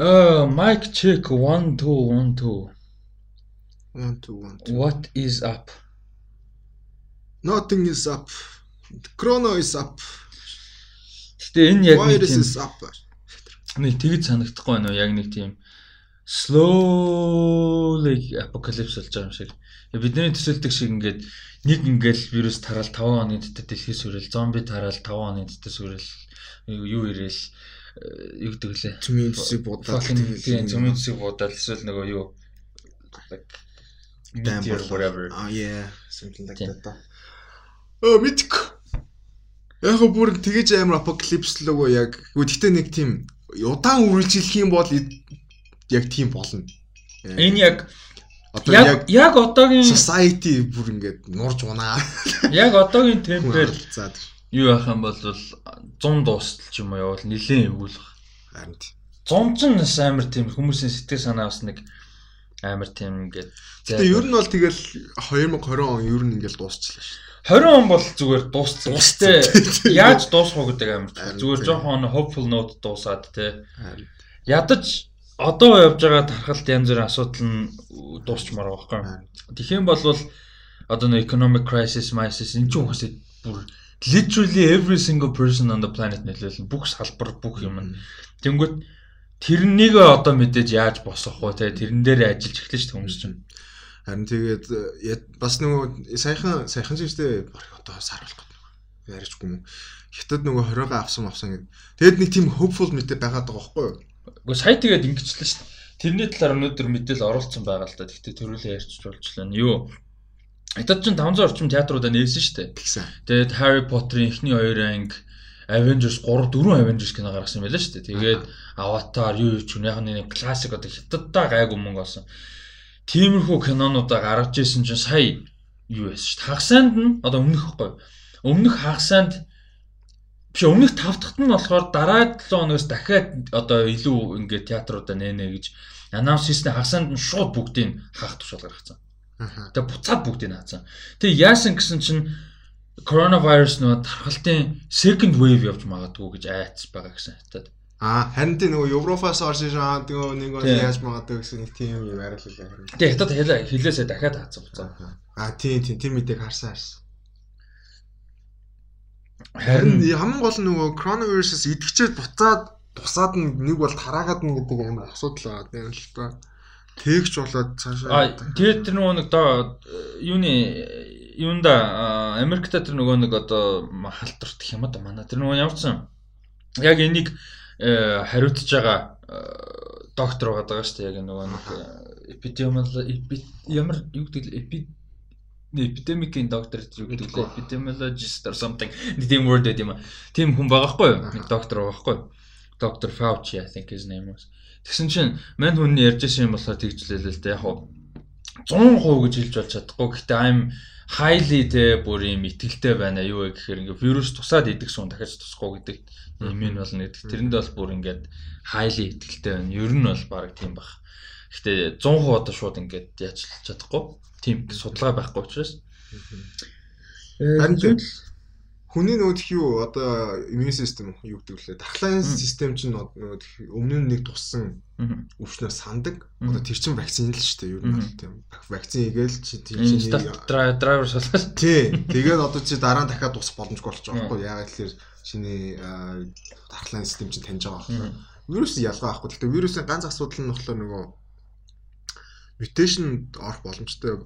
Uh, mic check 1 2 1 2. 1 2 1 2. What is up? Nothing is up. Chrono is up. Гэтэ энэ яг нэг тийм нэг тэгж санагдахгүй байна уу? Яг нэг тийм slowly apocalypse болж байгаа юм шиг. Бидний төсөөлдөг шиг ингээд нэг ингээл вирус тараал 5 хоногийн дотор дэлхийс хүрэл, зомби тараал 5 хоногийн дотор сүрэл юу ирээл юу гэдэг лээ. Цүмийн зүсийг буудаад тийм зөмийн зүсийг буудаад эсвэл нөгөө юу like болоо. whatever. Ah yeah, something like that. Оо мэдк. Яг бүр тэгэж амар апокалипс л үгүй яг. Гэхдээ нэг тийм удаан үргэлжлэх юм бол яг тийм болно. Энэ яг одоо яг яг одоогийн society бүр ингээд нурж унаа. яг одоогийн темпээр За юу яах юм бол 100 дуустал ч юм уу явал нилээн эвгүүлэх. харин тийм. 100 ч бас амар тийм хүмүүсийн сэтгэл санаа бас нэг амар тийм ингээд Тэгээ ер нь бол тэгэл 2020 он ер нь ингээд дуусчлаа шүү. 20 он бол зүгээр дууссан. Гэхдээ яаж дуусах вэ гэдэг амар зүгээр жоохон hopeful note дуусаад те. Ядаж одоо явж байгаа тархалт янз бүрийн асуудал нь дуусчмаар байгаа байхгүй. Тэгэх юм бол одоо нэг economic crisis, crisis энэ ч үхсээ бүр literally every single person on the planet нөлөөлнө. Бүх салбар, бүх юм. Тэнгүүт тэрнийг одоо мэдээж яаж босгох вэ тэрэн дээр ажиллаж эхлэж шүү дээ хүмүүс чинь. Харин тэгээд э, бас нөгөө саяхан саяхан зүйлтэй одоо сар болох гэдэг. Яриачгүй юм. Хятад нөгөө 20-га авсан авсан гэдэг. Тэгээд нэг тийм hopeful мэдээ байгаад байгаа байхгүй юу? Гэхдээ сая тэгээд ингэчлээ шүү дээ. Тэрний талаар өнөөдөр мэдээлэл оруулсан байгаа л да. Гэхдээ төрүүлээ ярьчих болчихлоо. Юу? Хятад чинь 500 орчим театруудаа нээсэн шүү дээ. Тэгсэн. Тэгээд Harry Potter-ын эхний хоёр анги Avengers 3 4 Avengers кино гаргасан байлаа шүү дээ. Тэгээд Avatar юу юу ч юм яг нэг классик одоо хятадтай гайгүй мөнгө олсон. Тиймэрхүү кинонуудаа гаргаж ирсэн чинь сая юу байсан шүү дээ. Хагасанд нь одоо өмнөх хэвгүй. Өмнөх хагасанд биш өмнөх тав дахьт нь болохоор дараа 7 хоногоос дахиад одоо илүү ингээд театруудаа нэнэ гэж анонс хийсэн хагасанд нь шууд бүгдийг хаах тушаал гаргацсан. Тэгээ буцаад бүгдийг наацсан. Тэгээ яасан гэсэн чинь коронавирус нөгөө тархалтын second wave явж магадгүй гэж айц байгаа гэсэн хатад. Аа харин тийм нөгөө Европоос орж ирж байгаа нөгөө нэг бол яаж магадгүй гэсэн нэг тийм юм яриуллаа харин. Тэгээ хатад хэлээ хэлээсээ дахиад хаацсан буцаа. Аа тийм тийм тийм мэдээг харсан харсан. Харин хамгийн гол нь нөгөө коронавирусээс идэвчээд буцаад бусаад нь нэг бол тараагаад нь гэдэг амар асуудал байгаа юм л та. Тэгж болоод цаашаа. тэгээд тэр нөгөө нэг доо юуны юунда а, Америкта тэр нөгөө нэг одоо халдварт гэх юм да манай тэр нөгөө явцсан. Яг энийг э, хариуцж байгаа э, доктор байгаа даа шүү дээ. Яг нөгөө нэг эпидемиологи ямар юу гэдэг л эпи эпидемикийн доктор юу гэдэг л epidemiologist or something тийм word гэдэг юм а. Тийм хүн байгаа хгүй юу? Нэг доктор байгаа хгүй юу? Доктор Fauci I think his name was. Тэгсэн чинь мань хүн ярьж байсан юм болохоор тэгжлээ л дээ. Яг хуу 100% гэж хэлж болж чадахгүй. Гэхдээ I'm highly те бүр юм итгэлтэй байна. Юу вэ гэхээр ингээ вирус тусаад идэх сум дахиад тусахгүй гэдэг иммун болно гэдэг. Тэрэнд бол бүр ингээд highly итгэлтэй байна. Ер нь бол баг тийм баг. Гэхдээ 100% одоо шууд ингээд яаж чадахгүй. Тийм судалгаа байхгүй учраас. Харин тийм. Хүний нөгөө тхи юу одоо иммун систем юу гэдэг лээ. Дахлын систем чинь нөгөө тхи өмнө нь нэг туссан өвчнөө сандаг. Одоо тэр чин вакцин л шүү дээ. Юу Мгм. тийм. Вакцин игээл чи тийм стат драйвер шалгаж. Тий. Тэгээд одоо чи дараа нь дахиад тусах боломжгүй болчих Мм. жоох байхгүй. Яагаад гэхээр чиний дархлааны систем чинь таньж байгаа байхгүй. Вирус ялгаа байхгүй. Гэхдээ вирусын ганц асуудал нь болохоор нөгөө mutation орох боломжтой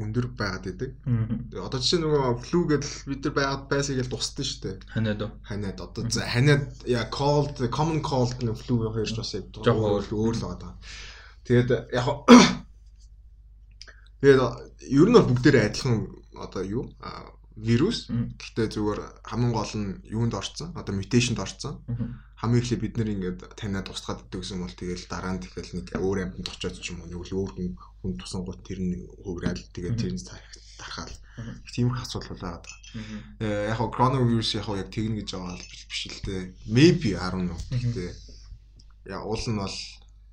өндөр байгаад. Тэгээ Одоо жишээ нөгөө flu гэдэл бид нар байгаад байсан гэж дусдсан шүү дээ. Ханаад уу? Ханаад одоо за ханаад яа cold common cold нэг flu хоёрч бас яг өөр. л байгаа. Тэгээд яг Тэгээд ер нь бол бүгдээрээ адилхан одоо юу вирус гэхдээ зүгээр хамгийн гол нь юунд орцсон одоо муташнд орцсон. Хамгийн эхлээд бид нэр ингээд таниад устгаад иддэг гэсэн бол тэгэл дараа нь тэгэл нэг өөр амьтанд очиод ч юм уу нэг л өөр хүн хүн тусангууд тэр нь хөврөөл тэгээд тэр нь тархаал тийм их асуудал болоод байгаа. Э, яг хоо коронавирус яг хоо яг тэгнэ гэж байгаа бол биш л дээ. Maybe 10 нь. Гэхдээ яа уул нь бол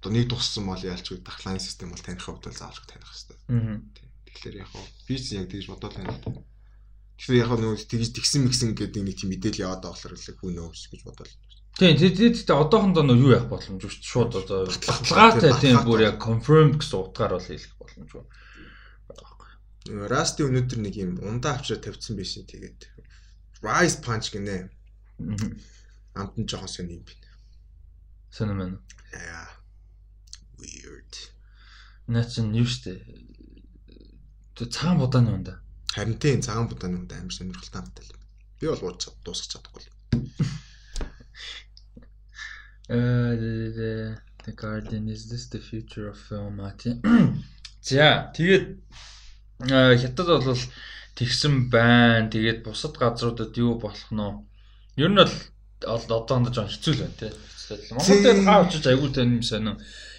одоо нэг туссан бол яалч үг дахлааны систем бол таних хувьд бол заавал таних. Мгм. Тэгэхээр яг хоо би ч яг тэгж бодоод байна. Тэгэхээр яг нөгөө тэгж тэгсэн мэгсэн гэдэг нэг тийм мэдээлэл яваад байгаа болохоор л хүн нөөс гэж бодоод. Тийм тэгэхдээ одоохондоо нөө юу яах боломжгүй шүү дээ. Шууд одоо баталгаатай тийм бүр яг confirmed гэсэн утгаар бол хэлэх боломжгүй. Расти өнөөдөр нэг юм ундаа авчраа тавьсан байсан тэгээд Rise Punch гинэ. Амтан жоохон сонь юм байна. Сонь мэн. Яа. Weird. Наа чин юу штэ. Тэ цагаан будааны унда. Харин тийм цагаан будааны унда амар сонирхолтой амттай. Би бол ууч дуусах чадахгүй. Uh, the, Guardian is this the future of film ати. За тэгээд хятад бол тэгсэн байна. Тэгээд бусад газруудад юу болох нь Ер нь бол одоохондоо жоо хэцүү л байна тий. Монголд хаа очиж айгүй тань юм сонио.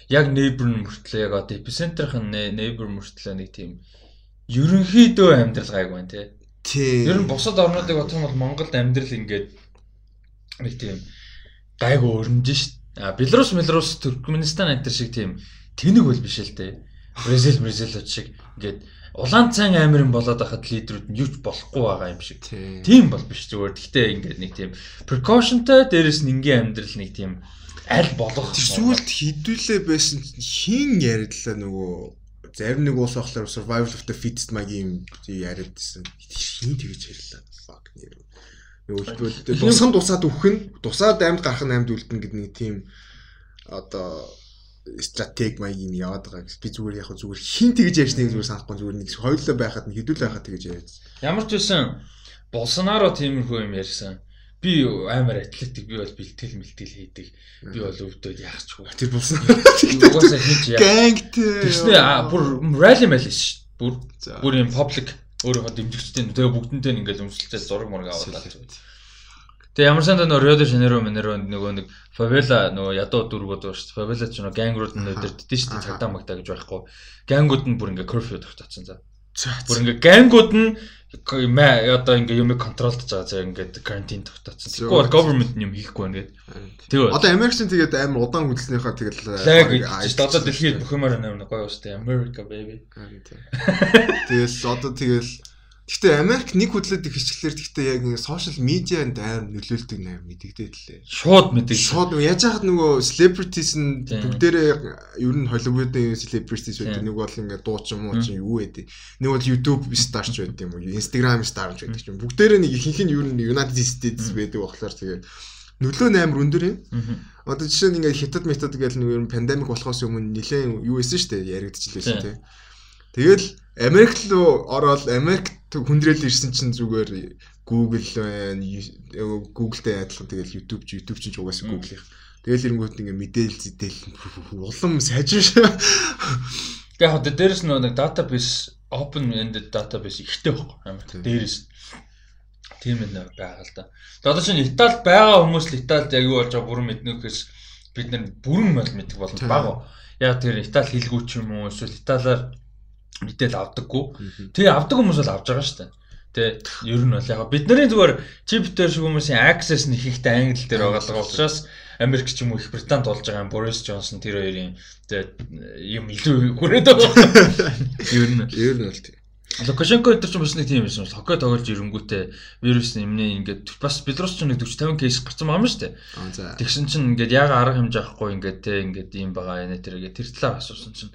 Яг neighbor мөртлөө яг одоо epicenter-ын neighbor мөртлөө нэг тийм ерөнхийдөө амьдрал гайг байна тий. Тийм. Ер нь бусад орнуудыг бодох юм бол Монголд амьдрал ингээд нэг тийм гайгүй өрнөж шít. А Белорус, Белорус, Туркменистан энэ төр шиг тийм тэнэг бол биш л дээ. Бразил, Бразилууд шиг ингээд улаан цайн амирын болоод байхад лидерүүд нь юуч болохгүй байгаа юм шиг. Тийм бол биш зүгээр. Гэхдээ ингээд нэг тийм precautionтай дээрэс нь ингийн амьдрал нэг тийм аль болох сүүлд хідүүлээ байсан хин яриллаа нөгөө зарим нэг уус болохоор survival of the fittest магийн яриадсэн. Хин тэгэж ярьлаа. Fuck нэр. Нөгөө дусан дусаад өгөх нь дусаад амьд гарах нь амьд үлдэн гэдэг нэг тийм одоо стратеги маягийн яваад байгаа гэсэн. Би зүгээр яг зүгээр хин тэгж ярьсныг зүгээр санахгүй зүгээр нэг хоёулаа байхад нэг хэдүүлээ байхад тэгж яриад. Ямар ч байсан Болсонаро тиймэрхүү юм ярьсан. Би амар атлетик би бол бэлтгэл мэлтгэл хийдэг. Би бол өвдөд яахчгүй. Тэр болсон. Угаасаа хийж яа. Гангтэй. Тэгснэ бүр rally мэл ш. Бүр бүр юм public өөрөө дэмжигчтэй тэгээ бүгдэнтэй ингээл өмсөлтөөс зураг мураг аваад. Тэгээ ямар санд нөө Рио де Жанейро мэнэро нөгөө нэг фавела нөгөө ядуу дөрвүүд байна шүү. Фавела ч нөгөө гангрууд нь өдөрддөө шүү. Цагдаа магтаа гэж байхгүй. Гангууд нь бүр ингээ curfew тогтооцсон за. Бүр ингээ гангууд нь одоо ингээ юмыг контролдож байгаа зэрэг ингээд карантин тогтооцсон. Тэгэхгүй бол government юм хийхгүй байна гэдэг. Тэгээ. Одоо Америкчин тэгээд амар удаан хөдөлснийхаа тэгэл лаг гэж одоо дэлхийд бүх юмар амар гоё дээ. America baby. Тэгэл одоо тэгэл Гэхдээ Америк нэг хөдлөд их хичгэлээр гэхдээ яг ингэ сошиал медианд амар нөлөөлдөг нээр мэдэгдээд лээ. Шууд мэдээ. Шууд яаж яхад нөгөө celebrities нь бүгдээрээ ер нь Hollywood-ийн celebrities байдаг. Нэг бол ингэ дуучин муу чинь юу байдаг. Нэг бол YouTube star ч байдаг юм уу? Instagram star ч байдаг чинь. Бүгдээрээ нэг ихэнх нь ер нь United States байдаг болохоор тэгээд нөлөө нь амар өндөр юм. Одоо жишээ нь ингээ хятад метод гэдэг нь ер нь пандемик болохоос өмнө нэлээд юу исэн шүү дээ яригдчихлээ тийм. Тэгэл Америк руу ороод Америк хүндрэл ирсэн чинь зүгээр Google байна. Google-тэй адилхан тэгэл YouTube YouTube ч угаасаа Google-ийнх. Тэгэл ирэнгүүт ингээ мэдээлэл зэтэл улам сайжирш. Тэгээ хаа дээрээс нэг database open ended database ихтэй байхгүй амар. Дээрээс тийм ээ байгаа л да. Тэгээ одоо чинь Италид байгаа хүмүүс л Италид яг юу болж байгааг бүрэн мэднэхээс бид нар бүрэн мэдэх боломж бага. Яг тэр Итали хэлгүй ч юм уу эсвэл Италиар мэдээл авдаггүй. Тэгээ авдаг хүмүүс бол авж байгаа шүү дээ. Тэ ер нь бол яг бидний зүгээр чиптер шиг хүмүүсийн access нь ихтэй англи дээр байгаа учраас Америк ч юм уу Их Британд болж байгаа Борис Джонсон тэр хоёрын тэгээ юм илүү хүрээд байгаа. Ер нь ер нь бол тийм. Лукашенко өдөр чинь бас нэг тийм байсан шүү. Хоккей тоглож ирэнгүүтээ вирус нэмнээ ингээд бас Беларусь ч нэг 40 50 кейс гарсан юм шүү дээ. Тэгсэн чинь ингээд яг арга хэмжээ авахгүй ингээд те ингээд ийм байгаа нэ тэр ингээд тэр талаар асуусан чинь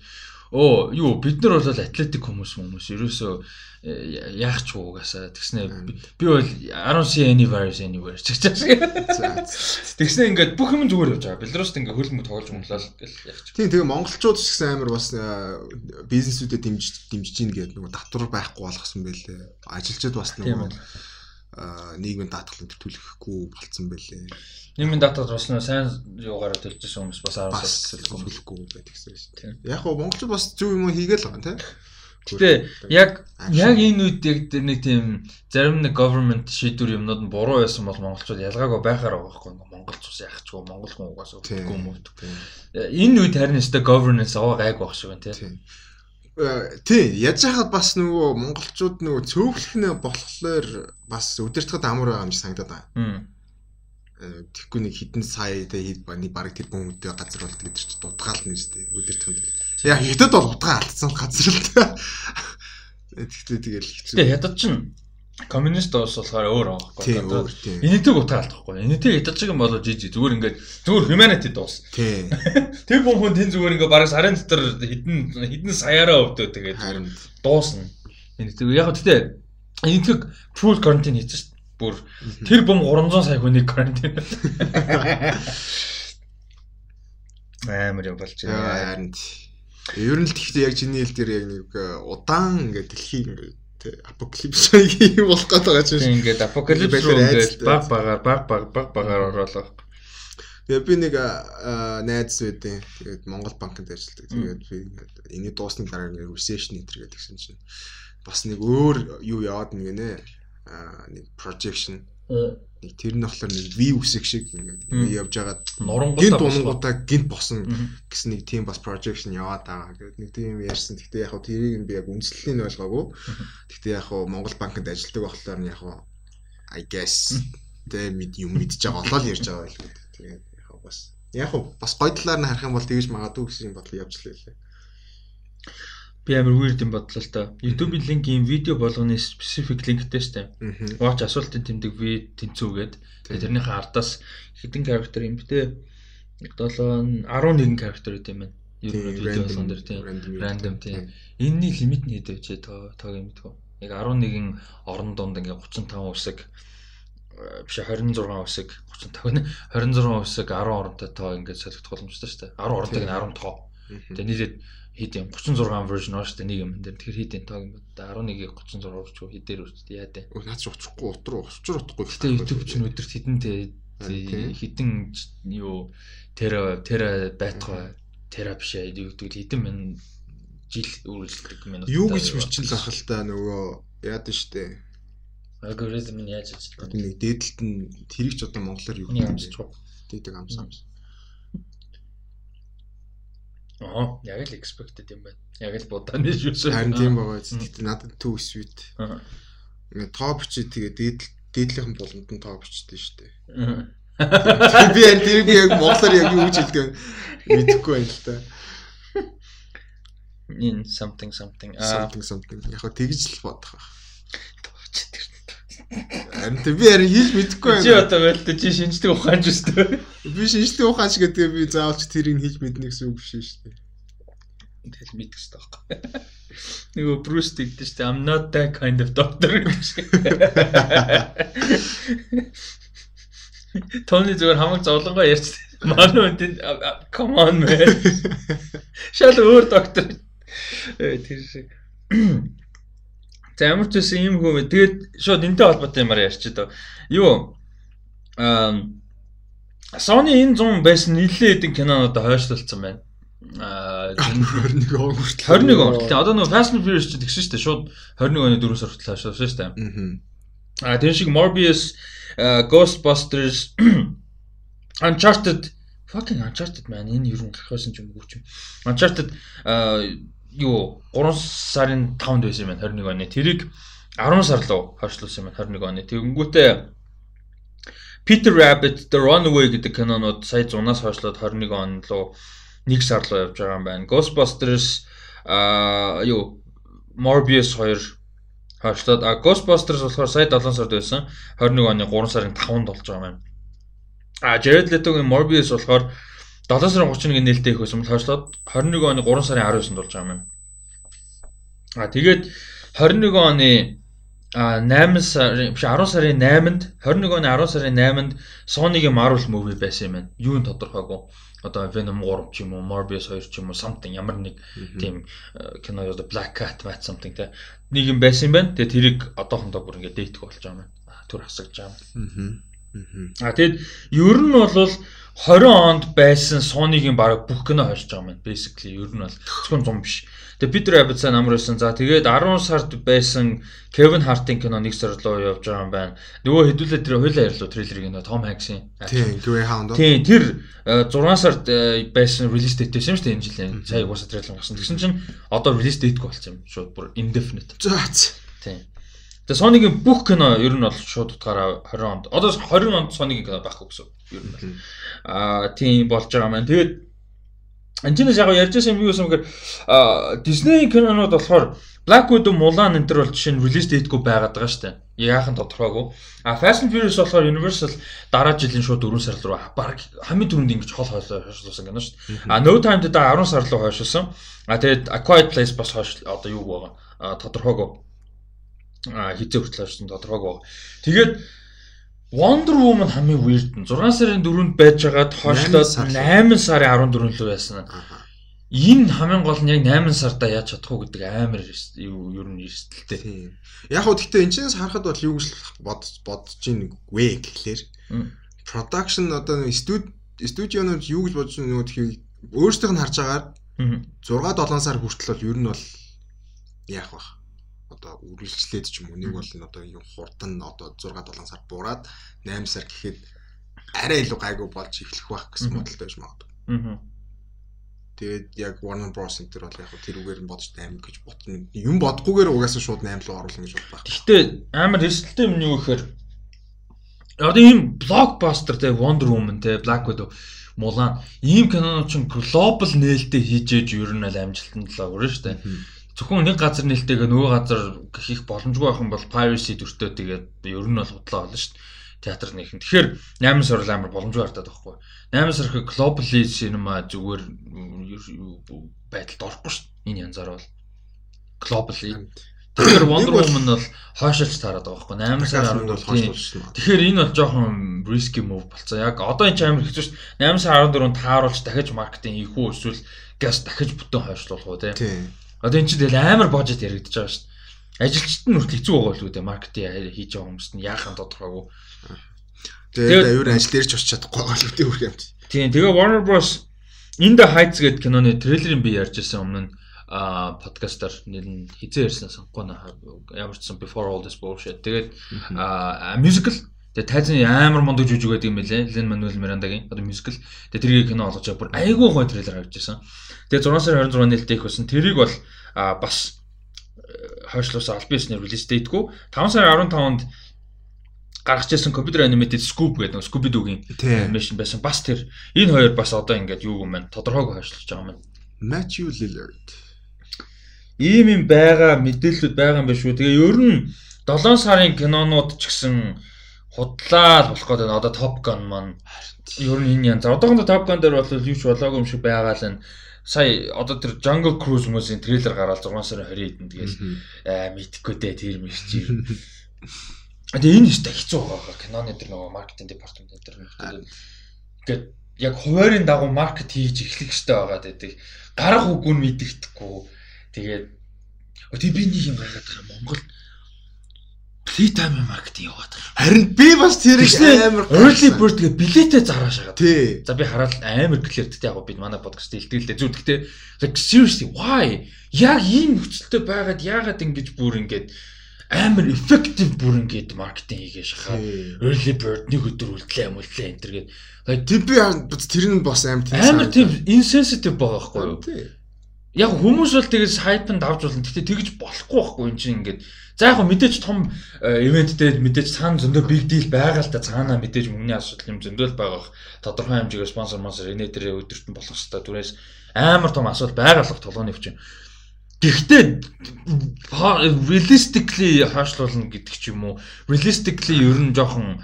Оо юу бид нар бол атлетик хүмүүс хүмүүс ерөөсөө э, яах ч угаасаа тэгснэ би бол 10 anniversary anywhere тэгснэ ингээд бүх юм зүгээр явж байгаа. Беларуст ингээд хөлмөд тоглож мөнгөлөл гэл яах ч. Тийм тэгээ монголчууд ч гэсэн амар бас э, бизнесүүдэд дэмжиж дэмжиж гин гэдэг нөгөө татвар байхгүй болгосон байлээ. Ажилчид бас нөгөө нийгмийн даатгалын төлөхгүй болцсон байлээ. Нийгмийн даатгал бас нөө сайн юугаараа төлжсэн хүмүүс бас 10 сая төлөхгүй байдаг гэсэн шүү дээ. Яг гоо монголчууд бас зөв юм хийгээл байгаа тийм. Гэтэ яг яг энэ үед яг тэр нэг тийм зарим нэг government шийдвэр юмнууд нь буруу байсан бол монголчууд ялгаагүй байхаар байгаа байхгүй монголч ус гоо монгол хүн угаасаа үгүй юм уу. Энэ үед харин өстой governance аваа гайг байх шиг байна тийм. Тий, яаж хахад бас нөгөө монголчууд нөгөө цөөхлөхнө болохоор бас өдөртгөд амар байгаа юм шиг санагдаад байна. Тэгэхгүй нэг хідэн сая тэ хэд нэг баг тэр хүмүүстээ газар болт гэдэг чинь дутгаал нь шүү дээ. Өдөртгөд. Яа, хятад бол утгаа алдсан газар л та. Тэгтээ тэгэл хэцүү. Тэгээ хятад чинь коммунист ус болохоор өөр өөр тийм. Энэтиг утаа алдахгүй. Энэтиг ядаж юм болоо жижиг зүгээр ингээд зүгээр humanity дуус. Тэр хүн хүн тэн зүгээр ингээд бараг сарын дотор хідэн хідэн саяараа өвдөө тэгээд дуусна. Энэтиг яг гэхдээ энэтиг full quarantine дээ. Бүр тэр бом 300 сая хүнийг quarantine. Амар юм болж байна. харин ер нь л гэхдээ яг чиний хэл дээр яг нэг э, удаан ингээд ингээд тий, апокалипс юм болох гээд байгаа чинь. Ингээд апокалипс ингээд баг багаар баг баг баг багаар ороолоо. Тэгээ би нэг а, найз байдیں۔ Тэгээд Монгол банкнд ажилладаг. Тэгээд би ингээд энийг дуусны дараа нэг recession нэтэр гэдэг чинь бас нэг өөр юу яваад нэг нэ нэг projection нэг тэр нь болохоор нэг V үсэг шиг ингээд явж байгаад гинт унгуудаа гинт босон Мгм. гэсэн нэг тийм бас projection яваад байгаа. Тэгээд нэг тийм ярьсан. Гэхдээ яг хөө тэрийг нь би яг үнслэлийн нь ойлгоогүй. Гэхдээ яг хөө Монгол банкнд ажилладаг болохоор нь яг хөө I guess тэ мэд юм мэдж байгаа олоо л ярьж байгаа байл. Тэгээд яг хөө бас яг хөө бас гой талаар нь харах юм бол тэгж магадгүй гэсэн юм бодлоо явж лээ. Би амар weird юм бодлоо л та. YouTube-ийн линк ийм видео болгоны specific linkтэй штэ. Watch асуултын тэмдэг ви тэнцүүгээд тэрнийхээ ардаас хэдэн character юм бэ те? 7 11 character гэдэг юм байна. YouTube видео болгон дээр тийм random тийм. Энэний лимит нь хэд вэ тоо тоог юм мэдгүй. Яг 11 орон донд ингээ 35 үсэг э, биш 26 үсэг 35 нэ 26 үсэг 10 оронтой тоо ингээд солигдох боломжтой шүү дээ. 10 оронтойг нь 10 тоо. Тэгээ нийлээд хэд юм 36 version шүү дээ нэг юм дээр. Тэгэхээр хэд юм тоог юм бэ? 11-ийг 36 үрчүү хэдээр үрчтэй яа дээ. Өө наач уучрахгүй утруу учир утахгүй. Гэтэ YouTube чинь өдөрт хэдэнтэй хэдэн юу тера тера байтгаа тера биш юу гэдэг хэдэн мэн жил үргэлжлэдэг минут. Юу гэж бичил ах л та нөгөө яад нь штэ. алгоритм нь яаж ажилладаг нэг дээдлэлт нь тэрийг ч одоо монголоор юу Хүний гэдэг амсч вэ? Аа, яг л expected юм байна. Яг л будааны шүүс. Харин тийм байгаа. Гэхдээ надад too sweet. Аа. Ингээ тоо бичиж тэгээ дээдл дээдлийнхэн болгонд нь тоо бичдэг штэ. Аа. Би яг тэр би яг монголоор яг юу гэж хэлдэг мэдэхгүй байна л та. In something something. Something something. Яг тэгж л бодох байх. Харин би харин хийж мэдэхгүй Чи байна. одоо байлтай чи шинжтэй ухаан ч өстэй. Би шинжтэй ухаан шиг тэгээ би заавалч тэрийг хийж мэднэ гэсэн үг биш шүү дээ. Тэгэл мэдэх хэрэгтэй байхгүй. Нөгөө Bruce тэгдэж штэ I'm not that kind of doctor гэдэг шиг. Тони зүгээр хамаг зовлонгоо ярьж манай үнтэнд come on man. Шал өөр доктор. Тэр шиг. За ямар ч үсэн юм хөө. Тэгээд шууд энтэй холбоотой юмар ярьчих доо. Юу? Аа Sony энэ 100 байсан нэлээд хэдэн кинонод хойшлуулсан байна. Аа 21 он хүртэл. 21 он. Тэгээ одоо нөгөө Fast and Furious ч тэгсэн шүү дээ. Шууд 21 оны 4-өөс хүртэл хойшлуулсан шүү дээ. Аа. Тэр шиг Morbius, Ghostbusters, Uncharted fucking Uncharted man энэ юу гарах байсан ч юм уу ч юм. Uncharted а, юу 3 сарын 5-нд байсан юм байна 21 оны. Тэрийг 10 сар руу хойшлуулсан юм байна 21 оны. Тэгэнгүүтээ Peter Rabbit The Runaway гэдэг кинонууд сая 100-аас хойшлоод 21 он руу 1 сар руу явж байгаа юм байна. Ghostbusters а юу Morbius 2 хойшлоод а Ghostbusters болохоор сая 7 сард байсан 21 оны 3 сарын 5-нд болж байгаа юм байна. А Jared Leto-гийн Morbius болохоор 7 сарын 31-ний нээлттэй их байсан бол хойшлоод 21 оны 3 сарын 19-нд болж байгаа юм. А тэгээд 21 оны а 8 сарын биш 10 сарын 8-нд 21 оны 10 сарын 8-нд Sony-гийн Marvel movie байсан юм байна. Юу нь тодорхойгүй. Одоо Venom 3 ч юм уу, Morbius 2 ч юм уу, something ямар нэг тийм э, кино одоо Black Cat Mat something те нэг юм байсан юм байна. Тэгээ тэрийг одоохондоо бүр ингээд дэйтэх болж байгаа юм байна. Түр хасагж байгаа юм. Аа. А тэгэд ер нь бол 20 онд байсан Sony-гийн баг бүх кино хорж байгаа юм. Basically ер нь бол зөвхөн 100 биш. Тэгээ Peter Rabbit сайн амар байсан. За тэгээд 10 сард байсан Kevin Hart-ийн кино нэг сар руу явж байгаа юм байна. Нөгөө хэдүүлээ тэр хоёлаа ярьлуу трейлерыг нөө Tom Hanks-ийн. Тийм, Greyhound. Тийм тэр э, 6 сард э, байсан release date байсан шүү дээ энэ жилийн. Сая угаасаа трейлер гарсан. Тэгсэн чинь одоо release date-г болсон юм. Шууд бүр indefinite. За. Тийм. Тэгээ Sony-гийн бүх кино ер нь бол шууд утгаараа 20 онд. Одоо 20 онд Sony-гийн кино байхгүй гэсэн. Ер нь бол. Аа тийм болж байгаа маань. Тэгээд Эндээс яг ярьжсэн юм юу гэсэн гэхээр Disney кинонууд болохоор Black Widow, Mulan энэ төр бол жишээ нь release date-гүй байгаад байгаа шүү дээ. Яахан тодорхойгүй. А Fast and Furious болохоор Universal дараа жилийн шууд 4 сар руу баг хамгийн түрүүнд ингэж хол хойшлуулсан кино шүү дээ. А No Time to Die 10 сар руу хойшлуулсан. А тэгээд A Quiet Place бас хойш одоо юу байгаа. А тодорхойгүй. Хизээ хүртэл хойшлсон тодорхойгүй. Тэгээд Wonder Woman хамгийн weird нь 6 сарын 4-нд байж байгаад хойшлоод 8 сарын 14-нд л байсан. Энэ хамгийн гол нь яг 8 сарда яаж чадах уу гэдэг амар юу ер нь эрсдэлтэй. Яг хөө гэхдээ энэ чинь харахад бол юу гэж бодож бодож ийн вэ гэхлээр production одоо студи студионууд юу гэж бодож байгаа нөгөө тхийг өөрсдийнх нь харж агаар 6 7 сар хүртэл бол ер нь бол яах вэ? Одоо үргэлжлээд ч юм уу нэг бол одоо юм хурдан одоо 6 7 сар буураад 8 сар гэхэд арай илүү гайгүй болж эхлэх байх гэсэн бодолтой байж магадгүй. Аа. Тэгээд яг Warner Bros. энэ төр бол яг тэрүүгээр нь бодож 8 гэж ботно. Юм бодгүйгээр угаасаа шууд 8 руу оруулна гэж бод байх. Гэхдээ амар эрсдэлтэй юм юу гэхээр одоо ийм блокбастер те Wonder Woman те Black Widow Mulan ийм кинонууд чинь глобал нээлттэй хийжээж ер нь аль амжилтанд л өгөрөн шүү дээ зөвхөн нэг газар нээлттэйгээ нөгөө газар хийх боломжгүй байх юм бол piracy дүртэй тэгээд ер нь бол худлаа болно шүү дээ театр нэхэн. Тэгэхээр 8 сар амар боломжгүй хартаад байхгүй. 8 сар их globally cinema зүгээр байдалд орохгүй шүү дээ. Энэ янзаар бол globally. Тэгэхээр Wonder Woman бол хойшилж таарад байгаа байхгүй. 8 сар 14 бол хойшлуулсан. Тэгэхээр энэ бол жоохон risky move болцоо. Яг одоо энэ ч амар хэцүү шүү дээ. 8 сар 14-нд тааруулж дахиж маркетинг хийх үү эсвэл газ дахиж бүтэн хойшлуулах уу тийм. Одоо эн чинь тэгэл амар божет яригдчихэж байгаа шүү дээ. Ажилчид нь хүртэл хэцүү байгаа л үү дээ маркетинг хийж байгаа хүмүүс нь яахан тодорхойгүй. Тэгээд аюур ажил дээрч очиж чадахгүй байгаа л үү үү юм. Тийм тэгээ Warner Bros In the Heights гэдэг киноны трейлерын би ярьж ирсэн өмнө а подкастер нэр нь хизээ ярьсан наа ямар ч сан before all this bullshit тэгээд musical тэгээд тайзан амар мундаг жүжиг байдаг юм байлээ Лен Мануэл Мирандагийн одоо musical тэгээд тэрийг кино олгож байгаа бүр айгүй гой трейлер гарч ирсэн Тэгээ 6 сарын 26 нээлттэй их болсон. Тэрийг бол бас э, хойшлуулсан аль биеснээр релиз дэйтгүү. 5 сарын 15-нд гаргаж ирсэн компьютер анимаted Scoop гэдэг Scooby Doo-гийн анимашн байсан. Бас тэр энэ хоёр бас одоо ингээд юу юм байна? Тодорхойгүй хойшлуулж байгаа юм. Matthew Lillard. Ийм юм байгаа мэдээлэлүүд байгаа юм байна шүү. Тэгээ ер нь 7 сарын кинонууд ч гэсэн худлаа л болох гэдэг. Одоо Top Gun маань ер нь энэ янз. Одоохондоо Top Gun дээр бол юу ч болоогүй юм шиг байгаа л нь сая одоо тэр Jungle Cruise хүмүүсийн трейлер гараад 6 сарын 20-нд тэгэл аа мэдхгүй дээ тэр мэрч чи. Тэгээ энэ ихтэй хэцүү байгаа киноны тэр нөгөө маркетинг департамент дээр ингээд яг хуваарийн дагуу маркет хийж эхлэх хэрэгтэй байгаа гэдэг. Гарах үгүй нь мэддэхгүй. Тэгээд тэгээ би нэг юм гаргаад байгаа Монгол Playtime маркетинг яваад байгаа. Харин би бас тэр амар early bird гэ билетээ зараа шагаад. Тий. За би хараад амар гэлэрдтэй яг би манай подкаст илтгэлтэй зүг гэхдээ seriously why яг ийм нөхцөлтэй байгаад яагаад ингэж бүр ингэж амар effective бүр ингэж маркетинг хийгээ шахаад early bird нэг өдөр үлдлээ мүлдлээ энэ төр гээд тэр би тэр нь бас амар тийм амар тийм insensitive байгаа байхгүй юу? Яг хүмүүс бол тэгээс хайпанд авч болно. Гэхдээ тэгж болохгүй байхгүй юм чинь ингэж За яг мэдээж том ивенттэй мэдээж цаана зөндөө big deal байгаа л та цаана мэдээж мөнгөний асуудал юм зөндөө л байгаа. Тодорхой хэмжээгээр спонсор спонсор энэ дээр өдөрт нь болох хэвээр түрээс амар том асуудал байгаа л толгойн өвчин. Гэхдээ realistically хаашлуулна гэдэг ч юм уу. Realistically ер нь жоохон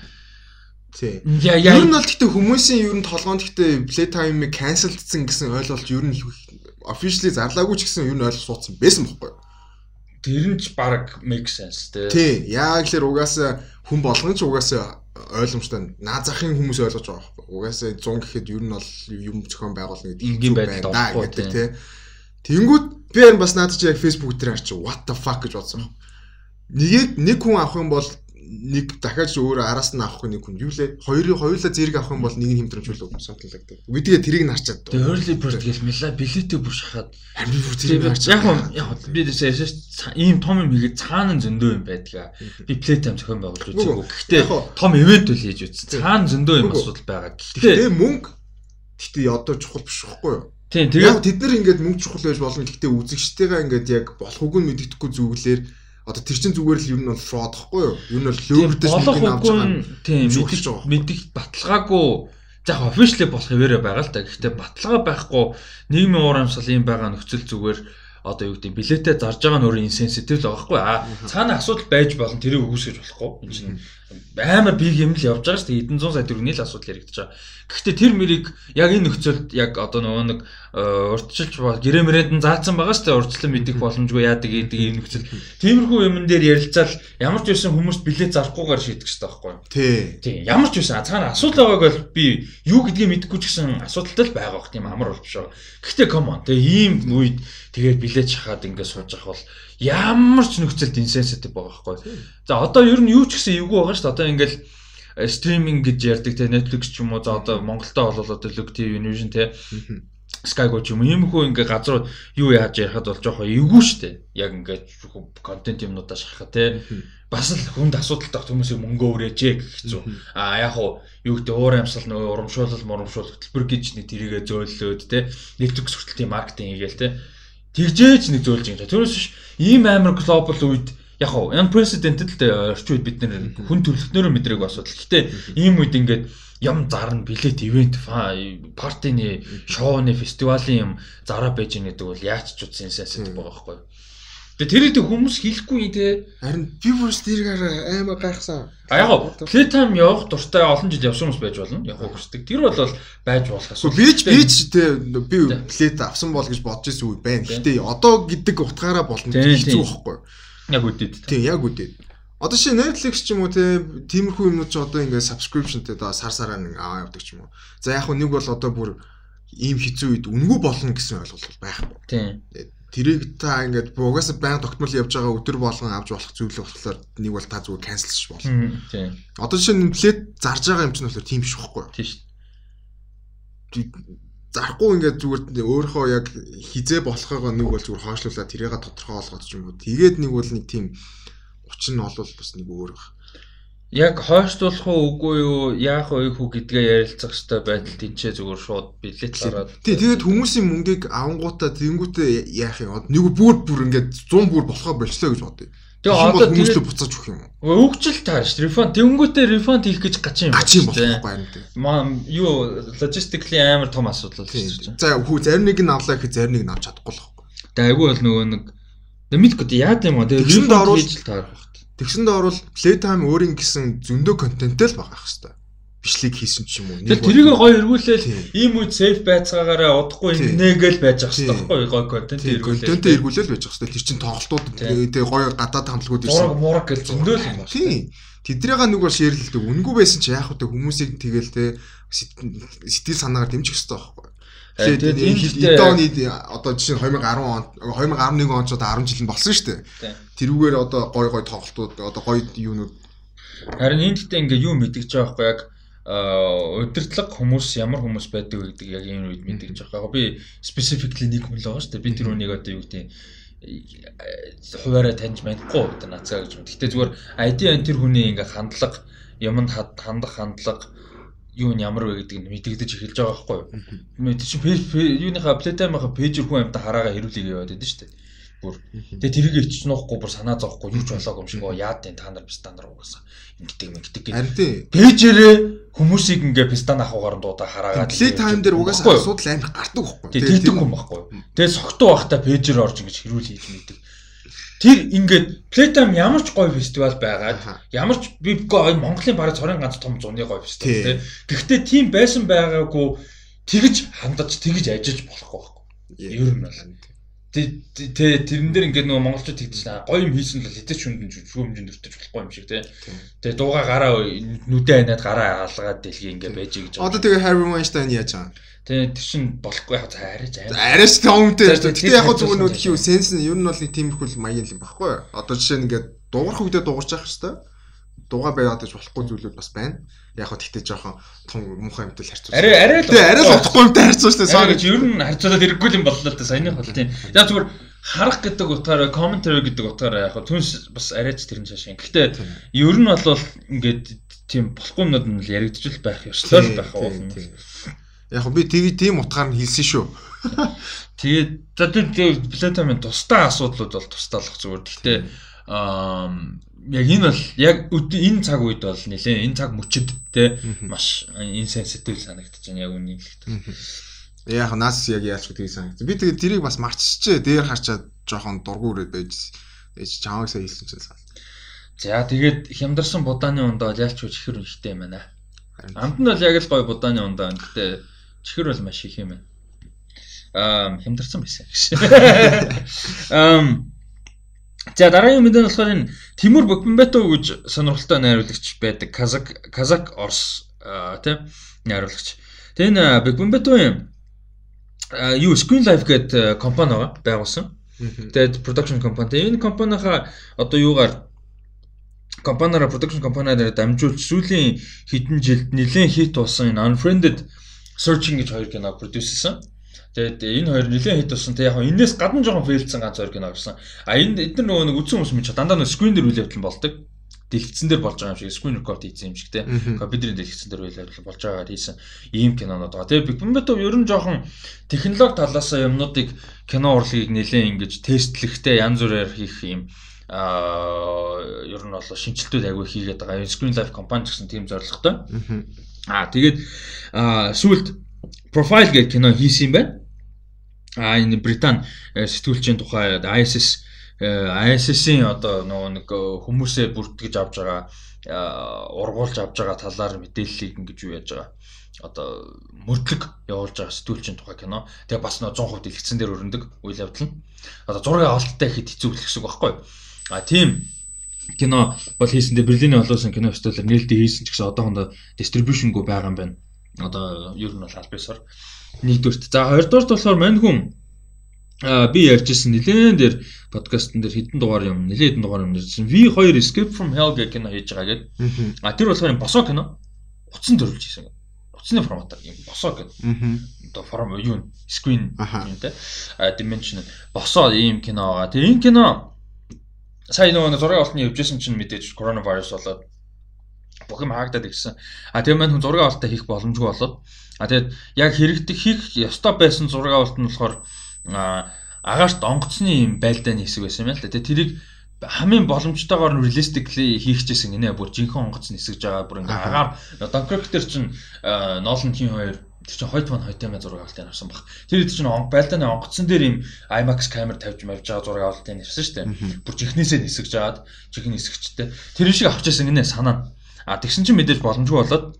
Тий. Ер нь бол гэхдээ хүмүүсийн ер нь толгоонд гэхдээ playtime-ыг cancelдсан гэсэн ойлголт ер нь officially зарлаагүй ч гэсэн ер нь ойлголт суудсан байсан бохгүй юу? Тэр нь ч баг make sense тий. Тий. Яг л угаасаа хүн болгон ч угаасаа ойлгомжтой наа захын хүмүүс ойлгож байгаа байхгүй. Угаасаа 100 гэхэд ер нь бол юм зохион байгуулна гэдэг юм байна гэдэг тий. Тэнгүүд би бас наадад чи яг Facebook дээр харчих what the fuck гэж бодсон. Нэг нэг хүн авах юм бол нэг дахиад өөр араас нь авах нэг хүн юу лээ хоёрын хоёулаа зэрэг авах юм бол нэг нь хэмтрэмжүүлэг сотлагдаг. Үдгээ тэрийг нарчаад. Тэгээ early bird гэл мила билетээ бүр шахаад амин бүр зэрэг нарч. Яг яг би дэсээс ийм том юм хийгээд цаана зөндөө юм байдгаа. Би playtime зохион байгуулж үзээгүй. Гэхдээ том ивент үл хийж үзсэн. Цаана зөндөө юм асуудал байгаа. Гэхдээ мөнгө гэхдээ одоо чухал биш байхгүй юу? Тийм тэгээ тэд нар ингээд мөнгө чухал байж болно. Гэхдээ үзэгчтэйгээ ингээд яг болохгүй нь мэддэхгүй зүгэлэр одоо тэр чин зүгээр л ер нь бол fraud гэхгүй юу? Ер нь бол лөөөрдөж мөнгөний авч байгаа. Тийм мэдих мэдих баталгаагүй яг officially болох хэвээрээ байгаа л да. Гэхдээ баталгаа байхгүй нийгмийн уур амьсгал юм байгаа нөхцөл зүгээр одоо юу гэдэг билетээ зарж байгаа нь өөрөө инсенситив л байгаа хгүй а цаана асуудал байж болно тэрийг үүсгэж болохгүй энэ чинь амар биг юм л явж байгаа шүү дээ. Эдэн 100 сая төгрөгийн л асуудал яригдаж байгаа. Гэхдээ тэр мөрийг яг энэ нөхцөлд яг одоо нөгөө нэг э, урдчилж гэрэмэрэнд нь заасан байгаа шүү дээ. Урдчлан мэдих боломжгүй яадаг гэдэг ийм нөхцөл. Тиймэрхүү юмн дээр ярилцаал ямар ч байсан хүмүүст билет зарахгүйгээр шийдэх хэрэгтэй байхгүй юу? Тий. Тий. Ямар ч байсан цаана асуудал байгааг бол би юу гэдгийг мэдэхгүй ч гэсэн асуудалтай л байгаа бох тийм амар бол биш байгаа гэхдээ come on тий ийм үед тэгээд билет шахаад ингээд сууж явах бол ямар ч нөхцөлд инсенситив байгаа байхгүй. За одоо ер нь юу ч гэсэн эвгүй байгаа шүү дээ. Одоо ингээд стриминг гэж ярьдаг те Netflix ч юм уу за одоо Монголдо бол одоо Look TV, Univision те Skygo ч юм уу иймэрхүү ингээ газар юу яаж ярихад бол жоохоо эвгүй штэ. Яг ингээ контент юмнуудаа шахах те. Бас л хүнд асуудалтай хүмүүсийг мөнгө өрөөч гэх хэцүү. А яг уу юу гэдэг уур амьсгал нөгөө урамшуулал, моромшуул хөтөлбөр гэж нэг тэрийгэ зөөллөөд те. Netflix хүртэл тийм маркетинг хийгээл те тэгжээч нэг зөөлж юм. Тэрөөс биш ийм амар глобал үед яг хоо unprecedented орчин үед бид нэр хүн төрөлхтнөрөө мэдрэг асуудал. Гэтэ ийм үед ингээд ям зарна билет ивент партины шоуны фестивалийн юм зараа байж байгаа гэдэг бол яач ч утсан сенсэт байгаа байхгүй юу? Тэгээ тэр их хүмүүс хэлэхгүй те. Харин би бүрс тэргээр аймаа гайхсан. А яг playtime явах дуртай олон жил явсан хүмүүс байж болно. Яг хүсдэг. Тэр бол байж болох асуудал. Би ч би ч те би плейт авсан бол гэж бодож ирсэн үе байна. Гэтэ одоо гэдэг утгаараа болно хэцүү байхгүй. Яг үдээд. Тийм яг үдээд. Одоо чи Netflix ч юм уу те тиймэрхүү юмнууд ч одоо ингээд subscriptionтэй одоо сар сараа нэг аваа явдаг ч юм уу. За яг нэг бол одоо бүр ийм хэцүү үед үнгүй болно гэсэн ойлголт байхгүй. Тийм тэрийг та ингээд угаасаа байнга тогтмол явж байгаа өдөр болгон авч болох зүйл болохоор нэг бол та зүгээр канселч болно. Тийм. Одоо жишээ нь плет зарж байгаа юм чинь болохоор тийм биш байхгүй юу? Тийм шүү. Зарахгүй ингээд зүгээр өөрийнхөө яг хизээ болохоогоо нэг бол зүгээр хойшлуулаад тэрийг тодорхой болгоод ч юм уу. Тэгээд нэг бол нэг тийм учир нь олвол бас нэг өөр баг яг хойшлуулах уу үгүй юу яах вэ хүү гэдгээ ярилцах хэрэгтэй байдал тэнцээ зүгээр шууд билет гараад тий тэгээд хүмүүсийн мөнгийг авангуудаа тэнгүүтээ яах юм нэг бүр бүр ингээд 100 бүр болохоо болчлоо гэж бодъё Тэгээ одоо хүмүүст буцааж өгөх юм уу? Өгчл таарш. Refund тэнгүүтээ refund хийх гэж гач юм байна. Маа юу logistically амар том асуудал шүү дээ. За хүү зарим нэг нь авлаа гэхэд зарим нэг нь авч чадахгүй л байхгүй. Тэгээ айгүй бол нөгөө нэг мэдгүй яа гэм юм. Тэгээ refund хийж л таарах Тэгсэндээ орвол Playtime өөрийн гэсэн зөндөө контенттэй л байгаа хэвээр бичлэг хийсэн ч юм уу. Тэгэл тэрийг гоё эргүүлээл ийм үед сейф байцаагаараа удахгүй нээгээл байж ах хэрэгтэй байхгүй гоё контент эргүүлээл. Контент эргүүлээл байж ах хэрэгтэй. Тэр чин тоглолтууд тэгээ гоё гадаад хамтлагууд ирсэн. Мураг мураг гэл зөндөө л юм байна. Тийм. Тэдрээга нэг бол шеэрлэлдэг. Үнгүй байсан чи яах вэ? Хүмүүсийг тэгэл те сэтгэл санаагаар дэмжих хэрэгтэй байхгүй. Тэгээд энэ оны одоо жишээ нь 2010 он 2011 он ч одоо 10 жил нь болсон шүү дээ. Тэрүүгээр одоо гой гой тоглолтууд одоо гой юунууд Харин энэ дэхтэй ингээ юу мэдгэж байгаа байхгүй яг удирдлага хүмүүс ямар хүмүүс байдаг вэ гэдэг яг энэ үед мэдгэж байгаа. Би specifically нэг хүн л байгаа шүү дээ. Би тэр үнийг одоо юу гэдэг хуваараа таньж мэдхгүй одоо нацаа гэж. Гэхдээ зүгээр ID тэр хүний ингээ хандлага юмд хандах хандлага юу нь ямар вэ гэдэг нь мэдэгдэж эхэлж байгаа байхгүй юу. Мэ чи юуныхаа Playtime-ийнхаа пэйжэр хүн амьтаа хараагаа хэрүүлэг яваад байдаг шүү дээ. Бүр. Тэгээ тэрийг ич нуухгүй бүр санаа зовхгүй юу ч болоог юм шиг оо яад энэ та нар пистан нар угаасаа ингэдэг ингэдэг гэдэг. Пэйжэрээ хүмүүсийг ингээ пистан ахугаар дуудаа хараагаад Playtime дээр угаасаа асуудал амар гардаг байхгүй юу. Тэгээ тэгдэг юм байхгүй юу. Тэгээ согтуу байхдаа пэйжэр орж ингэж хэрүүл хийж мэддэг. Тэр ингээд Playtime ямар ч гоё фестивал байгаад ямар ч би гоё Монголын бараг цорын ганц том зуны гоё фестивал тий. Гэхдээ тийм байсан байгаагүй тэгж хандаж тэгж ажиж болохгүй байхгүй. Ер нь бол. Тэ тэрэн дээр ингээд нөгөө монголчууд тэгдэж наа гоё юм хийсэн л хэдэж хүндэн шүү хэмжээнд өртөж болохгүй юм шиг тий. Тэгээ дууга гараа нүдэ ханаад гараа алгаад дэлхий ингээд байж гэж. Одоо тэгээ Harry Weinstein яаж байгаа юм? Тэгээ тэр чин болохгүй яг арайж аим. Арайж томтэй. Гэтэ яг зүгээр нүүд хий сенс нь ер нь бол нэг тиймэрхүү маяг юм багхгүй. Одоо жишээ нь ингээд дуурах үедээ дуурч явах хэвээр. Дугаа байгаад гэж болохгүй зүйлүүд бас байна. Яг хөө тэгтээ жоохон том муухай юмтай харьцуулсан. Арай арай л. Тэгээ арай л утгагүй юмтай харьцуулсан. Sorry. Ер нь харьцуулаад хэрэггүй юм боллоо л да саяны бол тийм. Яг зүгээр харах гэдэг утгаараа commentary гэдэг утгаараа яг түнс бас арайч тэрэн шашин. Гэхдээ ер нь бол ингээд тийм болохгүй юмнууд нь яригдчих байх ёстой л байх уу. Яг би тийг тийм утгаар нь хэлсэн шүү. Тэгээд за тэр платформын тусдаа асуудлууд бол тусдаалах зүгээр. Гэхдээ аа яг энэ бол яг энэ цаг үед бол нэлээ энэ цаг мөчөд те маш инсенситив санагдаж байна яг үнийг хэлэхэд. Яг нас яг яалч гэдгийг санагдсан. Би тэгээд тэрийг бас марччихжээ. Дээр харчаад жоохон дургу өрөөд байж. Ээж чамаг сая хэлсэн чинь сан. За тэгээд хямдарсан будааны ундаа ялч чихэр ихтэй юм байна. Амт нь бол яг л гой будааны ундаа. Гэтэ чихэр бол маш их юм байна. Аа хямдарсан байсан гэж. Аа За дараагийн мэдээ нь болохоор энэ Тимур Бокмбето гэж сонирхолтой найруулагч байдаг. Казак Казак Орс тийм найруулагч. Тэгээ энэ Бокмбетогийн юу Screen Life гэдэг компани байгаа байгуулсан. Тэгээд production компани. Энэ компанийхаа одоо юугаар компаниараа production компаниараа дамжуулж сүүлийн хэдэн жилд нэлээд хит болсон энэ Unfriended Searching гэж хоёр кино продюсерсэн. Тэгээд энэ хоёр нэлээд хит болсон. Тэг яг энэс гадна жоохон фейлдсэн ганц хоёр кино гарсан. А энэ эдгээр нөгөө нэг үсэн хүмүүс ч дандаа нэг скрин дээр үйл явдал болдог. Дэлгэцэн дээр болж байгаа юм шиг скрин рекорд хийсэн юм шиг те. Компьютерийн дэлгэцэн дээр үйл явдал болж байгаагаар хийсэн ийм кинонод байгаа. Тэгээд Бигбомбетов ер нь жоохон технологи талаас юмнуудыг кино урлагийг нэлээд ингэж тестлэхтэй янз бүрээр хийх юм аа ер нь бол шинжилтүүд аягүй хийгээд байгаа. Screen Life компани гэсэн тийм зорилготой. Аа тэгээд сүүлд Profile гэх кино хийсэн юм байна а энэ Британи э, сэтгүүлчийн тухай ISIS ISIS-ийн одоо нөгөө нэг э, хүмүүсээ бүртгэж авч байгаа ургуулж авч байгаа талаар мэдээллийг ингэж юу яаж байгаа одоо мөрдлөг явуулж байгаа сэтгүүлчийн тухай кино. Тэгээ бас нөө 100% дэлгэцэн дээр өрнөдөг үйл явдал нь. Одоо зураг авалттай хэд хэцүү хэлэх гэсэн үг байхгүй. А тийм кино бол хийсэндээ Берлиний олоосон кино фестивалээр нээлттэй хийсэн ч гэсэн одоохондоо дистрибьюшнгүй байгаа юм байна. Одоо ер нь бол аль бисаар Нэгдүгürt. За хоёрдугаарт болохоор мань хүн а би ярьжсэн нилээн дээр подкастн дээр хэдэн дугаар юм нилээн хэдэн дугаар юм ярьжсэн. V2 Escape from Hell гэх кино хийж байгаа гэдэг. А тэр болохоор босоо кино. Утсан төрүүлж хийсэн. Утасны форматаар юм босоо гэдэг. Одоо форм юу screen юм те. А dimension босоо ийм кино байгаа. Тэгээ энэ кино сая нөгөө зураг авалтны явжсэн чинь мэдээж коронавирус болоод бүх юм хаагдаад ирсэн. А тэгээ мань хүн зураг авалтаа хийх боломжгүй болоод А тэгээд яг хэрэгтэй хийх ёстой байсан зураг авалт нь болохоор агаарт онгоцны юм байлдааны хэсэг байсан юм л да. Тэгээд тэрийг хамгийн боломжтойгоор нь realistically хийчихсэн гинэ. Бүр жинхэнэ онгоц нисгэж байгаа. Бүр ингээ агаар дээр чинь Nolan King хоёр тэр чинь хойд мань хойд зураг авалтыг авсан баг. Тэр хэд чинь байлдааны онгоцсон дээр юм IMAX камер тавьж мавж байгаа зураг авалтыг авсан шүү дээ. Бүр жихнээсээ нисгэж жаад жихнэ нисгчтэй. Тэр шиг авчихсан гинэ санаа. А тэгсэн чинь мэдээж боломжгүй болоод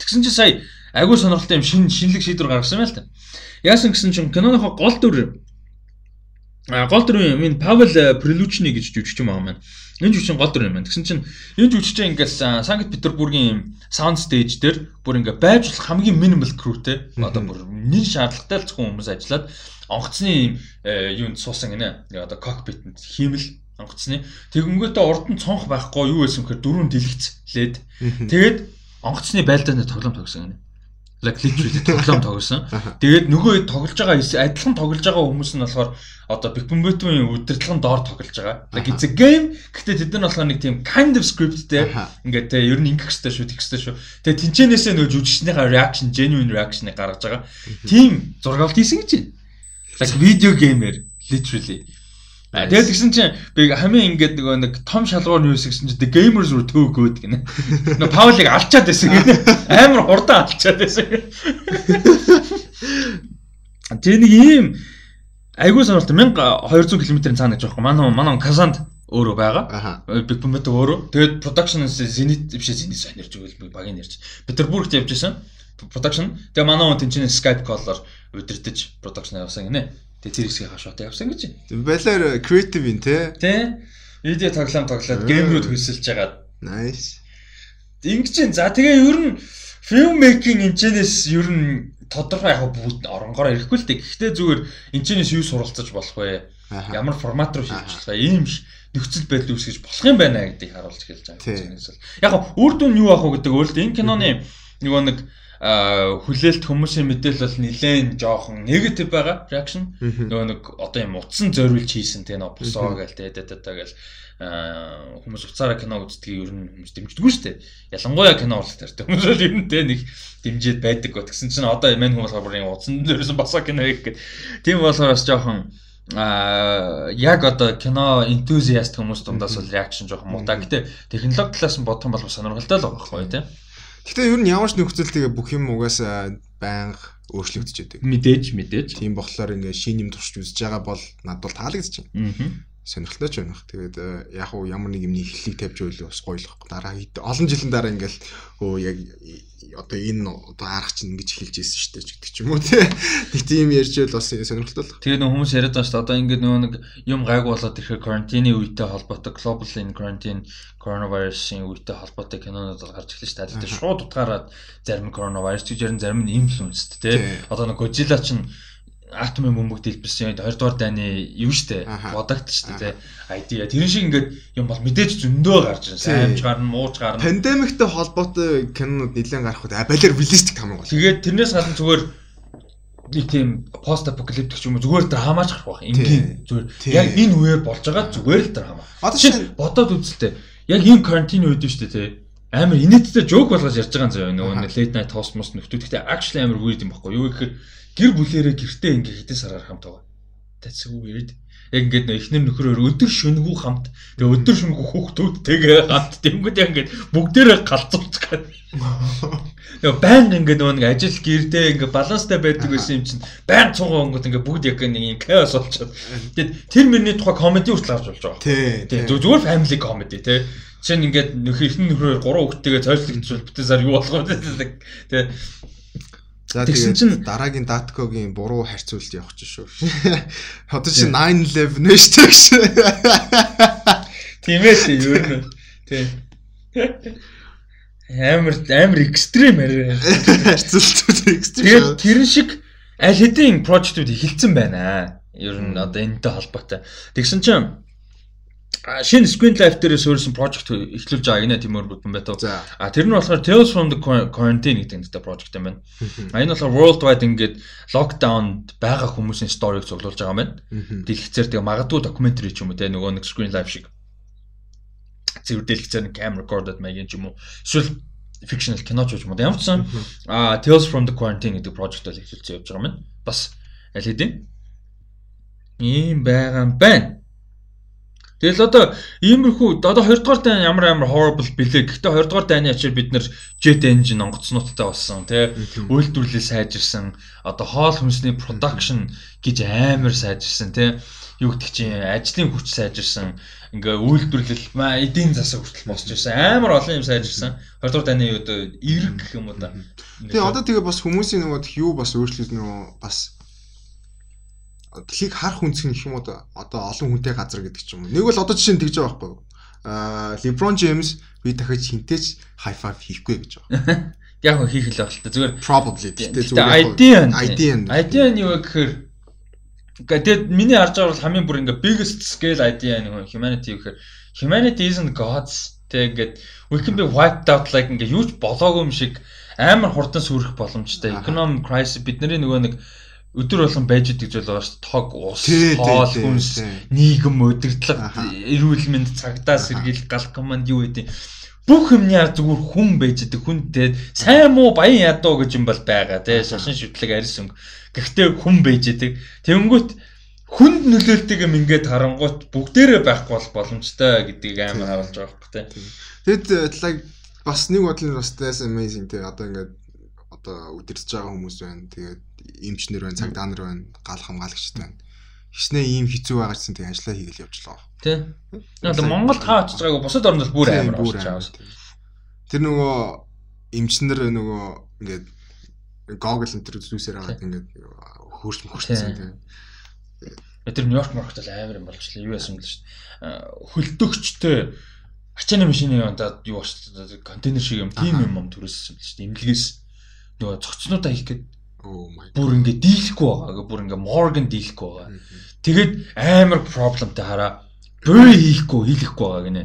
тэгсэн чинь сая Айгуу сонирхолтой юм шин шинэлэг шийдвэр гаргасан юм л та. Яасан гэсэн чинь киноныхоо гол дүр а гол дүр юм энэ Павел Прилучны гэж жүжигч юм аа маань. Энэ жүжигчин гол дүр юм байна. Тэгсэн чинь энэ жүжигчин ингээс Санкт Петербургийн саунд стейж дээр бүр ингээ байж болох хамгийн минимал крүүтэй одоо бүр нэг шаардлагатай л зөвхөн хүмүүс ажиллаад онгоцны юунд суусан гинэ. Одоо кокпитэнд хиймэл онгоцны. Тэгэнгүүтээ урд нь цонх байхгүй юу байсан гэхээр дөрөв дэлгэцлээд тэгээд онгоцны байлдааны тоглоом тогсон гинэ like literally тоглоом тоглосон. Тэгээд нөгөө тоглож байгаа адилхан тоглож байгаа хүмүүс нь болохоор одоо Bigboom-ийн удирдлагын доор тоглож байгаа. Like it's a game. Гэтэ тэд нар болохоор нэг тийм kind of scriptтэй ингээд те ер нь ингэх хэрэгтэй шүү, тэгх хэрэгтэй шүү. Тэгээд тэнцэнээсээ нөгөө жүжигчнийхаа reaction, genuine reaction-ыг гаргаж байгаа. Тим зургаалт хийсэн гэж байна. Like video gamer literally. Тэгээд тэгсэн чинь би хамгийн ингээд нөгөө нэг том шалгуур нь юу гэсэн чинь the gamers were too good гинэ. Нөгөө Паулыг алчаад байсан гинэ. Амар хурдан алчаад байсан. Тэр нэг ийм айгуу сонирхолтой 1200 км-ийн цаана гэж байхгүй. Манай манай Казанд өөрөө байгаа. Big Boom өөрөө. Тэгээд production Zenit биш Zenit ярьж өгөл багийн ярьж. Петербургт явж исэн. Production. Тэгээ манай хүн тэнцэн Skype call-оор удирдах production явсан гинэ. Тэгээ хэсгийг хашаатаа явсан гэж. Балаар креатив ин те. Тэ. Видео тоглоом тоглоод геймрүүд хөсөлж байгаа. Nice. Ингэж чинь за тэгээ ер нь фильм мейкинг энэчнээс ер нь тодорхой яг бүгд оронгоор ирэхгүй л дээ. Гэхдээ зүгээр энэчнээс юу суралцаж болох вэ? Ямар формат руу шилжүүлж байгаа ийм нөхцөл байдал үүсгэж болох юм байна гэдгийг харуулж хэлж байгаа. Яг үр дүн юу ах вэ гэдэг өөр энэ киноны нөгөө нэг хүлээлт хүмүүсийн мэдээлэл бол нилээн жоохон негатив байгаа reaction. Нөгөө нэг одоо юм утсан зориулж хийсэн те нөө босоо гээл те те те гээл хүмүүс уцаараа кино үздгийг ер нь хүмүүс дэмждэггүй шүү дээ. Ялангуяа кино урлах тартай хүмүүс л ер нь те нэг дэмжиж байдаг гот. Тэгсэн чинь одоо мань хүмүүс болохоор утсан дээрсэн босоо кино хийх гэдэг. Тийм болохоор бас жоохон а яг одоо кино enthusiast хүмүүс дундаас бол реакшн жоох муу та. Гэтэ технологи талаас нь бодох юм бол сонирхолтой л байгаа байхгүй тийм. Гэтэ ер нь ямар ч нөхцөл тэгээ бүх юм угаасаа байнга өөрчлөгдөж яадаг. Мэдээж мэдээж. Тийм болохоор ингээ шин юм туршиж үзэж байгаа бол надад бол таалагдчих. Аа сонирхолтой ч байна. Тэгээд э, яг уу ямар нэг юмний эхлэлийг тавьж байвал бас гоё л баг. Дараа олон жилийн дараа ингээл өө яг одоо энэ одоо арга чинь ингэж эхэлж ирсэн шүү дээ гэдэг ч юм уу тий. Тийм ярьж байл бас сонирхолтой л. Тэгээд нөх хүмүүс яриад байгаа шүү дээ. Одоо ингээд нөгөө нэг юм гайг болоод ирэхээр карантины үетэй холбоотой global in quarantine coronavirus-ийн үетэй холбоотой кинонууд гарч эхэлж. Тэгээд шууд утгаараад зарим coronavirus гэж ярин зарим нь influence тий. Одоо нэг Godzilla чинь атомын бөмбөг дэлбэрсэн 2 дугаар дайны юу штэ? Продакт штэ тий ID тэрэн шиг ингээд юм бол мэдээж зөндөө гарч ирсэн саймж гарна мууж гарна. Пандемиктэй холбоотой кинонууд нэлээд гарах үед балер реалистик том гол тэгээд тэрнээс гадна зүгээр нэг тийм пост апокалиптик юм зүгээр драмаж гарах байх энгийн зүгээр. Яг энэ үеэр болж байгаа зүгээр л драма одоо чинь бодоод үзэлтэй. Яг энэ карантин үед штэ тий амар инээдтэй жоок болгож ярьж байгаа юм заяа. Нөгөө late night host мос нөхдүүд. Гэхдээ actually амар weird юм баггүй юу гэхээр гэр бүлээрээ гэртээ ингээ хэдэн сараар хамт байгаа. That's so weird. Яг ингээд нөө эхнэр нөхрөөр өдөр шөнөгүү хамт. Тэгээ өдөр шөнөгүү хүүхдүүдтэйгээ хамт тэнгүүд яг ингээд бүгдээрээ галзуурцгаад. Нөгөө баян ингээд нөгөө нэг ажил гэрдээ ингээд баланстай байдаг гэсэн юм чинь баян цугаа өнгөт ингээд бүгд яг нэг юм chaos болчиход. Тэгээд тэр мөрний тухай комеди хүртэл авч болж байгаа. Тий. Зүгээр family comedy тий. Чинь ингээд нөхөр эхнэр нөхрөөр гурван хүүхдтэйгээ цойрлогдчихвол битээ сар юу болох вэ? Тий За тэгсэн чинь дараагийн Datkog-ийн буруу харьцуулт явах чинь шүү. Одоо чи 911 нэ шүү гэж. Тийм ээ тийм юу нэ. Тийм. Амар амар экстрим харьцуултууд экстрим. Тэрэн шиг аль хэдийн прожектууд эхэлсэн байна. Ер нь одоо энэтэй холбоотой. Тэгсэн чинь шинэ Screen Life дээр суурьсан project эхлүүлж байгаа гинэ Тимур Бүтэнбатов. А тэр нь болохоор Tales from the Quarantine гэдэг нэртэй project юм байна. А энэ болохоор worldwide ингээд lockdown байгаа хүмүүсийн storyг цуглуулж байгаа юм байна. Дэлгэцээр тэгээ магадгүй documentary ч юм уу те нөгөө нэг Screen Life шиг зэрэг дэлгэцээр нэг cam recorded маягийн ч юм уу. Эсвэл fictional кино ч юм уу. Ямар ч сан а Tales from the Quarantine гэдэг project бол эхлүүлсэн явж байгаа юм байна. Бас аль хэдийн ийм байгаа юм байна. Тэгэл одоо иймэрхүү одоо 2 дугаар дайн ямар амар horrible бэлээ. Гэхдээ 2 дугаар дайны ачаар бид нэр jet engine онгоцнуудтай болсон тий. Үйлдвэрлэл сайжирсан. Одоо хоол хүнсний production гэж амар сайжирсан тий. Юу гэдэг чинь ажлын хүч сайжирсан. Ингээ үйлдвэрлэл маа эдийн засаг хүртэл босч ирсэн. Амар олон юм сайжирсан. 2 дугаар дайны одоо эрг гэх юм уу да. Тэгээ одоо тэгээ бас хүмүүсийн нөгөө юу бас өөрчлөлт нөгөө бас дэлхийг харах үнцг нь их юм уу одоо олон хүнтэй газар гэдэг ч юм уу. Нэг бол одоо жишээ нь тэгж байгаа байхгүй юу? Аа LeBron James би дахиж хинтээч high five хийхгүй гэж байгаа. Яг хөө хийх л байх л та. Зүгээр probably. Гэхдээ зүгээр idea idea idea нь юу гэхээр тэгээд миний харж байгаа бол хамгийн бүр ингээ biggest scale idea нэг humanity гэхээр humanity isn't gods тэгээд we can be wiped out like ингээ юу ч болоогүй юм шиг амар хурдан сүрэх боломжтой. Economic crisis бидний нөгөө нэг өдөр болгон байж идэг зүйл байгаа шүү дээ. Тог, ус, хоол, хүнс, нийгэм, удирдлага, эрүүл мэнд, цагдаа сэргийл, гал команд юу гэдэг бүх юмны ар зүгээр хүн байж идэг. Хүн те сайн муу баян ядуу гэж юм бол байгаа те шашин шүтлэг арьс өнгө. Гэхдээ хүн байж идэг. Тэнгүүт хүнд нөлөөлдөг юм ингээд харангуут бүгдээрээ байхгүй бол боломжтой гэдгийг амар харуулж байгаа байхгүй те. Тэгэд like бас нэг бодлын бас that's amazing те одоо ингээд одоо үдирч байгаа хүмүүс байна. Тэгээд эмчнэр байна, цагдаа нар байна, гал хамгаалагчд байна. Хичнээн ийм хэцүү байгаа гэсэн тэг ажиллаа хийгээл явжлаа. Тий. Одоо Монголд хаа очиж байгаагүй бусад орнд бол бүр амар очиж байгаа. Тэр нөгөө эмчнэр нөгөө ингээд Google энэ төр зүйлсээр хагаад ингээд хөрч мөхөрчсөн тий. Тэр Нью-Йорк маркет бол амар юм болчихлоо. Юу яасан бэл шүү дээ. Хөлдөгчтэй ачааны машины ондаад юу болчихлоо. Контейнер шиг юм тийм юм юм төрөөссөн бэл шүү дээ. Имлгээс нөгөө цогцнуудаа хийх гээд бүр ингээ дийлэхгүй байгаа. Бүр ингээ Morgan дийлэхгүй байгаа. Тэгээд амар проблемтай хараа. Bury хийхгүй хийхгүй байгаа гинэ.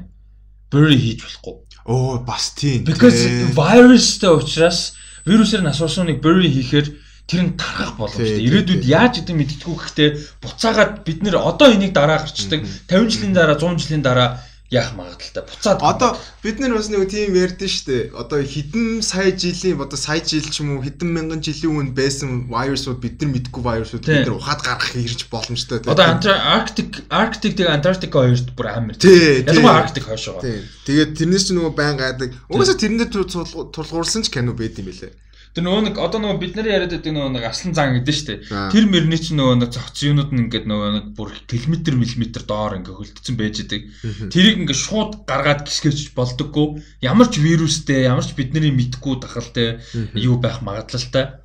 Bury хийж болохгүй. Оо бас тийм. Because virusтэй учраас вирусээр насуусан нэг bury хийхээр тэр нь тархах боломжтой. Ирээдүйд яаж гэдэг мэдчихгүй гэхдээ буцаагаад бид нэр одоо энийг дараа гарчдаг 50 жилийн дараа 100 жилийн дараа яах магадaltaй? Буцаад одоо бид нар бас нэг тийм ярьдэн штэ одоо хэдэн сая жилийн одоо сая жил ч юм уу хэдэн мянган жилийн өмнө байсан вирусууд бид нар мэдгүй вирусууд бид нар ухаад гаргах ирж боломжтой тийм одоо Арктик Арктик тэг Антарктика хоёрт бүр амар тийм. Ялангуяа Арктик хойш байгаа. Тийм тэгээд тэрнээс ч нөгөө байн гайдаг. Угаасаа тэрнээ тулгуурсан ч кино байд юм билээ Тэр нөгөө нэг одоо нөгөө бид нар яриад байдаг нөгөө нэг аслан зан гэдэг шүү дээ. Тэр мөрний чинь нөгөө нэг цогц юунууд нь ингээд нөгөө нэг бүр километр миллиметр доор ингээд хөлдсөн байж идэг. Тэрийг ингээд шууд гаргаад гисгэж болдоггүй. Ямар ч вирустэй, ямар ч бидний мэдгүй дахалтай юу байх магадлалтай.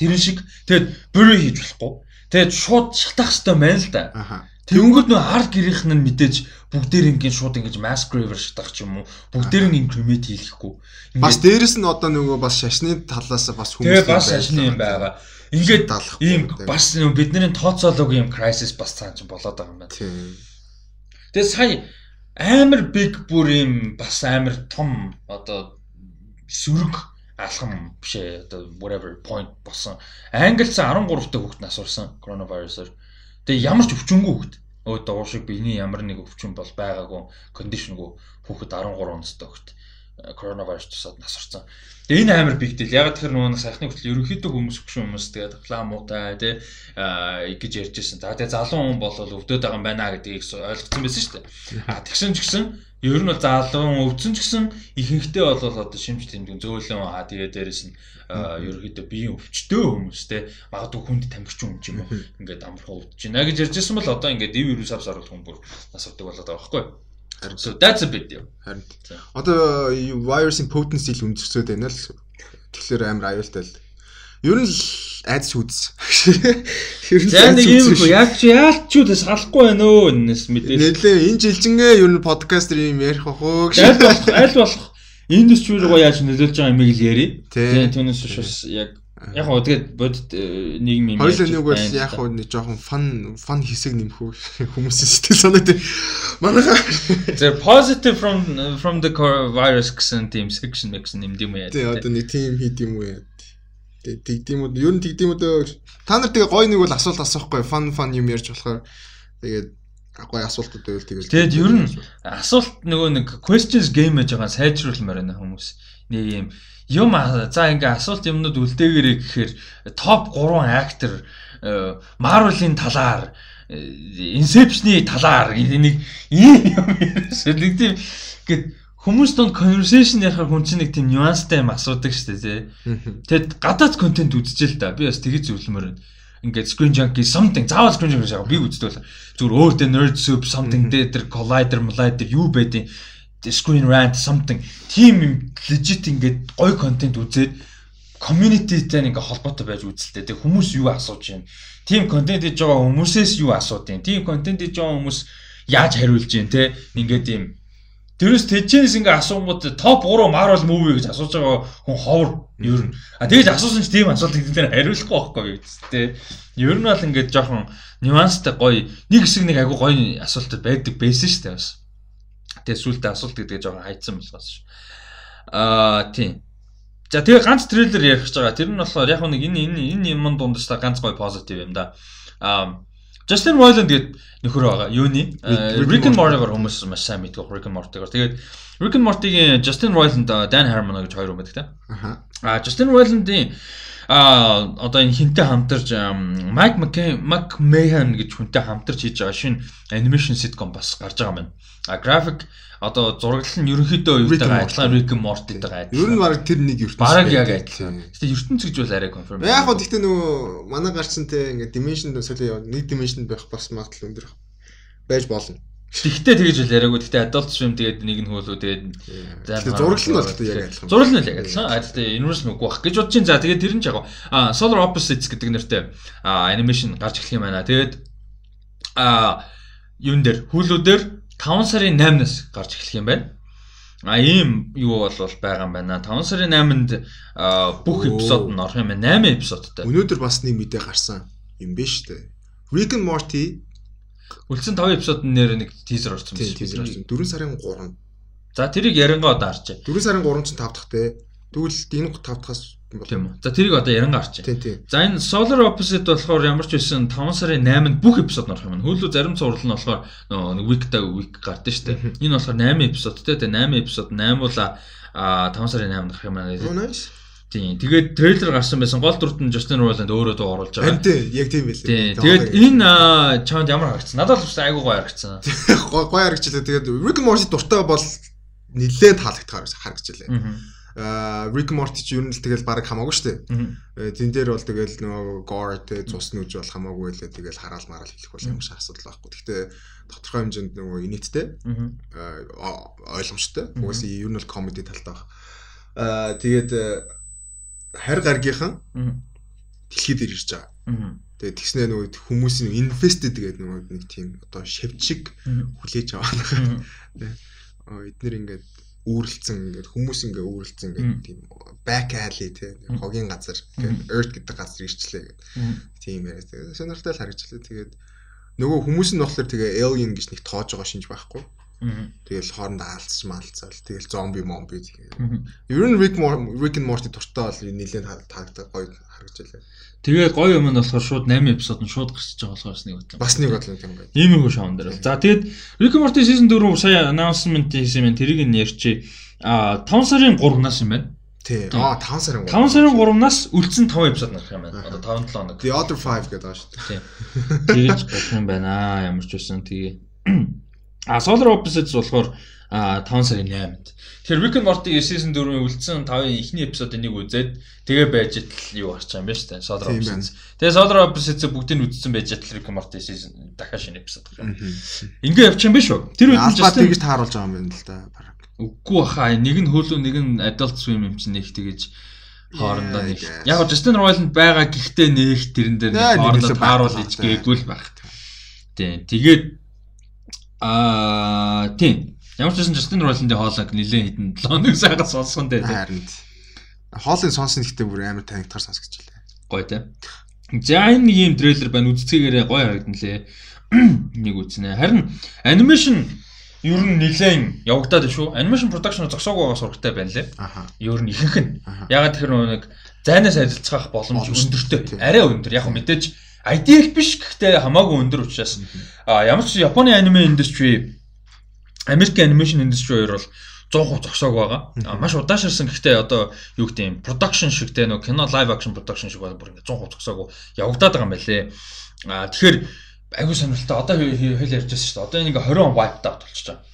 Тэрэн шиг тэгэд бүрээ хийж болохгүй. Тэгэд шууд шатах хэвээр байна л да. Тэнгүүд нөө ард гэрийнх нь мэдээж бүгдээр ингээд шууд ингэж mass graver шатах ч юм уу бүгдээр нь increment хийхгүй. Бас дээрэс нь одоо нөгөө бас шашны талаас бас хүмүүс Тэгээ бас шашны юм байгаа. Ингээд ийм бас бидний тооцоолог юм crisis бас цаан ч болоод байгаа юм байна. Тэгээ сая амар big бүр юм бас амар том одоо сөрөг алхам биш ээ одоо whatever point босон. Англиц 13 та хүүхэд насурсан коронавирусаар Тэгээ ямар ч өвчнгүй хөхт. Өө дуу шиг биений ямар нэг өвчин бол байгаагүй кондишнгүй хүүхэд 13 онцтой хөхт коронавирус тусаад насарсан. Тэгээ энэ амар бигдэл. Яг тэр нөгөө сайхны хөтөл ерөнхийдөө хүмүүс өгшин хүмүүс тэгээд план муутай тий гэж ярьж ирсэн. За тэгээ залуу хүн бол өвдөд байгаа юм байна гэдгийг ойлгоцсон байсан шүү дээ. А тэгсэн ч гэсэн Ер нь бол залуу өвдсөн ч гэсэн ихэнхдээ бол одоо шимж тэмдэг зөөлөн аа тэгээ дээрэс нь ерөөхдөө биеийн өвчтөө хүмүүс те магадгүй хүнд тамхичин хүн ч юм уу ингээд амархан өвдөж байна гэж ярьжсэн бол одоо ингээд ив вирус авс оруулах хүн бүр нас авдаг болоод байгаа байхгүй Харин so that's a big deal. Харин. Одоо вирусын potency л өндөсөд байна л. Тэгэхээр амар аюултай л. Ер нь л айдас үдс. Ер нь нэг юм уу яг чи яалт ч үдээс салахгүй байна өө энэс мэдээ. Нэлээ энэ жилжингээ ер нь подкастер юм ярих ах уу. Аль болох аль болох индастри руу яаж нөлөөлж байгаа юмыг л ярий. Тийм түүнээс бас яг яг гоо тэгээд бодит э, нийгэм юм. Хоёул нэг бас яг гоо нэг жоохон фан фан хэсэг нэмэх үү хүмүүсийн сэтгэл санаа тийм. Манайха the positive from from the virus гэсэн тийм section гэсэн нэмд юм яа. Тийм одоо нэг тийм хийд юм уу яа. Тэгдэм үү? Ер нь тэгдэм үү? Та нар тэгээ гой нэг бол асуулт асуухгүй фан фан юм ярьж болохоор тэгээд гой асуултууд байвал тэгээд Тэгээд ер нь асуулт нөгөө нэг questions game гэж байгаа сайжруулмаар байна хүмүүс. Нэг юм юм за ингээ асуулт юмнууд үлдээгээрэй гэхээр топ 3 актер Marvel-ийн талаар Inception-ы талаар нэг ийм юм ярьсан. Нэг тийм гээд Хүмүүс донд conversation ярихаар хүн чинь нэг тийм нюанстай юм асуудаг шүү дээ тий. Тэгэд гадаад контент үзчихэл та. Би бас тэгэж зөвлөмөр байна. Ингээд screen junkie something заавал screen junkie шагаа би үздэг бол зүгээр өөртөө nerd soup something дээр collider collider юу байдیں۔ Screen rant something team legit ингээд гоё контент үзээд communityтэй ингээ холбоотой байж үзэлтэй. Тэг хүмүүс юу асууж байна? Team контент хийж байгаа хүмүүсээс юу асуудیں۔ Team контент хийж байгаа хүмүүс яаж хариулж байна те? Ингээд ийм Тэрнээс тэжээс ингээ асуугууд топ 3 Marvel movie гэж асууж байгаа хүн ховор ер нь. А тэгэж асуусан ч тийм асуулт хэдэн хариулахгүй байхгүй гэдэг. Ер нь бол ингээ жоохон нюанстай гоё нэг хэсэг нэг агүй гоё асуултууд байдаг байсан шүү дээ бас. Тэгээ сүултээ асуулт гэдэг жоохон хайцсан болохоос ш. Аа тийм. За тэгээ ганц трейлер ярих гэж байгаа. Тэр нь болохоор яг нэг энэ энэ энэ юм дундаас та ганц гоё позитив юм да. Аа Justin Roiland гээд нөхөр байгаа. Юуны Rick and Morty-гоор хүмүүс маш сайн мэддэг Rick and Morty-гоор. Тэгээд Rick and Morty-гийн Justin Roiland, Dan Harmon гэж хоёр хүн байдаг те. Аа Justin Roiland-ийн а одоо энэ хинтээ хамтарч Mike McMahon гэж хүнтэй хамтарч хийж байгаа шинэ animation sitcom бас гарч байгаа юм. А график одоо зураглал нь ерөнхийдөө юутайгаа адилхан Rick and Morty-тайгаа адилхан. Ер нь баг тэр нэг ертөнц. Бараг яг адилхан. Гэтэ ертөнц гэж бол арай конфирм. Яг гоо гэхдээ нөгөө манай гарцсан те ингээд dimension солио нэг dimension байх бас магадлал өндөр байж болно. Тэгтээ тэгж үл яриаггүй. Тэгтээ adult swim тэгээд нэг нь хөлөө тэгээд зураглал нь бол яг адилхан. Зураглал нь яг адилхан. А тэгтээ universe нүггүй бах гэж бодож чинь. За тэгээд тэр нь ч яг а Solar Opposites гэдэг нэртэй animation гарч эхлэх юм байна. Тэгээд а юун дээр хөлөө дээр 5 сарын 8-наас гарч эхлэх юм байна. А ийм юу бол байгаа юм байна. 5 сарын 8-нд бүх эпизод нь орох юм байна. 8 эпизодтай. Өнөөдөр бас нэг мэдээ гарсан юм шүү дээ. Rick and Morty үлдсэн 5 эпизод нэр нэг тизер орсон байна. Тизер орсон. 4 сарын 3. За тэрийг ярингоо одоо харчаа. 4 сарын 3 чинь 5 дахь те. Тэгвэл энэ 5 дахаас тийм үү. За тэрийг одоо. Тийм тийм. За энэ Solar Opposite болохоор ямар ч байсан 5 сарын 8-нд бүх эпизод орох юм. Хөлөө зарим цуврал нь болохоор нэг week-та week гардаг шүү дээ. Энэ болохоор 8 эпизодтэй. Тэгээ 8 эпизод 8 уула а 5 сарын 8-нд гарах юм аа. Тийм. Тэгээд трейлер гарсан байсан. Гол дүрт нь Justin Roiland өөрөө дуу оруулж байгаа. Тийм, яг тийм байлээ. Тийм. Тэгээд энэ чамд ямар харагдсан? Надад л айгуу гоё харагдсан. Гоё харагдчихлаа. Тэгээд Rick Morty дуртай бол нилээд таалагдахаар харагдчихлаа. Аа Rick Morty ч ер нь л тэгэл баг хамаагүй шүү дээ. Тэн дээр бол тэгэл нөгөө gore тэ цус нүж бол хамаагүй лээ. Тэгэл хараал мараал хэлэх бол ямар ч асуудал байхгүй. Гэхдээ тодорхой хэмжээнд нөгөө инэттэй ойлгомжтой. Угсаа ер нь бол комеди талтай баг. Аа тэгээд харь гаргийнхан дэлхий дээр ирж байгаа. Тэгээд тэгснэ нөгөө хүмүүсийн инвестед гэдэг нөгөө нэг тийм одоо шавьчиг хүлээж аваа. Эднэр ингээд үүрлцэн ингээд хүмүүс ингээд үүрлцэн ингээд тийм back alley тий хогийн газар ингээд earth гэдэг газар ирчлээ гэдэг. Тийм яриа. Тэгээд сонирхолтой л харагчлаа. Тэгээд нөгөө хүмүүс нь болохоор тэгээ alien гэж нэг тоож байгаа шинж байхгүй. Тэгэл хоорондоо аалцж маалцаал. Тэгэл зомби момби тэгээ. Ер нь Rick Rick and Morty туртай бол нэлээд таагддаг гоё харагдж байлаа. Тэгээ гоё юм нь болохоор шууд 8 эпизод нь шууд гарч байгаа болохоос нэг бодлоо. Бас нэг бодлоо тийм гоё. Ийм их шоун дээр. За тэгээд Rick and Morty season 4 сая announcement хийсэн юм. Тэрийг нь ярьчи. А 5 сарын 3-наас юм байна. Тий. Аа 5 сарын 3. 5 сарын 3-наас үлдсэн 5 эпизод гарах юм байна. Одоо 5 7 хоног. The Other 5 гэдэг дээ. Тий. Тэгэж гарах юм байна. Ямар ч байсан тэгээ. А Solar Opposites болохоор 5 сарын 8-нд. Тэгэхээр Rick and Morty season 4-ийн үлдсэн 5-ын эхний эпизодыг нэг үзээд тэгээ байж тал юу гарч байгаа юм бэ штэ Solar Opposites. Тэгээ Solar Opposites бүгдийг нь үзсэн байж тал Rick and Morty season дахиад шинэ эпизод гарах. Ингээ явчих юм биш үү? Тэр үед нь just тэгж тааруулж байгаа юм байна л да. Үгүй баха. Нэг нь Hulu, нэг нь Adult Swim юм чинь нэг тэгэж хоорондоо нэг. Яг Justin Roiland байгаа гэхдээ нэг тэрэн дээр хоорондоо тааруул иж гээгүй л байх. Тийм. Тэгээд Аа тийм. Ямар ч байсан Justin Roiland-ийн хоолойг нэлээд хитэн 7 хоног сайхан сонссон дээ. Харин. Хоолыг сонсон гэхдээ бүр амар танигдахаар сонсгож байлаа. Гоё те. За энэ нэг юм трейлер байна. Үзцгээгээрээ гоё харагдан лээ. Нэг үзнэ. Харин анимашн ер нь нэлээд явагдаад шүү. Анимашн production зогсоог байгаа сурагтай байна лээ. Ер нь ихэнх нь. Ягаад тэр нэг зайнаас арилцах боломж өндөртэй. Арай өндөр. Яг мэдээж ideal биш гэхдээ хамаагүй өндөр учраас ямар ч Японы аниме индастри Америк анимашн индастри хоёр бол 100% зогсоог байгаа. Маш удаашрсан гэхдээ одоо юу гэдэг юм production шиг те нөө кино live action production шиг бол бүр ингээ 100% зогсоог явагдаад байгаа юм байлээ. А тэгэхээр айгүй сонирхолтой одоо хэл ярьж байсан шүү дээ. Одоо ингээ 20 он wiped out болчихж байгаа.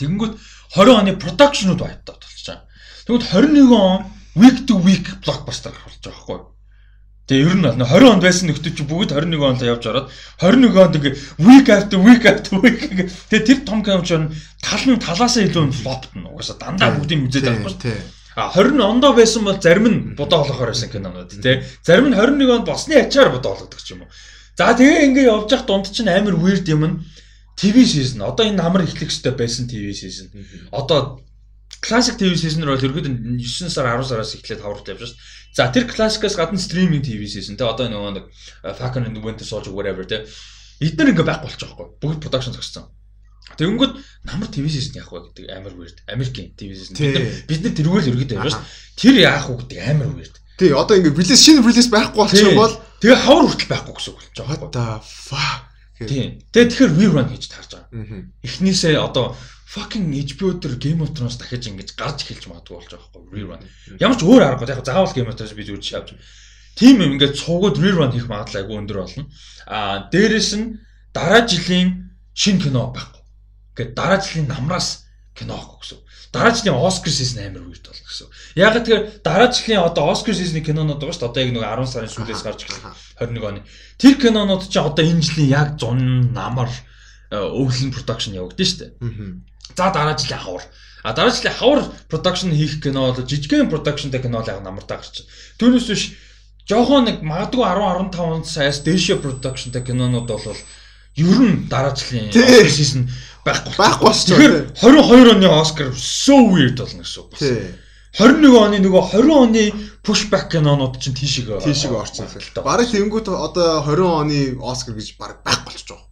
Тэгэнгүүт 20 оны production-ууд wiped out болчихж байгаа. Тэгвэл 21 он week to week blockbuster гарч болж байгаа байхгүй юу? Тэгээ ер нь 20 онд байсан нөхдөд чи бүгд 21 онд явж ороод 21 онд ингээ week after week after week тэгээ тэр том киноч нь тал нь талаасаа илүү флоптно. Угаасаа дандаа бүгдийг үзээд байгаа шүү. А 20 ондоо байсан бол зарим нь будаа болохоор байсан кинонууд тий. Зарим нь 21 онд босны ачаар будаа болгодог ч юм уу. За тэгээ ингээ явж явах дунд чинь амар weird юм нь TV season. Одоо энэ амар эхлэх хэрэгтэй байсан TV season. Одоо классик TV season бол ерөөд 9 сар 10 сараас эхлээд хавралт явж шээ. За тэр классикаас гадна стриминг TV season те одоо нөгөө нэг Falcon and the Winter Soldier whatever те эдгээр ингээ байхгүй болчих жоохгүй. Бүгд production зогссон. Тэгэнгүүт намар TV season яах вэ гэдэг амар weird. Америкийн TV season. Бид нар бид нар тэрүүгээр ерөөд явж шээ. Тэр яах вэ гэдэг амар weird. Тий одоо ингээ релиз шинэ релиз байхгүй болчих юм бол тэгээ хавар хүртэл байхгүй гэсэн үг болж байгаа. What the fuck. Тийм. Тэгээ тэгэхээр rerun хийж таарж байгаа. Эхнээсээ одоо fucking HBO дээр Game of Thrones дахиж ингэж гарч эхэлж магадгүй болж байгаа байхгүй rerun. Ямар ч өөр аргагүй яг заавал Game of Thrones би зүгээр шавж. Тим юм ингээд цуугууд rerun хийх магадлал айгүй өндөр болно. Аа дээрэс нь дараа жилийн шинэ кино байхгүй. Ингээд дараа жилийн намраас кино авахгүй гэсэн. Дараа жилийн Оскар season амар үерт болно гэсэн. Яг тэгэхээр дараа жилийн одоо Оскар season кинонууд байгаа шүү дээ. Одоо яг нэг 10 сарын сүүлээс гарч эхэлсэн 21 оны. Тэр кинонууд чинь одоо энэ жилийн яг 100 намар өвлөн production явагдсан шүү дээ. За дараа жилийн хавар. А дараа жилийн хавар production хийх кино бол жижигхэн productionтэй кино л яг намартаа гарч. Түүнээс биш жоохон нэг магадгүй 10 15 онд саяас дээшээ productionтэй кинонууд бол ер нь дараа жилийн season байхгүй байхгүй болчих. Тэгэхээр 22 оны Oscar so weird болно гэсэн үг байна. 21 оны нөгөө 20 оны pushback кинонууд чинь тийшээ тийшээ орсон л та. Бараг тэнгууд одоо 20 оны Oscar гэж бараг байхгүй болчих жоо.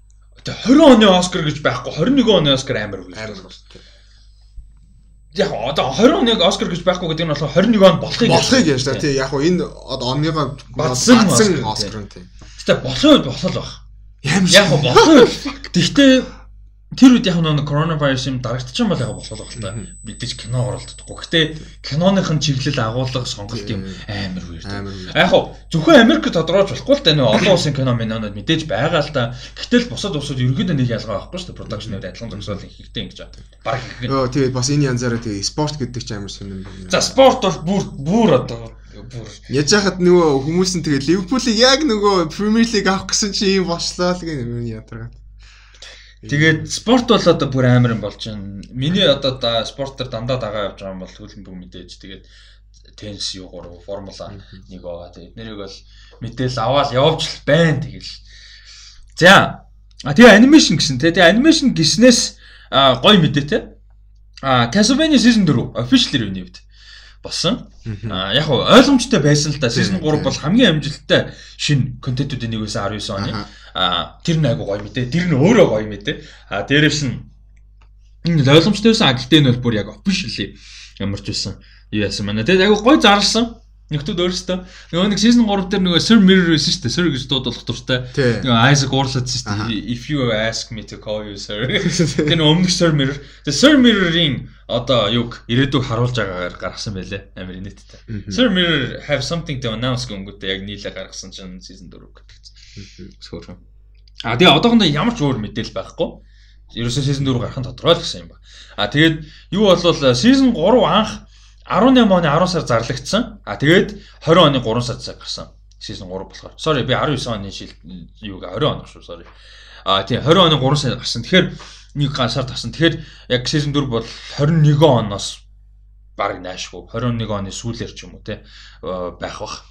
Тэгээ 20 оны Оскар гэж байхгүй 21 оны Оскар амар. Амар. яг одоо 20 оныг Оскар гэж байхгүй гэдэг нь болохоор 21 он болохыг болохыг яаж та тий яг энэ одоо оныгоо бадсан Оскар нь тий. Гэтэ болох үед болох л баг. Яг хоо болох. Гэхдээ Тэр үед яг нэг коронавирус юм дарагдчих юм бол яг болох л та мэдээж кино оролдохгүй. Гэтэ киноных нь чиглэл агуулга сонголт юм амар үер. Яг хоо зөвхөн Америк тодорхойлж болохгүй л та нэг олон улсын кино минонод мэдээж байгаа л та. Гэтэл бусад улсууд ерөөдөө нэг ялгаа байхгүй шүү дээ. Продакшнээр адилхан зогсоол хийхтэй ингэж байна. Бараг их. Өө тэгээд бас энэ янзаараа тэгээд спорт гэдэг ч амар байна. За спорт бол бүр бүр одоо бүр Яаж яхад нөгөө хүмүүс нь тэгээд Ливерпулийг яг нөгөө Премьер Лиг авах гэсэн чи юм болчлоо л гэх юм ядаргаад. Тэгээд спорт бол одоо бүр амар юм болж байна. Миний одоо спортоор дандаа дагаа явж байгаа юм бол хөлбөмбөг мэдээж тэгээд теннис юу гурав формула нэг байгаа. Тэгээд нэрийг бол мэдээл аваад явж л байна тэгэл. За. А тэгээ анимашн гэсэн те. Тэгээ анимашн гиснээс гой мэдээ те. А Castlevania season 4 official review-д болсон. А яг ойлгомжтой байсан л да. Season 3 бол хамгийн амжилттай шинэ контентуудын нэг байсан 19 оны. А тэр нь айгу гоё мэдээ. Тэр нь өөрөө гоё мэдээ. А дээрээс нь энэ ойлгомжтой байсан. Гэхдээ энэ бол бүр яг officially ямарч байсан. Юу яасан манай. Тэгээд айгу гоё зарлсан. Нөхдүүд өөрөөсөө нөгөө нэг season 3 дээр нөгөө Sir Mirror байсан шүү дээ. Sir гэж дуудах дуртай. Нөгөө Isaac уурлаад шүү дээ. If you ask me to call you sir. Тэр өмнөх Sir Mirror. Тэгээ Sir Mirror-ийн одоо юг ирээдүг харуулж байгаагаар гаргасан байлээ. Амар нийттэй. Sir Mirror have something to announce гүнгүүтээ яг нийлээ гаргасан чинь season 4 гэдэг. Сөхөр. А тэгээ одоохондоо ямар ч өөр мэдээлэл байхгүй. Ерөөсөө season 4 гарах нь тодорхой л гэсэн юм ба. А тэгээд юу болвол season 3 анх 18 оны 10 сар зарлагдсан. А тэгээд 20 оны 3 сар цаг гарсан. Season 3 болохоор. Sorry би 19 оны шил юу 20 он шүү sorry. А тийм 20 оны 3 сар гарсан. Тэгэхээр нэг сар тасан. Тэгэхээр яг season 4 бол 21 оноос баг наашгүй 21 оны сүүлээр ч юм уу те байх бах.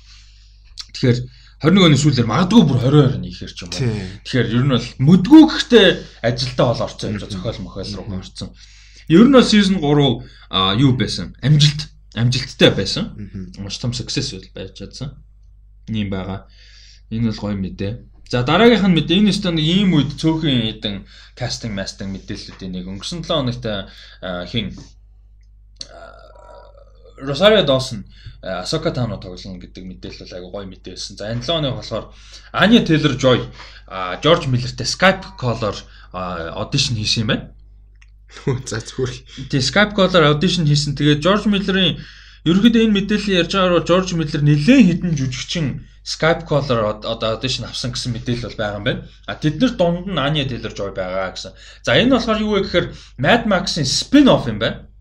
Тэгэхээр 21 оны сүүлээр магадгүй бүр 22 оны ихэр ч юм уу. Тэгэхээр ер нь бол мүдгүй гэхдээ ажилдаа бол орцсон юм жаа зохиол мохиол руу орцсон. Ер нь бол season 3 юу байсан? Амжилт амжилттай байсан. Маш том success байж чадсан. Ийм байгаа. Энэ бол гоё мэдээ. За дараагийнх нь мэдээ энэ өстө нэг ийм үед цөөхөн хэдэн кастинг мастинг мэдээллүүдийн нэг өнгөрсөн 7 хоногт хин Росарио Досон Асока Тано тоглоно гэдэг мэдээлэл айгу гоё мэдээлсэн. За энэ 7 оны болохоор Anya Taylor Joy Жорж Миллертэй Skype call-оор audition хийсэн юм байна. За зүгээр. Тэгээ Skype call-оор audition хийсэн. Тэгээ Жорж Миллерийн ерөөхдөө энэ мэдээлэл ярьж байгаагаар Жорж Миллер нэлээд хідэн жүжигчин Skype call-оор одоо audition авсан гэсэн мэдээлэл бол байгаа юм байна. А тэднэр дунд нь Anya Taylor Joy байгаа гэсэн. За энэ болохоор юу вэ гэхээр Mad Max-ийн spin-off юм байна.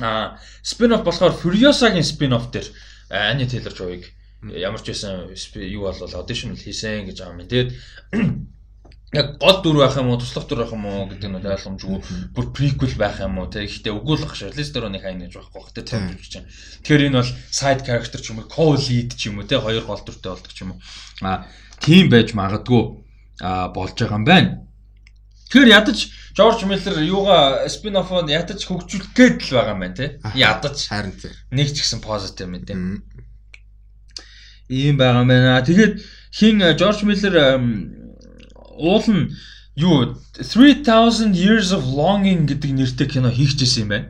А спин-офф болохоор Furiosa-гийн спин-офф дээр Anya Taylor-Joy-г ямар ч байсан юу бол audition хийсэн гэж байгаа юм. Тэгээд яг гол дүр байх юм уу, туслах дүр байх юм уу гэдэг нь ойлгомжгүй. Бүр prequel байх юм уу, тэг ихтэй өгүүлэх Charlize Theron-ыг хайн гэж байхгүй бах тэг тавьж чинь. Тэгэхээр энэ бол side character ч юм уу, co-lead ч юм уу, тэг хоёр гол дүртэй болдог ч юм уу. А тийм байж магадгүй болж байгаа юм байна. Тэгэхээр ядаж Жорж Миллер юугаа спин-оффод ядаж хөгжүүлэх гээд л байгаа юм байна тий. Ядаж. Харин тий. Нэг ч гэсэн позитив мэдээ. Ийм байгаа юм байна. Тэгээд хин Жорж Миллер уул нь юу 3000 years of longing гэдэг нэртэй кино хийх гэсэн юм байна.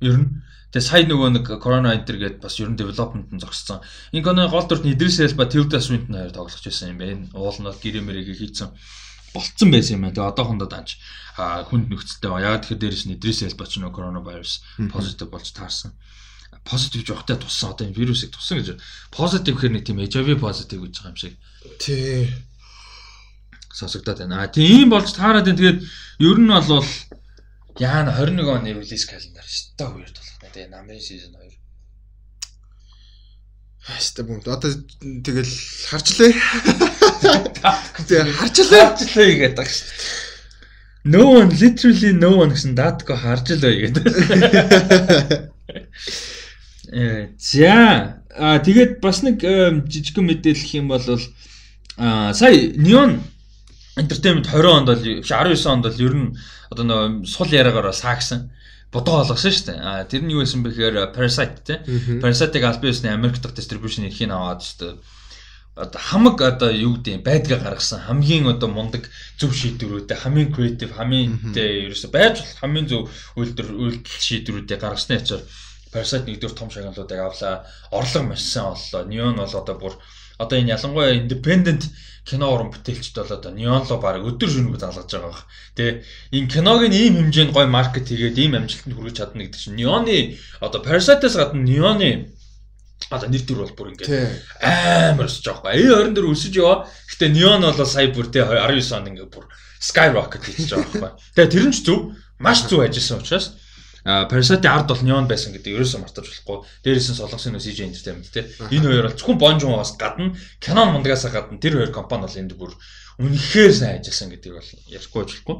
Ер нь Тэгээ сая нөгөө нэг Corona Enter гээд бас ер нь development нь зогссон. Энэ киноны гол дүрт Idris Elba, Tilda Swinton хоёр тоглож байсан юм байна. Уул нь гэрэмэрийг хийцэн болцсон байсан юм байна. Тэгээ одоохондоо данч хүнд нөхцөлтэй байгаа. Яг тэгэхээр дээрэс нь Idris Elba ч нөө коронавирус позитив болж таарсан. Позитив жоохтой туссан одоо энэ вирусыг туссан гэж. Позитив гэхээр нэг тийм HIV позитив гэж байгаа юм шиг. Тий. Сонсогдоод байна. А тийм болж таарад байна. Тэгээд ер нь бол яана 21 оны релиз календар өстой weird болох нэ. Тэгээ намын season 2 Хаста бүм. Одоо тэгэл харчлаа. Тэгээ харчлаа. Харчлаа гэдэг байгаа шүү дээ. No one literally no one гэсэн датко харж л бай гэдэг. Э за а тэгээд бас нэг жижигхэн мэдээлэх юм бол а сая Neon Entertainment 20 онд бол 19 онд бол ер нь одоо нэг сул яриагаар саагсан бодоо олгосон шүү дээ. А тэр нь юу байсан бэ гэхээр Parasite тий. Parasite-ыг аль биесний Америк дахь дистрибьюшн эрхийг аваад шүү дээ одоо хамаг одоо юу гэдэг байдгаа гаргасан хамгийн одоо мундаг зөв шийдвэрүүдээ хамгийн креатив хамгийн тэ ерөөсө байж болох хамгийн зөв үйлдвэр үйлдэл шийдвэрүүдээ гаргасны ачаар Parasite нэгдүгээр том шагналуудыг авлаа. Орлого маш сайн оллоо. Neon бол одоо бүр одоо энэ ялангуяа independent кино уран бүтээлчд бол одоо Neon руу баг өдөр шөнөгүй залгаж байгаа бах. Тэгээ энэ киног нь ийм хэмжээнд гой маркет хийгээд ийм амжилтанд хүргэж чадна гэдэг чинь Neon-ы одоо Parasite-аас гадна Neon-ы одоо нэр төр бол бүр ингээд амар өсөж байгаа байхгүй. A24 өсөж яваа. Гэтэ Neon бол сая бүр тэ 19 онд ингээд бүр skyrocket хийж байгаа байхгүй. Тэгээ тэр нь ч зөв маш зөв ажилласан учраас Parasite ард бол Neon байсан гэдэг ерөөсөө мартаж болохгүй. Дээрээс нь солонгосын CJ Entertainment те. Энэ хоёр бол зөвхөн Bonjour-оос гадна Canon мундагаас гадна тэр хоёр компани бол энд бүр үнэхээр сайн ажилласан гэдэг бол ярихгүй болохгүй.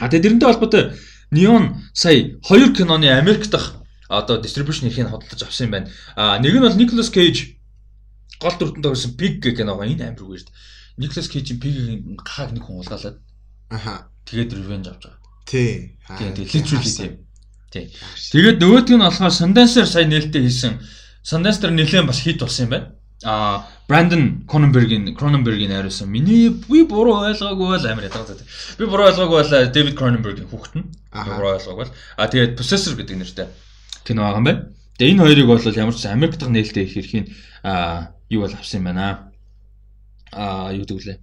А тэгээ тэрнтэй холбоотой Neon сая хоёр киноны Америк дахь одоо distribution эрхийг хөдөлж авсан юм байна. А нэг нь бол Nicolas Cage гол дүртэнд төрсэн Pig гэх киного энэ амир үгээрд. Nicolas Cage-ийн Pig-ийн гахааг нэг хүн улгаалаад. Аха. Тэгээд revenge авч байгаа. Тий. Тэгээд literally тийм. Тий. Тэгээд нөгөөдг нь болохоор Sundance-аар сая нээлттэй хийсэн Sundance-аар нэлээд бас хит болсон юм байна. А Brandon Cronenberg-ийн Cronenberg-ийн найруулсан. Миний би буруу ойлгоогүй бол амар ятгаа. Би буруу ойлгоогүй бол David Cronenberg-ийн хүүхэд нь. Буруу ойлгоогүй бол. А тэгээд Possessor гэдэг нэртэй кино байгаа юм байна. Тэгээ энэ хоёрыг бол ямар ч Америк дахь нээлттэй их хэрхийн а юу бол авсан юм байна. А юу гэдэг лээ.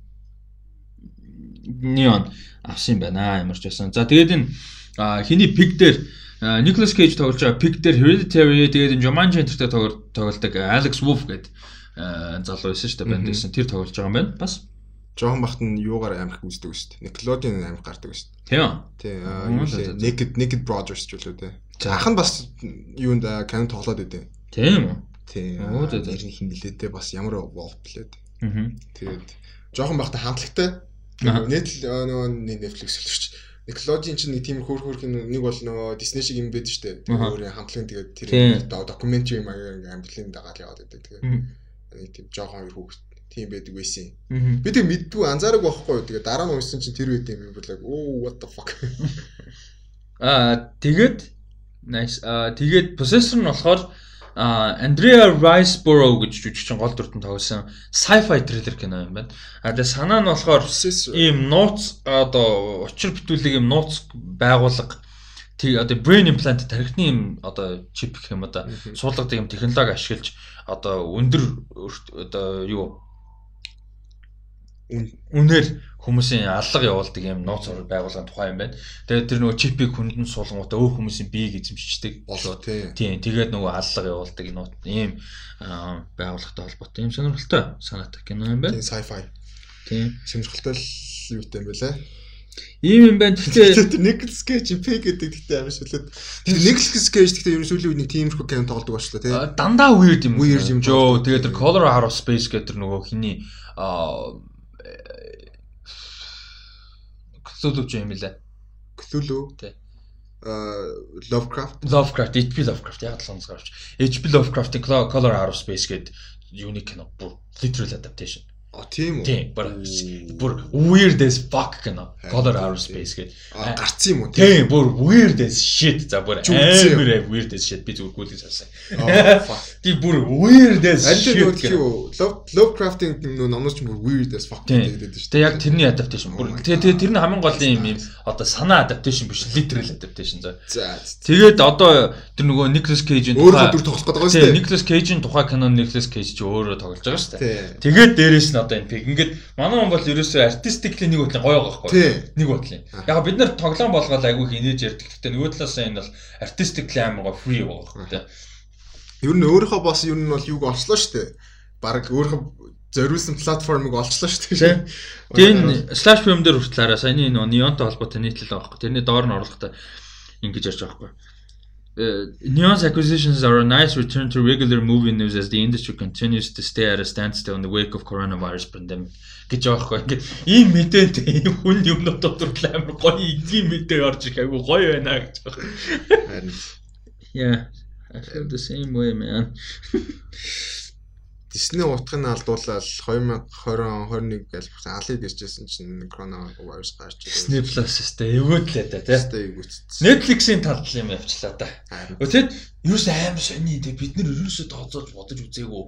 Neon авсан юм байна. Ямар ч байсан. За тэгээд энэ хиний пик дээр Nicolas Cage тоглож байгаа Pick дээр Hereditary тэгээд Jumanji энтертэй тоглолдог Alex Wolff гэдэг залуу байсан шүү дээ банд байсан. Тэр тоглож байгаа юм байна. Бас жоохон бахт нь юугаар амирх үздэг шүү дээ. Nickelodeon амир гардаг шүү дээ. Тийм. Тийм. Naked Naked Brothers ч үлээ дээ. Ах нь бас юунд Canon тоглоод байдیں۔ Тийм үү? Тийм. Оо зөв зөв хин нилээдээ бас ямар Wolf блээд. Аа. Тэгээд жоохон бахта хамтлагтай. Нийт нөгөө Netflix хэлвч Nickelodeon чинь нэг тийм хөөр хөөр кино нэг бол нөгөө Disney шиг юм байдаг шүү дээ. Өөрийн хамтлагын тэгээд тэр докюментари маягаар ингээм амблын дагаад яваад байдаг. Тэгээд нэг тийм жоохон хоёр хүүхд тийм байдаг байсан. Би тэг мэддгүй анзаараг байхгүй. Тэгээд дараа нь уншсан чинь тэр үед юм болоо. Оо what the fuck. Аа тэгээд nice. Аа тэгээд processor нь болохоор Андреа Райсборо гэж жүжигчин гол дүртэн тоглосон sci-fi thriller кино юм байна. А тэгээ санаа нь болохоор ийм нууц одоо учир бүтүүлэг ийм нууц байгуулга тэг одоо brain implant тархины юм одоо чип гэх юм одоо суулгадаг юм технологи ашиглаж одоо өндөр одоо юу үнээр хүмүүсийн алга явуулдаг юм нууц байгуулгын тухай юм байна. Тэгээд тэр нөгөө чипийг хүндэн суулгангуудаа өөр хүмүүсийн биеийг эзэмшдэг болоо тийм. Тэгээд нөгөө алга явуулдаг нууц ийм байгууллагатай холбоотой юм сонирхолтой санаатай кино юм байна. Тийм sci-fi. Тийм. Сонирхолтой л юутай юм байлаа. Ийм юм байна. Гэхдээ Nicolas Cage P гэдэг гэхдээ амар шүлээд. Тэр Nicolas Cage гэхдээ ерөн сүүлийн үед нэг тиймэрхүү кино тоглодог болчлоо тий. Дандаа weird юм. Weird юм. Жоо тэгээд тэр Color of Space гэдэг тэр нөгөө хиний аа Cthulhu ч юм лээ. Cthulhu. Тий. Аа Lovecraft. Lovecraft, HP Lovecraft яг л онцгой авч. HP Lovecraft-ийн Color Out of Space гэдэг unique кино бүр literal adaptation. А тийм үү? Тийм. Бүр weird as fuck кино. Color Out Space гэдэг. А гарцсан юм уу? Тийм, бүр weird as shit. За бүр амар weird as shit би зүгээр гүйлгэж салсан. Тийм бүр weird as shit. Аль нь юу? Lovecraft-ийн нөө номноос ч бүр weird as fuck гэдэг шүү дээ. Тэгээ яг тэрний adaptation. Бүр тэгээ тэр нь хамгийн гол юм юм одоо санаа adaptation биш, literal adaptation за. За. Тэгээд одоо тэр нөгөө Nicolas Cage-ийн тухай өөр тоглох гэдэг байгаа шүү дээ. Nicolas Cage-ийн тухай кино Nicolas Cage ч өөрөө тоглож байгаа шүү дээ. Тэгээд дээрэс нь одоо энэ пик. Ингээд манай хүн бол ерөөсөө артистикли нэг бодлын гоё байгаа байхгүй. Нэг бодлын. Яг бид нар тоглоом болгоод айгүй их инээж ярьдаг. Гэхдээ нөгөө талаас энэ бол артистикли амар гоё free байгаа байхгүй. Ер нь өөрийнхөө бас ер нь бол юуг олчлоо шүү дээ. Бараг өөрийнхөө зориулсан платформыг олчлоо шүү дээ. Тэгээ энэ slash film дээр хүртэл араа саяны энэ neonтой холбоотой нийтлэл байгаа байхгүй. Тэрний доор нь оруулахдаа ингэж ярьж байгаа байхгүй. Uh, Neon's acquisitions are a nice return to regular movie news as the industry continues to stay at a standstill in the wake of coronavirus pandemic гэж байгаа байхгүй. Ингээд ийм мэдээтэй ийм хүн юмнууд дотор амар гоё ийм мэдээ орж ирэх айгу гоё байна гэж байгаа. Харин Yeah, I feel the same way man. Disney утгыг алдуулаад 2020 21 гэж алыг иржсэн чинь коронавирус гарч ирсэн. Disney Plus өстэй эвгөөдлээ да тий. Өстэй эвгөөцсөн. Netflix-ийн талд юм явчлаа да. Тэгэд ерөөс аим сони тий бид нар ерөөсөө тооцоолж бодож үзээгүй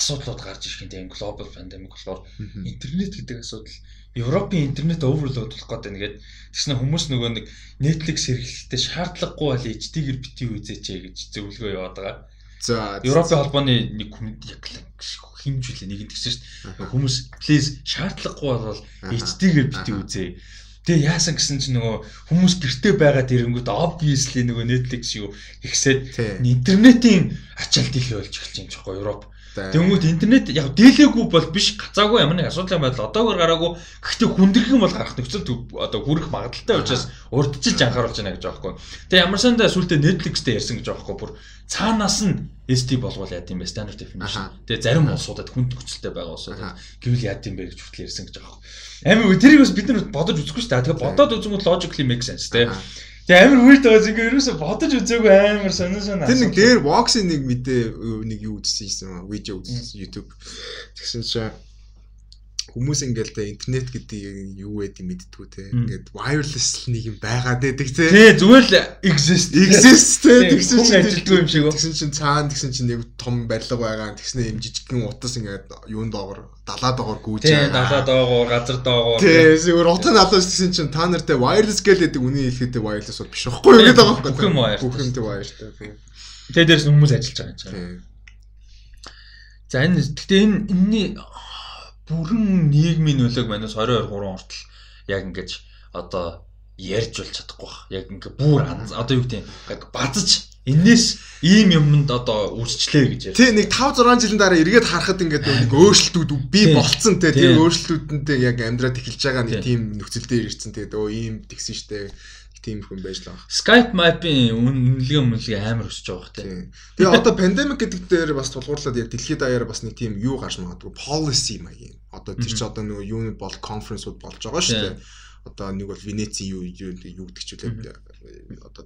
асуудлууд гарч ирэх юм тийм global pandemic болохоор интернет гэдэг асуудал Европын интернет оверлоад болох гэдэг нэгэд тэгснэ хүмүүс нөгөө нэг Netflix хэрэглэлтэй шаардлагагүй бол HD-гэр бити үзээч гэж зөвлөгөө яваад байгаа. За Европын холбооны нэг хүнд яг хэмжүүлээ нэг тэгсэн шүү дээ. Хүмүүс please шаардлагагүй бол HD-гээр бити үзээ. Тэгээ яасан гэсэн чинь нөгөө хүмүүс гэртээ байгаа тэрэнгүүд obviously нөгөө Netflix юу ихсээд интернетийн ачаалт их болж эхэлж байгаа юм чихгүй Европ. Тэнгүүд интернет яг дийлээгүй бол биш гацаагүй ямар нэг асуудал байдал одоогор гараагүй. Гэхдээ хүндрэх юм бол гарах нөхцөл одоо хүрэх магадaltaй учраас урдчилж анхааруулж байна гэж байхгүй. Тэгээ ямар сандаа сүултээ Netflix-тэй ярьсан гэж байхгүй. Бүр цаанаас нь SD болгоул яад юм бэ standard definition. Тэгээ зарим улсуудад хүн төгсөлтэй байгаа улсуудад гэвэл яад юм бэ гэж хүртэл ярьсан гэж байхгүй. Амин тэрийг бас бид нар бодож үзэхгүй шүү дээ. Тэгээ бодоод үзэнгүүт logically make sense тэгээ Тэгээ амар weird байгаа зингээ ерөөсө бодож үзээгүй амар сонир сонир. Тэр нэг дээр Vox-ийн нэг мэдээ нэг юу үзсэн юм видео үзсэн YouTube. Тэгсэн чинь хүмүүс ингээл тэ интернет гэдэг юу гэдэг мэдтгүү те. Ингээд wireless нэг юм байгаа гэдэг те. Тий зүгээр л exist. Exist те. Тэгсэн чинь ажилтгүй юм шиг. Тэгсэн чинь цаана тэгсэн чинь нэг том барилга байгаа. Тэгснэ юм жижигхэн утас ингээд юун доогор далаа доогор гүйж байгаа. Тий далаа доогор газар доогор. Тий зүгээр утас алаас тэгсэн чинь та нартай wireless гэдэг үний хэлэхэд wireless бол биш байхгүй юу гэдэг байгаа байхгүй. Бүх юм wire. Бүх юм wire. Тэгээ дээрс хүмүүс ажиллаж байгаа юм чинь. За энэ гэхдээ энэ энэний бүрэн нийгмийн нөлөөг манайс 22 3 хүртэл яг ингэж одоо ярьж болж чадахгүй бах. Яг ингээ бүр одоо юу гэдэг яг базж энээс ийм юмд одоо үрчлээ гэж. Тий нэг 5 6 жилийн дараа эргээд харахад ингээд нэг өөрчлөлтүүд бий болцсон те. Тэр өөрчлөлтүүдэнтэй яг амьдраад эхэлж байгаа нэг тийм нөхцөл дээр ирсэн. Тэгээд өө ийм тэгсэн штэ тийм хүн байж л байгаа. Skype map-ийн үнэлгээ үнэлгээ амар өсөж байгаа тийм. Тэгээ одоо pandemic гэдэг дээр бас тулгуурлаад яг дэлхийд даяар бас нэг тийм юу гарч магадгүй policy маягийн. Одоо тэр чи одоо нөгөө юуны бол конференсууд болж байгаа шүү дээ. Одоо нэг бол Венеци юу юу гэдэг ч үлээ одоо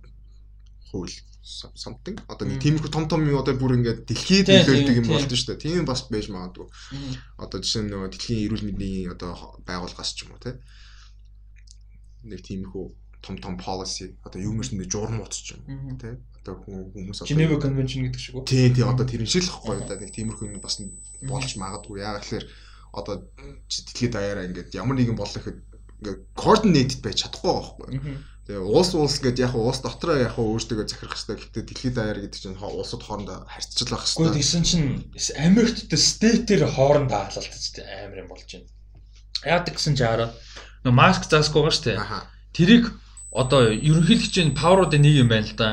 хууль something одоо нэг тиймэрхүү том том юм одоо бүр ингээд дэлхийд нөлөөлдөг юм болд нь шүү дээ. Тийм бас байж магадгүй. Одоо жишээ нь нөгөө дэлхийн эрүүл мэндийн одоо байгууллагаас ч юм уу те. Нэг тиймэрхүү том том policy одоо юу мэрс нэг журам утсч юм тий одоо хүмүүс одоо Geneva Convention гэдэг шиг үү? Тий тий одоо тэр шиг л хэвгүй одоо нэг тиймэрхүү юм бас болж магадгүй. Яагаад гэхээр одоо дэлхийд даяараа ингээд ямар нэгэн болох ихэд ингээд coordinated байж чадахгүй байхгүй Тэгээ уус уус гэдэг яг уус дотроо яг өөртөө захирах хэрэгтэй. Гэхдээ дэлхийд даяар гэдэг чинь улсууд хоорондоо харьцаж байх хэрэгтэй. Гэхдээ тэгсэн чинь Америкт стейтээр хоорондоо хаалалтж амар юм болж байна. Яадаг гэсэн чи хараа. Нөө маск заасгүй байгаа шүү дээ. Тэрийг одоо ерөнхийлөгчийн паверуудын нэг юм байна л да.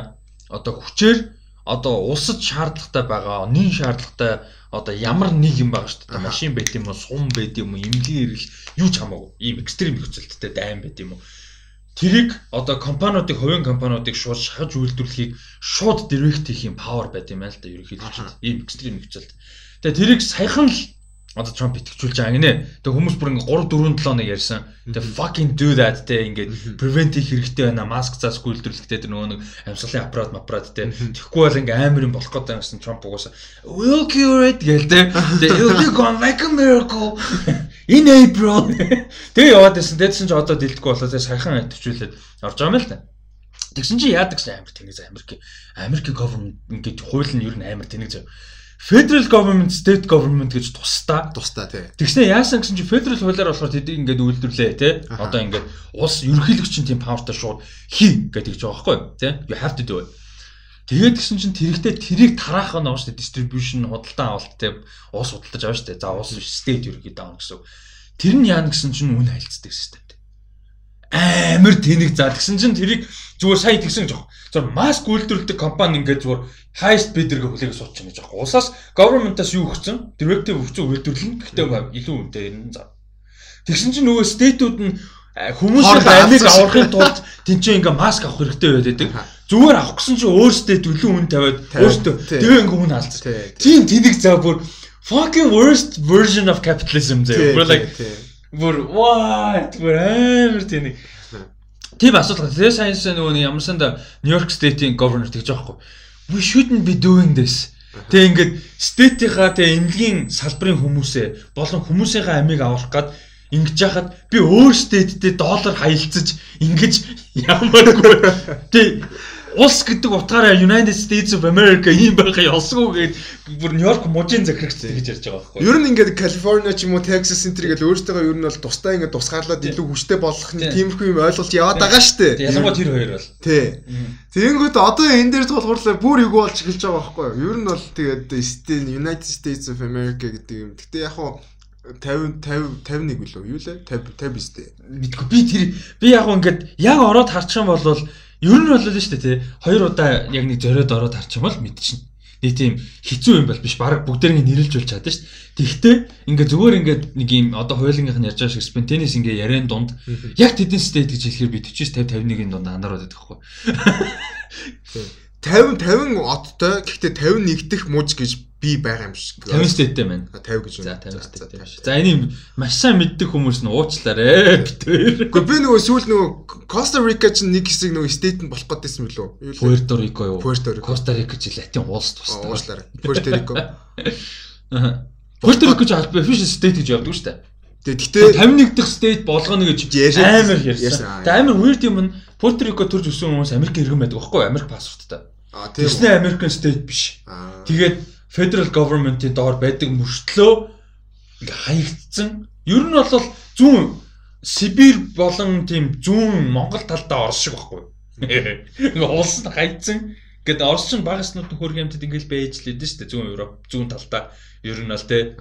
Одоо хүчээр одоо улсад шаардлагатай байгаа, нин шаардлагатай одоо ямар нэг юм байгаа шүү дээ. Машин байт юм уу, сум байт юм уу, эмнэлгийн эргэл юу ч хамаагүй. Ийм экстрим нөхцөлттэй дайм байт юм уу. Тэрийг одоо компаниудыг, хувийн компаниудыг шууд шахаж үйлдвэрлэхийг шууд директ хийх юм павер байт юм байна л да ерөнхийлөгчд. Ийм экстрим нөхцөлт. Тэгээ тэрийг саяхан л одоо Трамп итгэжүүлж байгаа гинэ. Тэгээ хүмүүс бүр ингээ 3 4 7 нэг ярьсан. Тэгээ fucking do that те ингээд prevent хийх хэрэгтэй байна. Маск заасгүй үйлдвэрлэхтэй тэр нөгөө нэг амьсгалын аппарат аппарат те. Тэгэхгүй бол ингээ амар юм болох гэдэг юмсан Трамп угаасаа will cure it гээл те. Тэгээ you gonna make a miracle in April. Тэгээ яваад байсан. Тэдсэн чи одоо дэлдэхгүй болоо тэгээ саяхан итгэжүүлээд орж байгаа юм л та. Тэгсэн чи яадаг гэсэн амар тэнэг Америк Америк government ингээд хууль нь ер нь амар тэнэг зав federal government state government гэж тусдаа тусдаа тий. Тэгснэ яасан гэсэн чи federal хуулиар болохоор тэдийг ингээд үйлдвэрлээ тий. Одоо ингээд улс ерөнхийлөгч тийм powerтай шууд хий гэдэг ч байгаа байхгүй тий. You have to do it. Тэгээд гисэн чинь тэрэгтэй тэрийг тараах нь дээ distribution худалдан авалт тий. Улс худалдаж авах шүү дээ. За улс state ерөнхийдөө авах гэсэн. Тэр нь яана гэсэн чинь үн хайлцдаг систем амар тэнэг заа тэгсэн чинь тэрийг зүгээр сая тэгсэн жоох. Зүгээр маск үйлдвэрлэдэг компани ингээд зүгээр highest bidder-г хүлээгэж суучих гэж байгаа. Усаас government-аас юу өгсөн? Directive өгсөн үйлдвэрлэн гэхдээ илүү үнэтэй энэ заа. Тэгсэн чинь нөгөө state-ууд нь хүмүүсийн амийг аврахын тулд тэнцээ ингээ маск авах хэрэгтэй байдаг. Зүгээр авах гэсэн чинь өөрсдөө төлөө үн тавиад өөрсдөө тэгээ ингээ үн алдсан. Тийм тэнэг заа бүр fucking worst version of capitalism заа. Бүр like Бүр what? Бүр амар тийм нэг тийм асуудал. Тэгээ сайн сайн нөгөө нэг ямар санда York State-ийн governor тэгж байгаа хгүй. We shouldn't be doing this. Тэгээ ингээд стейтийнхаа тэгээ эмнэлгийн салбарын хүмүүсээ болон хүмүүсийнхээ амийг авах гад ингэж яхад би өөр стейттэй доллар хаялцаж ингэж ямаргүй. Тэгээ улс гэдэг утгаараа United States of America ийм байхаа ёсгүй гээд бүр Нью-Йорк мужийн захирагч гэж ярьж байгаа байхгүй. Ер нь ингээд Калифорниа ч юм уу Texas Center гэж өөрсдөө ер нь бол тусдаа ингээд тусгаарлаад илүү хүчтэй болгохны тиймэрхүү юм ойлголт яваад байгаа шүү дээ. Ялангуяа тэр хоёр бол. Тий. Тэгэнгүүт одоо энэ дээр тулгуурлаа бүр юу болж эхэлж байгаа байхгүй юу? Ер нь бол тэгээд United States of America гэдэг юм. Гэтэ яг хуу 50 50 51 үлээ юу лээ 50 50 биз дээ. Мэдгүй би тэр би яг ингээд яг ороод харчих юм бол Ер нь бол л шүү дээ тий. Хоёр удаа яг нэг зориод ороод харчих юм бол мэдчихнэ. Нэг тийм хэцүү юм бол биш. Бараг бүгдэрийг нэрэлж болж чадсан шүү дээ. Тэгвэл ингээ зүгээр ингээ нэг юм одоо хуулингийнх нь ярьж байгаа шиг спентенис ингээ яриан дунд яг тэдэн стейт гэж хэлэхээр би 49 50 51-ийн дунд андараад байдаг хгүй. 50 50 оттой гэхдээ 51 дэх муж гэж би байгаа юм шиг. 50 стейттэй байна. 50 гэж байна. За 50 стейттэй биш. За энийг маш сайн мэддэг хүмүүс нь уучлаарэ битээр. Гэхдээ би нөгөө сүүл нөгөө Коста Рика чинь нэг хэсэг нөгөө стейт нь болох гэдсэн мөлөө. Пуэрто Рико юу? Пуэрто Рико. Коста Рика чи латин улс тустай. Уучлаарай. Пуэрто Рико. Пуэрто Рико ч албан official state гэж явдаг шүү дээ. Тэгээ гэтээ 51 дахь стейт болгоно гэж амар ярьсан. Тэгээ амар weird юм нь Пуэрто Рико төрж өссөн хүмүүс Америк иргэн байдаг байхгүй юу? Америк паспорттай. А тийм. Тэснэ American state биш. Тэгээд federal government-ийн доор байдаг мөртлөө ингээ хаягдсан. Ер нь бол зүүн Сибирь болон тийм зүүн Монгол талдаа Орос шиг байхгүй. Ингээ улс нь хайцсан. Гэт ч багаснууд хөргөн амтд ингээл байж лээд шүү дээ зүүн Европ зүүн талдаа ер нь бол те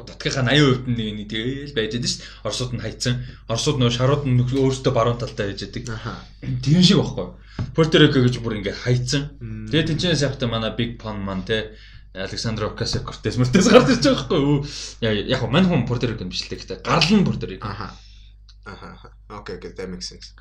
Датгийнхаа 80% нь нэг нэг тэгэл байж байдаг шүү дээ. Оросууд нь хайцсан. Оросууд нөө шарууд нь өөрсдөө баруун талдаа байж байдаг. Тийм шиг байхгүй. Rico гэж бүр ингээ хайцсан. Тэгээд тэнцэнээс явахдаа манай Big Pun маань те Александр Окасио Кортес мөртөөс гарч ирж байгаа байхгүй юу? Яг мань хүн Rico биш л гэхдээ гарал нь Rico. Аха. Аха. Окей, okay, that makes sense.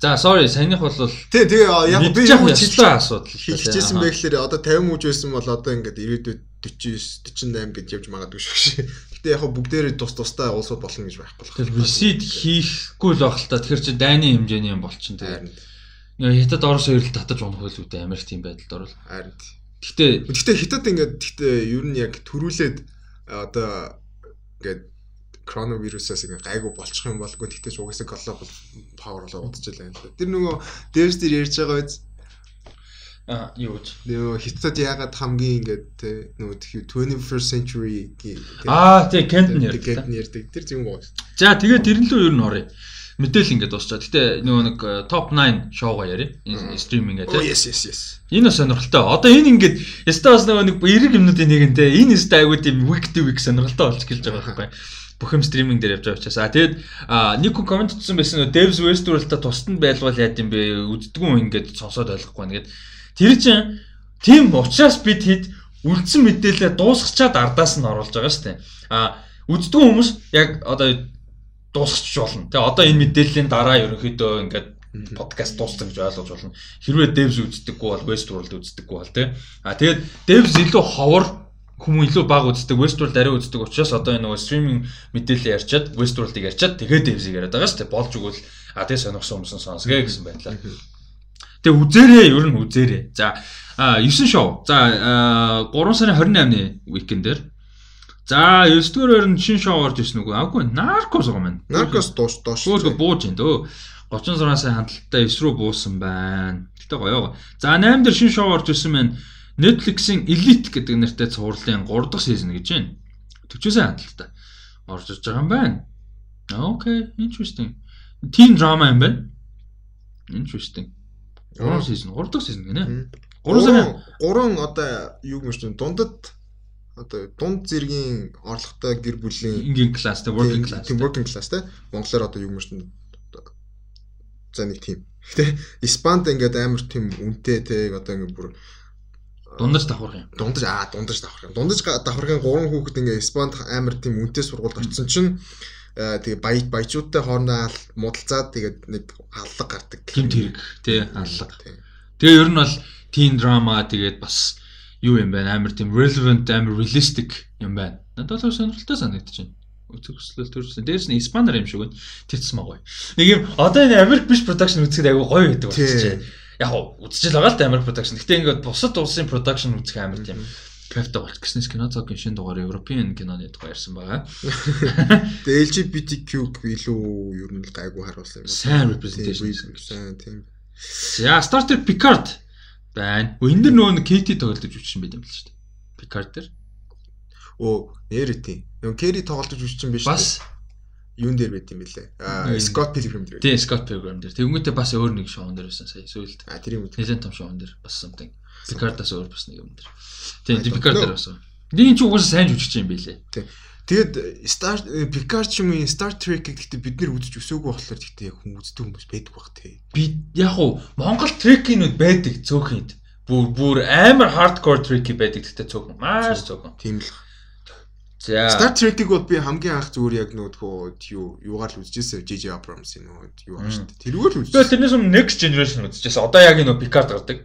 За sorry, саяных бол Тий, тэгээ яг би юу хэлсэн асуудал. Хэлчихсэн байх лээрээ одоо 50 мууж байсан бол одоо ингээд ирээдүйд 49 48 гэж явж магадгүй шүү. Гэтэ яг бүгдээрээ тус тустай улсууд болно гэж байхгүй болох. Тэр визит хийхгүй л байх л та. Тэгэхээр чи дайны хэмжээний юм болчихно тэгээ. Хятад Орос хоёр л татаж унах байл үүдээ Америк тийм байдалд орвол. Харин. Гэтэ гэтэ хятад ингээд гэтэ ер нь яг төрүүлээд одоо ингээд коронавирусаас ингээ гайгүй болчих юм болгүй тэгтээ ч угаасаа глобал павер болоо удаж байлаа. Тэр нөгөө дээрс дээр ярьж байгаа биз А юу гэж. Нөгөө хятад яагаад хамгийн ингээд нөгөө 21st century Аа тий Кентн ярьдаг. Кентн ярьдаг. Тэр гоо. За тэгээд тэрэн лөө ер нь оръё. Мэдээл ингээд дуусчаа. Гэтэ нөгөө нэг топ 9 шоугаа яриа. Стриминг гэдэг. Yes yes yes. Энэ бас сонирхолтой. Одоо энэ ингээд ястаа бас нөгөө нэг эрэг юмнуудын нэг нэ. Энэ ястаа айгуу тийм week to week сонирхолтой болж гэлж байгаа байхгүй бүх юм стриминг дээр явж байгаа учраас. А тэгээд нэг хүн комент хийсэн байсан Devs Westworld-та тусад нь байлгуул яад юм бэ? Үздэггүй ингээд сонсоод ойлгохгүй байна гэд. Тэр чинь тийм учраас бид хэд үлдсэн мэдээлэлээ дуусгачаад ардаас нь оруулж байгаа шүү дээ. А үздэггүй хүмүүс яг одоо дуусгач болно. Тэгээ одоо энэ мэдээллийн дараа ерөнхийдөө ингээд подкаст дууссан гэж ойлгож болно. Хэрвээ Devs үздэггүй бол Westworld үздэггүй бол тий. А тэгээд Devs илүү ховор хүмүүс илүү баг үздэг, Westworld арай үздэг учраас одоо энэ нөгөө стриминг мэдээлэл ярьчаад Westworld-ыг ярьчаад тэгээд Devs-ийг яриад байгаа шүү дээ. Болж өгвөл а тэгээ сонирхсон хүмүүс сонсгоо гэсэн байдлаар. Тэгээ үзээрээ ер нь үзээрээ. За 9 шоу. За 3 сарын 28-ны уикендэр. За 9-р өрн шин шоу орж ирсэн үгүй. Аггүй Narcos байгаа маань. Narcos доош доош. Өөрөө бууж ин дөө. 36 сая хандлттай 9 рүү буусан байна. Гэтэ гоё. За 8 дээр шин шоу орж ирсэн байна. Netflix-ийн Elite гэдэг нэртэй цувралын 3 дахь сизон гэж байна. 40 сая хандлттай орж ирж байгаа юм байна. Окей, interesting. Teen drama юм байна. Interesting. 3 сизон, 3 дахь сизон гинэ. 3 сарын 3 одоо юу юм шүү дундад одоо дунд зэргийн орлоготой гэр бүлийн ингийн класстай working class. Тийм working classтай. Монголоор одоо юу юм шүү за нэг тийм. Гэтэ Испанд ингээд амар тийм үнэтэй те одоо ингээд бүр Дундаж давхарх юм. Дундаж аа дундаж давхарх юм. Дундаж давхархын гурван хүүхэд ингээ Испанд амар тийм үнэтэй сургуульд очсон чинь тэгээ бая баячуудтай хоорондоо муудалцаад тэгээд нэг аллаг гардаг. Гэмт хэрэг тий аллаг. Тэгээ ер нь бол teen drama тэгээд бас юу юм байна амар тийм relevant амар realistic юм байна. Надад л сонирхолтой санагдаж байна. Үзэгслэл төрсөн. Дээрс нь испанаар юм шиг байна. Тэцс маа гоё. Нэг юм одоо энэ Америк биш production үзэхэд айгүй гоё гэдэг болчихжээ. яг үзчихэл байгаа л да Америк production. Гэтэ ингээд бусад улсын production үзэх амар тийм кайфтай болчих гэснээс кино цагийн шинэ дугаар Европын киноны тухай ярьсан байгаа. Тэгээ LGBTQ илүү ер нь гайгүй харуулсан юм. Сайн representation. Сайн тийм. За Star Trek Picard байна. Энэ дэр нөгөө Katie тоглож үчсэн байт юм л шүү дээ. Picard дэр. Оо, нэр тийм. Нөгөө Kerry тоглож үчсэн биш. Бас юун дээр байт юм бэлээ. Аа, Scott Pilgrim дээр. Тийм, Scott Pilgrim дээр. Тэнгүүтээ бас өөр нэг шоун дээр байсан сая сүүлд. А тэр юм. Нэлээд том шоун дээр бас something. Picard-аас өөр бас нэг юм дээр. Тийм, Picard дээр бас. Эний чи угаасаа сайн жүжигч юм байлээ. Тийм. Тэгэд Star Picard ч юм уу Star Trek гэхдээ бид нэр үзэж өсөөгүй болохоор гэхдээ яг хүн үздэг хүмүүс байдаг баг тий. Би яг уу Монгол Trek-ийнүүд байдаг цөөхөнд. Бүр бүр амар hardcore Trek байдаг гэхдээ цөөхөн. Маш цөөхөн. Тийм л. За. Star Trek-ийг бол би хамгийн анх зүгээр яг нөгөө юу юугаар л үзчихсэн JJ Abrams-ийн нөгөө юу ааш та. Тэрүүгээр л Тэгээ үзчихсэн. тэрнээс өмнө Next Generation үзчихсэн. Одоо яг энэ Picard гардаг.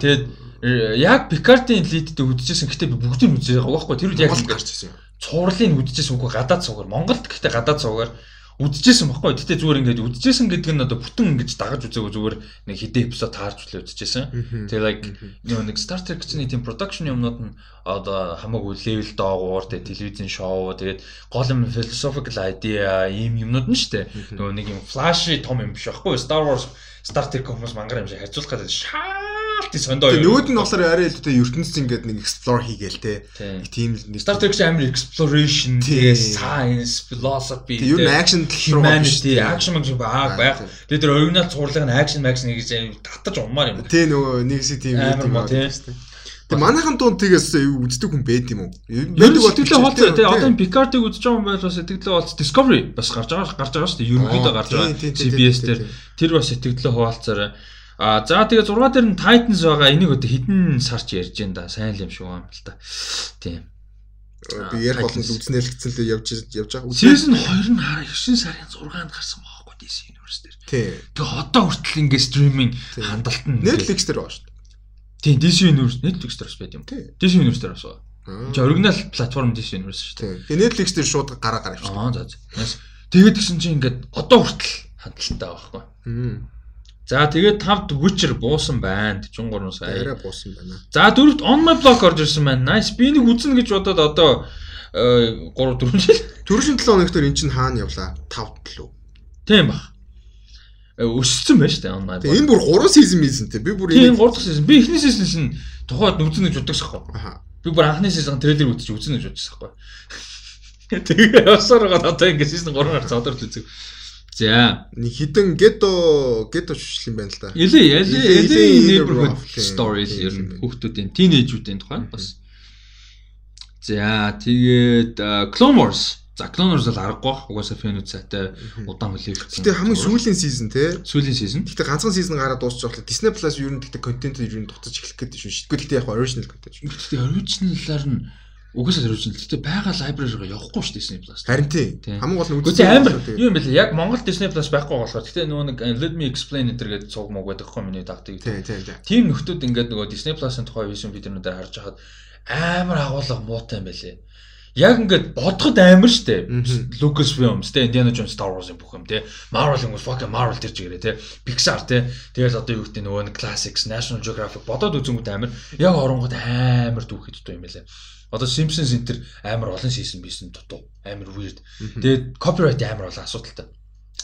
Тэгээд э, яг Picard-ийн лидтэй үзчихсэн. Гэтэ би бүгдийг үзээ байгаа байхгүй. Тэр үед яг гарч ирсэн юм. Цуурлыг үзчихсэн үгүй гадаад цуугаар. Монголд гэхдээ гадаад цуугаар үзчихсэн байхгүй. Гэтэ зүгээр ингээд үзчихсэн гэдэг нь одоо бүтэн ингэж дагаж үзээгүй зүгээр нэг хэдэн эпизод таарч үлээ үзчихсэн. Тэгээ like нөгөө нэг Star Trek чинь тийм production юмнууд нь одоо хамаагүй level доогуур тэгээ телевизэн шоу тэгээд гол юм philosophical idea ийм юмнууд нь штэ. Нөгөө нэг юм flashy том юм биш байхгүй. Star Wars Star Trek хүмүүс мангар юм шиг харьцуулах гэдэг шаалт сондоо Тэгээ нөгөөд нь болохоор арай л тэ ертөнцийн ингээд нэг explore хийгээл те. Тийм. Тийм л нэг Star Trek чинь амар exploration, тэгээ science, philosophy, ер нь action humanity, action мэг баг байх. тийм. Тэгээ тэр оригинал цуурлага нь action action гэж татаж умаар юм. Тэ нөгөө нэг хэсэг тийм юм муу, тий. Тэгээ манайхан дунд тэгээс үздэг хүн байд юм уу? Ер нь сэтгэлээ хоолцоо тэгээ одоо Picard-ыг үзэж байгаа юм бол бас сэтгэлээ хоолцоо Discovery бас гарч байгаа гарч байгаа шүү дээ. Ерөнхийдөө гарч тий, байгаа. тий, тий, CBS тий, дээр тий. тэр бас сэтгэлээ хуваалцаарай. А за тэгээ 6 дээр нь Titans байгаа. Энийг одоо хэдэн сарч ярьж байна да. Сайн юм шиг байна л та. Тийм. би ярих болонд үзнээр л гэсэн л явж явж байгаа. Season 2 нь 9 сарын 6-нд гарсан байхгүй DC Universe дээр. Тий. Тэгээ одоо хүртэл ингээ стриминг Тий. хандлт нь Netflix дээр байгаа шүү дээ. Тийм DC Universe Netflix дээр бас байд юм. Тий. DC Universe дээр бас байгаа. Аа. Чи оригинал платформ DC Universe шүү дээ. Тий. Тэгээ Netflix дээр шууд гараа гараа авчихсан. Аа за. Тэгээд гисэн чи ингээд одоо хүртэл хандлттай байхгүй. За тэгээд тавд Witcher буусан байна. 43 сая. Арай буусан байна. За дөрөвт On My Block орж ирсэн байна. Nice. Би нэг үзнэ гэж бодоод одоо 3 4 жил. Төрөшин 7 хоногт эн чинь хаана явлаа? 5 төлөв. Тийм баг. Э, Өссөн байна шүү дээ On My Тэгээ энэ Block. бүр 3 season мизэн те. Би бүр Тийм 3 дахь season. Би эхний season-ын тухайд үзнэ гэж боддогсахгүй. Аха. Би бүр анхны season трейлер үзчих үзнэ гэж бодчихсан байхгүй. Тэгээ явсаар байгаа одоо ингэ season 3 гарсан одоо л үзэг. За, хідэн гетто шүшил юм байна л да. Эле эле Эле- neighborhood stories ер нь хүүхдүүдийн тинейжүүдийн тухай бас. За, тэгээд Clone Wars. За, Clone Wars бол аргагүй бах. Угаасаа фэнүүд сайтай удаан хүлээвчсэн. Гэтэ хамгийн сүүлийн season те. сүүлийн season. Гэтэ ганцхан season гараад дуусчих болохоор Disney Plus ер нь гэтэ контент ер нь дутаж эхлэх гэдэг шүү. Гэтэ гэтэ яг original контент шүү. Гэхдээ original-аар нь угаасаа original. Гэтэ байгаа library-га явахгүй шүү Disney Plus. Харин тий. Тийм. Хамгийн гол нь Гэхдээ амар юу юм бэ? Яг Монгол Disney Plus байхгүй болохоор гэтэ нөгөө нэг uh, Let me explain гэдэг цуг мог байдаг хгүй миний тагтыг. Тий, тий, тий. Тим нөхдүүд ингээд нөгөө Disney Plus-ын тухай вижн видеонуудаар харж хахад амар агуулга муутай юм байлээ. Яг ингээд бодоход амар штэ. Мгм. Lucasfilms те Indiana Jones Star Wars-ын бүх юм те. Marvel-ын бас fucking Marvel тэр чигээрээ те. Pixar те. Тэгэл одоо юу гэдэг нөгөө нэг Classics, National Geographic бодоод үзэнгүүт амар яг оронгод амар дүүхэд дутуу юм байлээ. Одоо Simpsons энэ төр амар олон season бийсэн дутуу. Амар weird. Тэгээд copyright амар олон асуудалтай.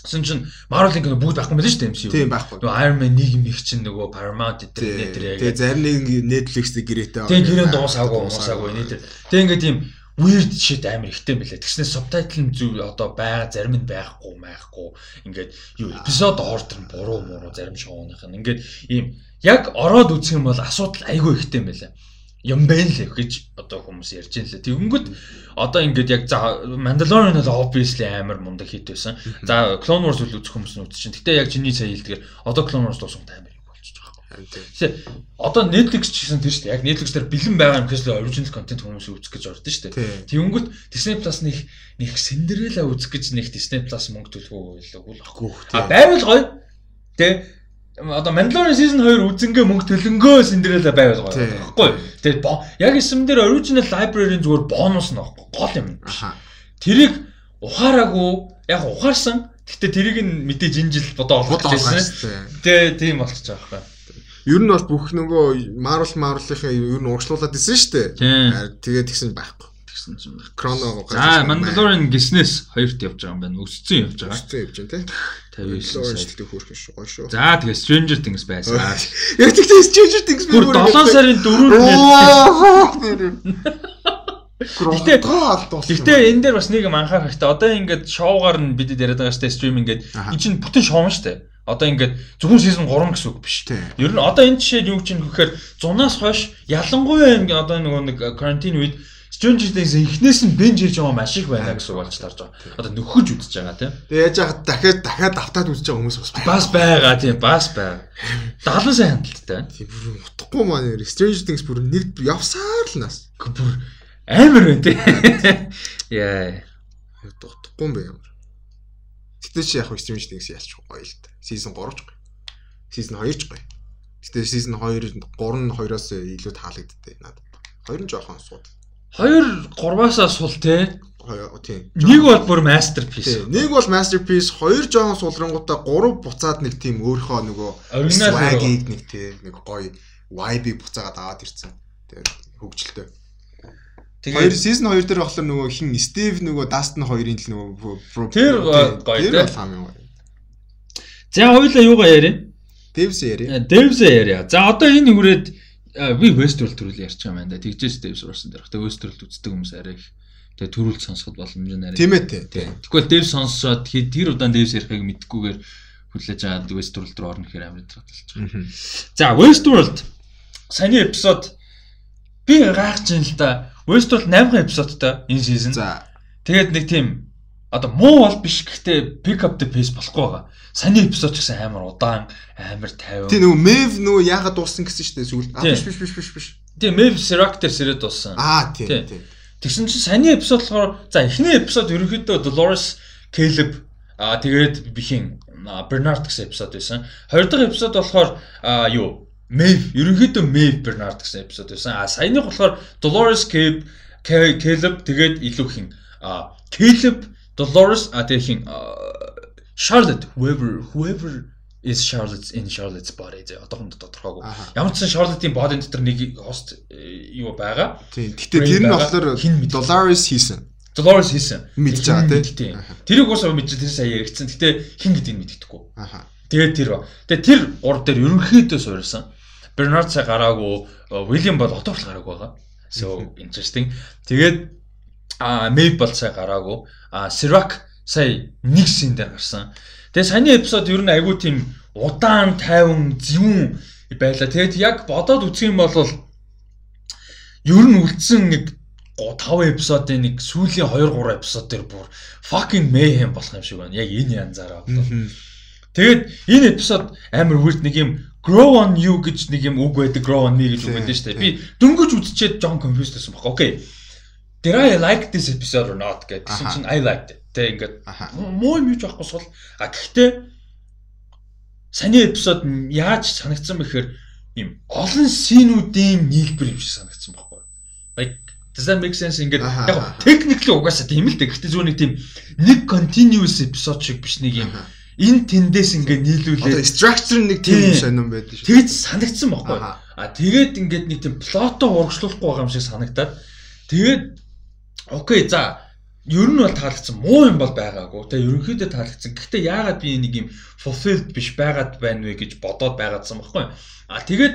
Гэсэн чинь Marvel-ын кино бүгд байхгүй мэлэн шүү дээ MCU. Тийм байхгүй. Нөгөө Iron Man 1 юм их чинь нөгөө Paramount дээр тэр яг. Тэгээ зарим нэг Netflix дээр гэрээтэй. Тэгээ гэрэн дуусаагүй уусаагүй нэ тэр. Тэгээ ингээд юм weird shit амар ихтэй мэлээ. Тэгснэ subtitle нь зүв одоо байгаа зарим нь байхгүй майхгүй. Ингээд юу эпизод ордер нь буруу муруу зарим шоуных нь ингээд ийм яг ороод үзэх юм бол асуудал айгүй ихтэй мэлээ. Юм байна лээ гэж одоо хүмүүс ярьж байна лээ. Тэгэнгүүт одоо ингээд яг за Mandalorian бол obviously амар мундаг хит байсан. За Clone Wars бол үзэх хүмүүс нь үзчихин. Гэтэ яг чиний сая хэлдгээр одоо Clone Wars дуусах амар юм болчих жоох. Харин тий. Тэгэхээр одоо Netflix ч гэсэн тийм шүү дээ. Яг Netflix дээр бэлэн байгаа юм л original content хүмүүс үзэх гэж ордон шүү дээ. Тий. Тэнгүүт Disney Plus нэг нэг Cinderella үзэх гэж нэг Disney Plus мөнгө төлөх үү үгүй л ахгүй. А байвал гоё. Тэ одоо Mandalorian season 2 үзэнгээ мөнгө төлөнгөө Cinderella байвал гоё. Тий. Баггүй. Тэгээд яг эсэм дээр original library-ийн зүгээр бонус нь аахгүй. Гол юм. Тэрийг ухаараагүй яг ухаарсан. Гэтэ тэрийг нь мэдээж энэ жил бодоо олох гэсэн. олгосон. Тэ тийм болчих жоох байхгүй. Ер нь бол бүх нөгөө Marvel Marvel-ийн ер нь урагшлуулад исэн шүү дээ. Тэгээд тэгсэн байхгүй. Тэгсэн чинь байна. Chrono За Mandalorian гиснээс хоёрт явж байгаа юм байна. Өсцөн явж байгаа. Өсцөн явж байна тий. 59 сая. Хөөрхөн шүү. Гоё шүү. За тэгээ Stranger Things байсан. Яг тэгтээ Stranger Things бүр 7 сарын 4-нд Гэтэ. Гэтэ энэ дээр бас нэг юм анхаарах хэрэгтэй. Одоо ингээд шоугаар нь бидэд яриад байгаа штэ стриминг ингээд энэ чинь бүтэн шоу нь штэ. Одоо ингээд зөвхөн season 3 гэсэн үг биш. Ер нь одоо энэ жишээ юу гэж юм гэхээр 100-аас хойш ялангуяа ингээд одоо нөгөө нэг карантин үед Stranger Things эхнээс нь бенж хийж байгаа маш их байна гэсэн үг болж тарж байгаа. Одоо нөхөж үдчихэж байгаа тийм. Тэгээ яаж яхад дахиад дахиад автаад үзэж байгаа хүмүүс бас бас байгаа тийм бас байгаа. 70 сайн хандлттай. Тийм бүр утгагүй маань Stranger Things бүр нэг явсаар л нас. Бүр амар байна тийм. Яа. Утгагүй юм ямар. Гэтэ чи яг Stranger Things ялч гоё л та. Season 3 ч гоё. Season 2 ч гоё. Гэтэ season 2 3 нь 2-оос илүү таалагддээ надад. 2 нь жоохон сууд. 2 3-аасаа сул те. Тийм. Нэг бол бүр masterpiece. Нэг бол masterpiece, хоёр жоохон сулрангуудаа гурав буцаад нэг тийм өөрийнхөө нөгөө swag-ийг нэг тий нэг гоё vibe-ийг буцаагаад аваад ирсэн. Тэгээд хөгжилтэй. Тэгээд season 2 дээр болохоор нөгөө хин Steve нөгөө Dustin хоёрын л нөгөө тэр гоё тэр хамгийн гоё. За хоёлаа юугаа яриа? Devs яриа. Devs яриа. За одоо энэ хүрээд би Westworld төрүүл ярьж байгаа юм да. Тэгжээс Devs урсан дээр. Тэгээ Westworld үздэг хүмүүс арай их тэгээ төрүүл сонсоход боломж нь арай. Тийм ээ тий. Тэгвэл Devs сонсоод тэр удаан Devs ярихыг мэдгүйгээр хүлээж аваад Westworld руу орно гэхээр амар талж байгаа. За Westworld саяны эпизод би гайхаж байна л да. Westworld 8 эпизодтой энэ сизон. За. Тэгээд нэг тийм одоо муу бол биш гэхдээ pick up the pace болохгүй байгаа. Саний эпизод ч гэсэн амар удаан, амар тайван. Тий нөгөө Mev нөгөө яагаад дууссан гэсэн шүү дээ сүүлд. Аа биш биш биш биш биш. Тий Serac дээр сэрээд дууссан. Аа тий тий. Тэгсэн чинь саний эпизод болохоор за эхний эпизод ерөнхийдөө Dolores Caleb аа тэгээд бихин Bernard гэсэн эпизод байсан. Хоёр дахь эпизод болохоор юу Maeve ерөнхийдөө Maeve Bernard гэсэн эпизод байсан. А саяных болохоор Dolores Caleb Caleb тэгээд илүү хин а Caleb Dolores а тэгээд хин Charlotte whoever whoever is Charlotte's in Charlotte's body зэ одоохонд тодорхойгүй. Ямар ч сан Charlotte-ийн body дотор нэг хост юу байгаа. Тийм. Гэтэ тэр нь болохоор Dolores хийсэн. Dolores хийсэн. Мэдж байгаа тийм. Тэрийг уусаа мэдж тэр сая яригдсан. Гэтэ хин гэдгийг мэддэхгүй. Аха. Тэгээд тэр. Тэгээд тэр урд дээр ерөнхийдөө суурилсан. Bernard цаа гараагүй, William бол одоо л гараагүй байгаа. So interesting. Тэгээд а Maeve бол цаа гараагүй. А Sirac сая нэг шин дээр гарсан. Тэгээ саяны эпизод ер нь айгүй тийм удаан, тайван, зөвүүн байла. Тэгээд яг бодоод үзэх юм бол ер нь үлдсэн нэг 5 эпизодын нэг сүүлийн 2 3 эпизод дээр бүр fucking mayhem болох юм шиг байна. Яг энэ янзаараа. Тэгээд энэ эпизод амар weird нэг юм grow on you гэж нэг юм үг байдаг grow on me гэж үг байдаг шүү дээ. Би дөнгөж үзчихэд жоон confused байсан баг. Окей. Did I like this episode or not гэсэн чинь I liked it. Тэ ингээд муу юм юуж авахгүй сул. А гэхдээ саний эпизод яаж санагдсан бэхээр юм олон синүүдийн нийлбэр юм шиг санагдсан байхгүй. Like does that make sense ингээд яг техникли угаасаа тийм л дээ. Гэхдээ зүгээр нэг тийм нэг continuous episode шиг биш нэг юм энэ тэндээс ингээд нийлүүлээд одоо structure нэг тийм сонирн байдаг шүү. Тэгэж санагдсан байхгүй. А тэгээд ингээд нэг тийм плотоо урагшлуулахгүй байгаа юм шиг санагдаад тэгээд окей за ер нь бол таалагдсан муу юм бол байгаагүй. Тэгээ ерөнхийдөө таалагдсан. Гэхдээ яагаад би нэг юм fulfilled биш байгаад байна вэ гэж бодоод байгаадсан байхгүй. А тэгээд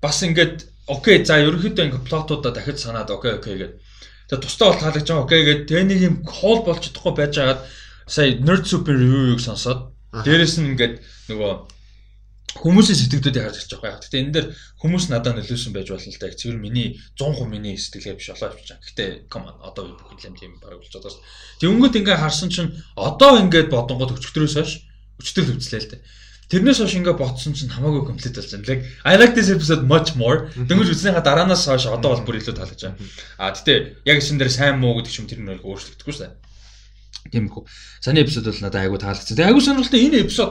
бас ингээд окей за ерөнхийдөө ингээд плотуудаа дахиж санаад окей окей гэдэг. Тэгээ тусдаа бол таалагдж байгаа окей гэдэг. Тэгээ нэг юм call болж чадахгүй байж байгаад сая nerd super review-г сонсоод дээрэс нь ингээд нөгөө хүмүүсийн сэтгэлдүүдийг харж ирж байгаа. Гэхдээ энэ дээр хүмүүс надад нөлөөсөн байж болно л да. Цэвэр миний 100% миний сэтгэлгээ биш явж байгаа. Гэхдээ come on одоо бүх юм тийм баг болж байгаа ш. Тэнгүүд ингээ харсан чинь одоо ингээд бодонгод өчтөрөөс хойш өчтөр хөвцлээ л дээ. Тэрнээс хойш ингээ ботсон чинь хамаагүй комплит болж байна. Like I like this episode much more. Дөнгөж үзнийхаа дараанаас хойш одоо бол бүр илүү таалагдж байна. А гэтээ яг энэ дээр сайн муу гэдэг юм тэр нь өөрчлөгдөхгүй шээ. Тиймэрхүү. Саний эпизод бол надад айгүй таалагдсан. Тэгээ айгүй сонирхолтой энэ эпизод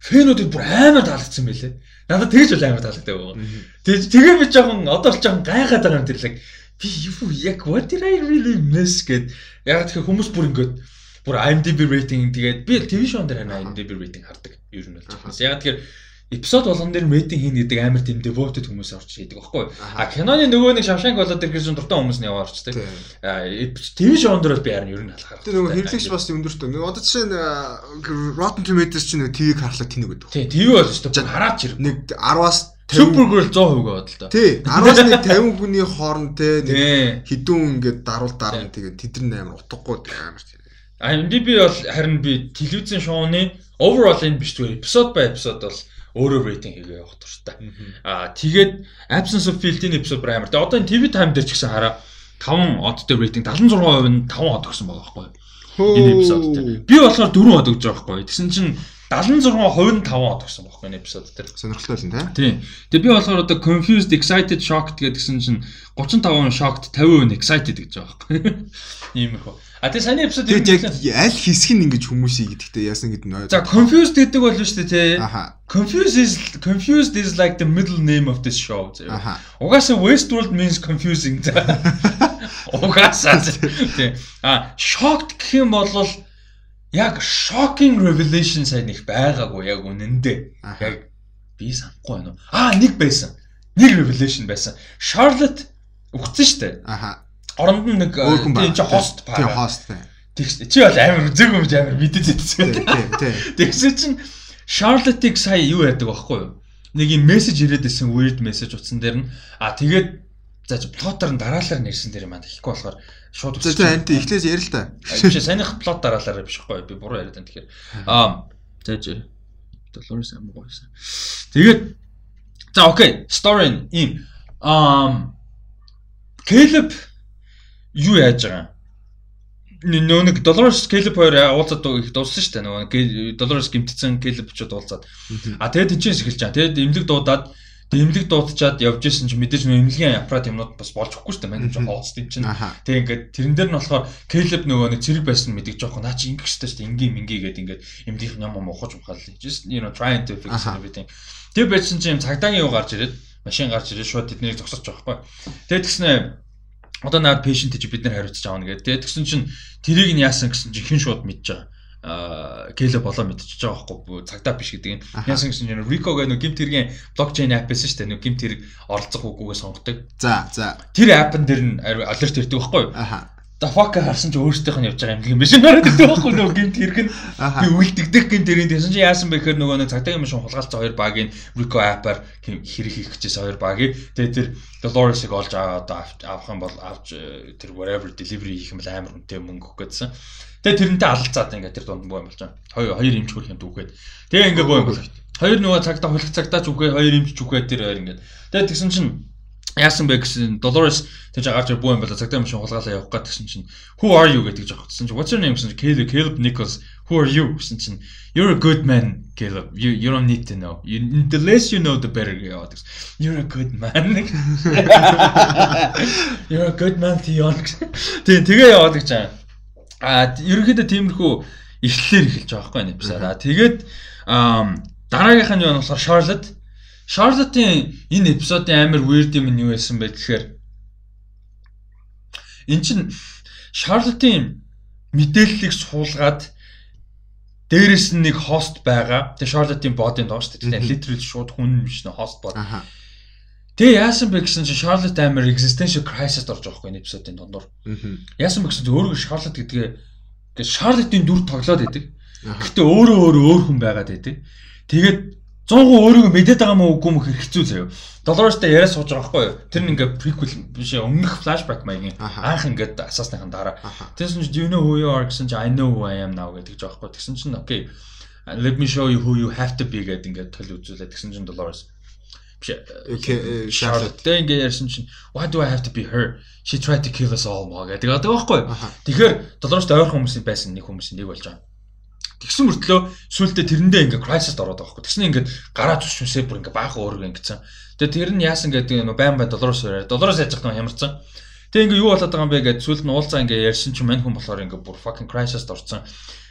фэнүүдэд бүр амар таалагдсан байлээ. Надад тэгж бол амар таалагддаг байгаа. Тэгээ тэгээ би жоохон одоо л жоохон гайхаад байгаа юм тэрлэг. Би юу яг what did I really miss гэд яг тэгэхээр хүмүүс бүр ингэдэг бүр IMDb rating тэгээд би телевиз шоун дээр харна IMDb rating хардаг. Ер нь бол жоохон. Яг тэгэхээр эпизод болгон дээр рейтинг хийн гэдэг амар тийм devoted хүмүүс орж идэг байхгүй. А киноны нөгөө нэг Shawshank болоод тэр гэсэн дуртай хүмүүс нь яваа орчтой. А TV шоун дээр би харин ер нь халахаар. Тэр нөгөө хэрэглэгч бас өндөртэй. Нөгөө одоо жишээ нь Rotten Tomatoes чинь нөгөө TV-г харахлаа тэнэг гэдэг. Тий, TV бол шүү дээ. Хараач ирв. Нэг 10-аас Supergirl 100% гээд л да. Тий, 10-аас нэг 50 хүний хооронд те нэг хідүүн ингээд даруул дарна тэгээд тэдэр амар утгагүй амар. IMDb бол харин би телевизэн шоуны overall энэ биш зүгээр эпизод ба эпизод бол өөрөө рейтинг хийгээ явах тууштай. Аа тэгээд Absence of Field-ийн эпизод амар. Тэгээд одоо энэ TV Time дээр ч гэсэн хараа 5 одтой рейтинг 76% нь 5 од өгсөн байгаа байхгүй юу? Энэ эпизод дээр. Би болохоор 4 од өгж байгаа байхгүй юу? Тэгсэн чинь 76% нь 5 од өгсөн байхгүй энэ эпизод дээр. Сонирхолтой байсан тийм. Тэгээд би болохоор одоо confused, excited, shocked гэдгсэн чинь 35% shocked, 50% excited гэж байгаа байхгүй. Иймэрхүү. А тэгээ саний эпизод яг аль хэсэг нь ингэж хүмүүсийг гэдэгтэй яасан гэдэг нь. За confused гэдэг бол шүү дээ тий. Confused is confused is like the middle name of this show. Угаасаа Westworld means confusing. Угаасаа тий. А shocked гэх юм бол яг shocking revelation сайн их байгаагүй яг үнэндээ. Яг би санахгүй байна уу? Аа нэг байсан. Нэг revelation байсан. Charlotte өгцөн шүү дээ. Аха оронд нь нэг тийм чи хост паа. Тийм хост. Тэгс чи бол амар үзээгүй юм амар мэдээд идсэн. Тийм тийм. Тэгсэн чинь Charlotte-ыг сая юу яадаг байхгүй юу? Нэг юм мессеж ирээд исэн weird message утсан дээр нь а тэгээд за плотоор нь дараалал нэрсэн дээр маань ихгүй болохоор шууд үсэж. За анти эхлээс яри л та. Биш санийх плот дараалал биш байхгүй би буруу яриад байна тэгэхээр. Аа. Долларс амар гоёсэн. Тэгээд за окей, story ийм. Аа Caleb юу яаж байгаа? Нөө нэг Dolores Caleb хоёр уулзаад их дууссан шүү дээ. Нөгөө Dolores гимтсэн Caleb ч уулзаад. А тэгээд тэнцээс эхэлж байгаа. Тэгээд имлэг дуудаад имлэг дуудчаад явж исэн чинь мэдээж нөө имлэгийн аппарат юмнууд бас болж өгөхгүй шүү дээ. Манай жоохон хооцд юм чинь. Тэгээд ингээд тэрэн дээр нь болохоор Caleb нөгөө нэг зэрэг байсан мэдээж жоохон наа чи ингэх шүү дээ ингийн минги гэдэг ингээд имлэгийнх юм юм ухаж ухаал just you know trying to fix everything. Тэгээд байсан чинь цагдаагийн юу гарч ирээд машин гарч ирээд шууд тэднийг зогсооч байгаа байхгүй тэгээд тэгснэ одоо наад пэйшент гэж бид нар хариуцж аавна гэдэг. Тэгсэн чинь тэрийг нь яасан гэсэн чинь хэн шууд мэдж байгаа. Аа Кэлэ болоо мэдчихэж байгаа байхгүй цагдаа биш гэдэг юм. Яасан гэсэн чинь Rico гэх нэг гимт хэргийн блокчейн апп байсан шүү дээ. Нэг гимт хэрэг оролцох үгүйгээ сонгодог. За за. Тэр аппн дээр нь алерт ирдэг байхгүй юу? Аха fuck харсан чи өөртөөх нь явж байгаа юм юм биш нараад гэдэг байхгүй нөгөө гинт хэрэг нь би үлддэх гинт тэрийн тэгсэн чи яасан бэ гэхээр нөгөө нэг цагдаагийн машин хулгайлцсан хоёр багийн Rico app-аар хэрэг хийх гэжсэн хоёр багийг тэгээ тэр Dolores-ыг олж аваад авах юм бол авч э, тэр whatever delivery хийх юм бол амар үнэтэй мөнгө өгөх гэсэн. Тэгээ тэрнтэй алалцаад ингээд тэр дунд боо юм болж байгаа. Хоёр хоёр имч хөрх юм дүүгээд. Тэгээ ингээд боо юм бол. Хоёр нөгөө цагдаа хулах цагдаач үгүй хоёр имч үгүй тэр хоёр ингээд. Тэгээ тэгсэн чинь яасан бэ гэсэн Dolores тэгж гарч бүү юм байла цагтаа машин хулгаалаа явах гэсэн чинь who are you? гэдэг жаах гэсэн чинь what's your name? гэсэн чинь Caleb Caleb Nichols. Who are you? гэсэн чинь you're a good man Caleb. You you don't need to know. You the less you know the better яваад гэсэн you're a good man. You're a good man Theon. Тийм тэгээ яваад гэж байгаа. А ерөнхийдөө тиймэрхүү эхлэлээр эхэлж байгаа байхгүй а тэгээд дараагийнх нь юу болохоор Charlotte Charlotte-ийн энэ эпизодын амар weird юм нь юу байсан бэ гэхээр эн чин Charlotte-ийн мэдээллийг суулгаад дээрэс нь нэг хост байгаа. Тэгээ Charlotte-ийн бодын доош тэгээ literal шууд хүн биш нэ хост бод. Тэгээ яасан бэ гэсэн чинь Charlotte амар existential crisis орж байгаа хгүй энэ эпизодын дондор. Яасан бэ гэсэн чинь өөрөө Charlotte гэдгээ тэгээ Charlotte-ийн дүр тоглоод идэг. Гэхдээ өөрөө өөрөө өөр хүн байгаад идэг. Тэгээд 100% өөрийгөө мэдээд байгаа мó үгүй мөх хэцүү заяа. Доллароштай яриа сууж байгаа байхгүй юу? Тэр нь ингээ prequel биш өмнөх flashback маягийн анх ингээд асаасныхан дараа. Тэгсэн чинь you know who you are гэсэн чинь I know who I am now гэдэг жаа байхгүй. Тэгсэн чинь okay. Let me show you who you have to be гэдэг ингээд төл үзүүлээд тэгсэн чинь Dolores биш Charlotte тэг ингээ ярьсан чинь why do I have to be her? She tried to kill us all маа гэдэг. Одоо байхгүй. Тэгэхээр Dolores-тай ойрхон хүмүүсийн байсан нэг хүмүүсийн нэг болж байгаа. Тэгсэн мөртлөө сүултээ тэрэндээ ингээ crisis ороод байгаа хгүй. Тэгснэ ингээд гараа зүшмсээ бүр ингээ баахан өөргөө ингэсэн. Тэгээ тэр нь яасан гэдэг нь байн бай доллароос яриа. Доллароос яаж байгаа юм ямарсан. Тэгээ ингээ юу болоод байгаа юм бэ гэдэг сүулт нь уулзаа ингээ ярьсан чинь мань хүн болохоор ингээ бүр fucking crisis орсон.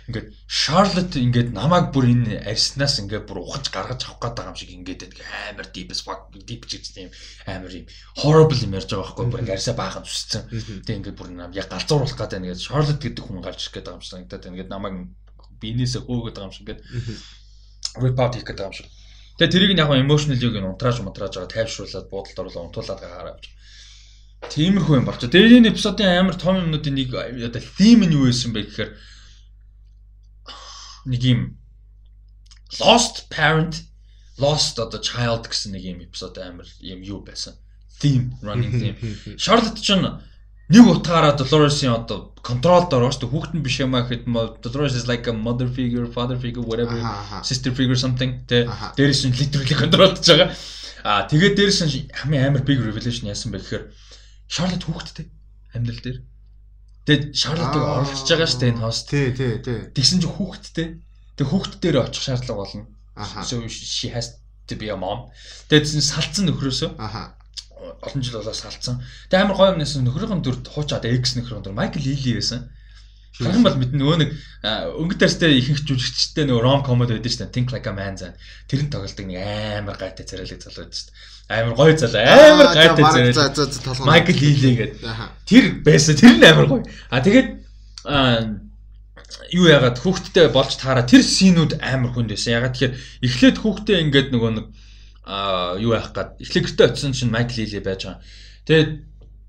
Ингээд Charlotte ингээд намайг бүр энэ арснаас ингээд бүр ухаж гаргаж авах гээд байгаа юм шиг ингээд байдаг амар deep as fuck deep гэсэн юм амар юм horrible юм ярьж байгаа байхгүй бүр ингээд арсаа баахан зүссэн. Тэгээ ингээд бүр яг галзууруулах байна ингээд Charlotte гэдэг хүн гарч ирэх байгаа юм шиг санагдаад байна. Ингээд намайг биенээсээ хөөгд байгаа юм шиг ингээд report хийх гэдэг юм шиг. Тэгээ тэрийг нь яг emotional юг нь унтрааж унтрааж байгаа тайвшруулад буудалд оруулаад унтуулад гараа авч. Тиймэрхүү юм болчих. Тэгээ энэ эпизодын амар том юмнуудын нэг одоо theme нь юу байсан бэ гэхээр нэг юм lost parent lost одоо child гэсэн нэг юм эпизод амар юм юу байсан. Theme running theme. Charlotte ч нэг утгаараа Dolores-ийн одоо контролд ороо шүү дээ. Хүүхэд нь биш юм аа гэхэд Dolores is like a mother figure, father figure, whatever, sister figure something. Тэ дээрээс нь literally контролдож байгаа. Аа тэгээд дээрээс нь хамгийн амар big revelation яасан бэ гэхээр Charlotte хүүхэдтэй амьдрал дээр. Тэгээд Charlotte-ыг орлож байгаа шүү дээ энэ хост. Тий, тий, тий. Тэгсэн чинь хүүхэдтэй. Тэг хүүхэд дээр очих шаардлага болно. So she has to be a mom. Тэгээд салцсан нөхрөөсөө. Аха олон жил болоо салцсан. Тэгээ амар гоё юмнаас нөхрийнхэн дүр хуучаад X нөхрийн дүр Майкл Лили байсан. Харин бол мэднэ нөгөө нэг өнгө тарстай ихэнх жүжигчтэй нөгөө ром комод байдаг шүү дээ. Think like a man зан. Тэр нь тоглолдог нэг амар гайтай царайлаг залуу шүү дээ. Амар гоё залуу. Амар гайтай царайлаг. Майкл Лили гэдэг. Тэр байсан. Тэр нь амар гоё. А тэгээд юу яагаад хүүхдтэй болж таараа тэр синүүд амар хүнд байсан. Ягаад тэгэхээр эхлээд хүүхдээ ингээд нөгөө нэг а юу яах гээд эхлэгэртээ очисон чинь Майкл Лили байж байгаа. Тэгээд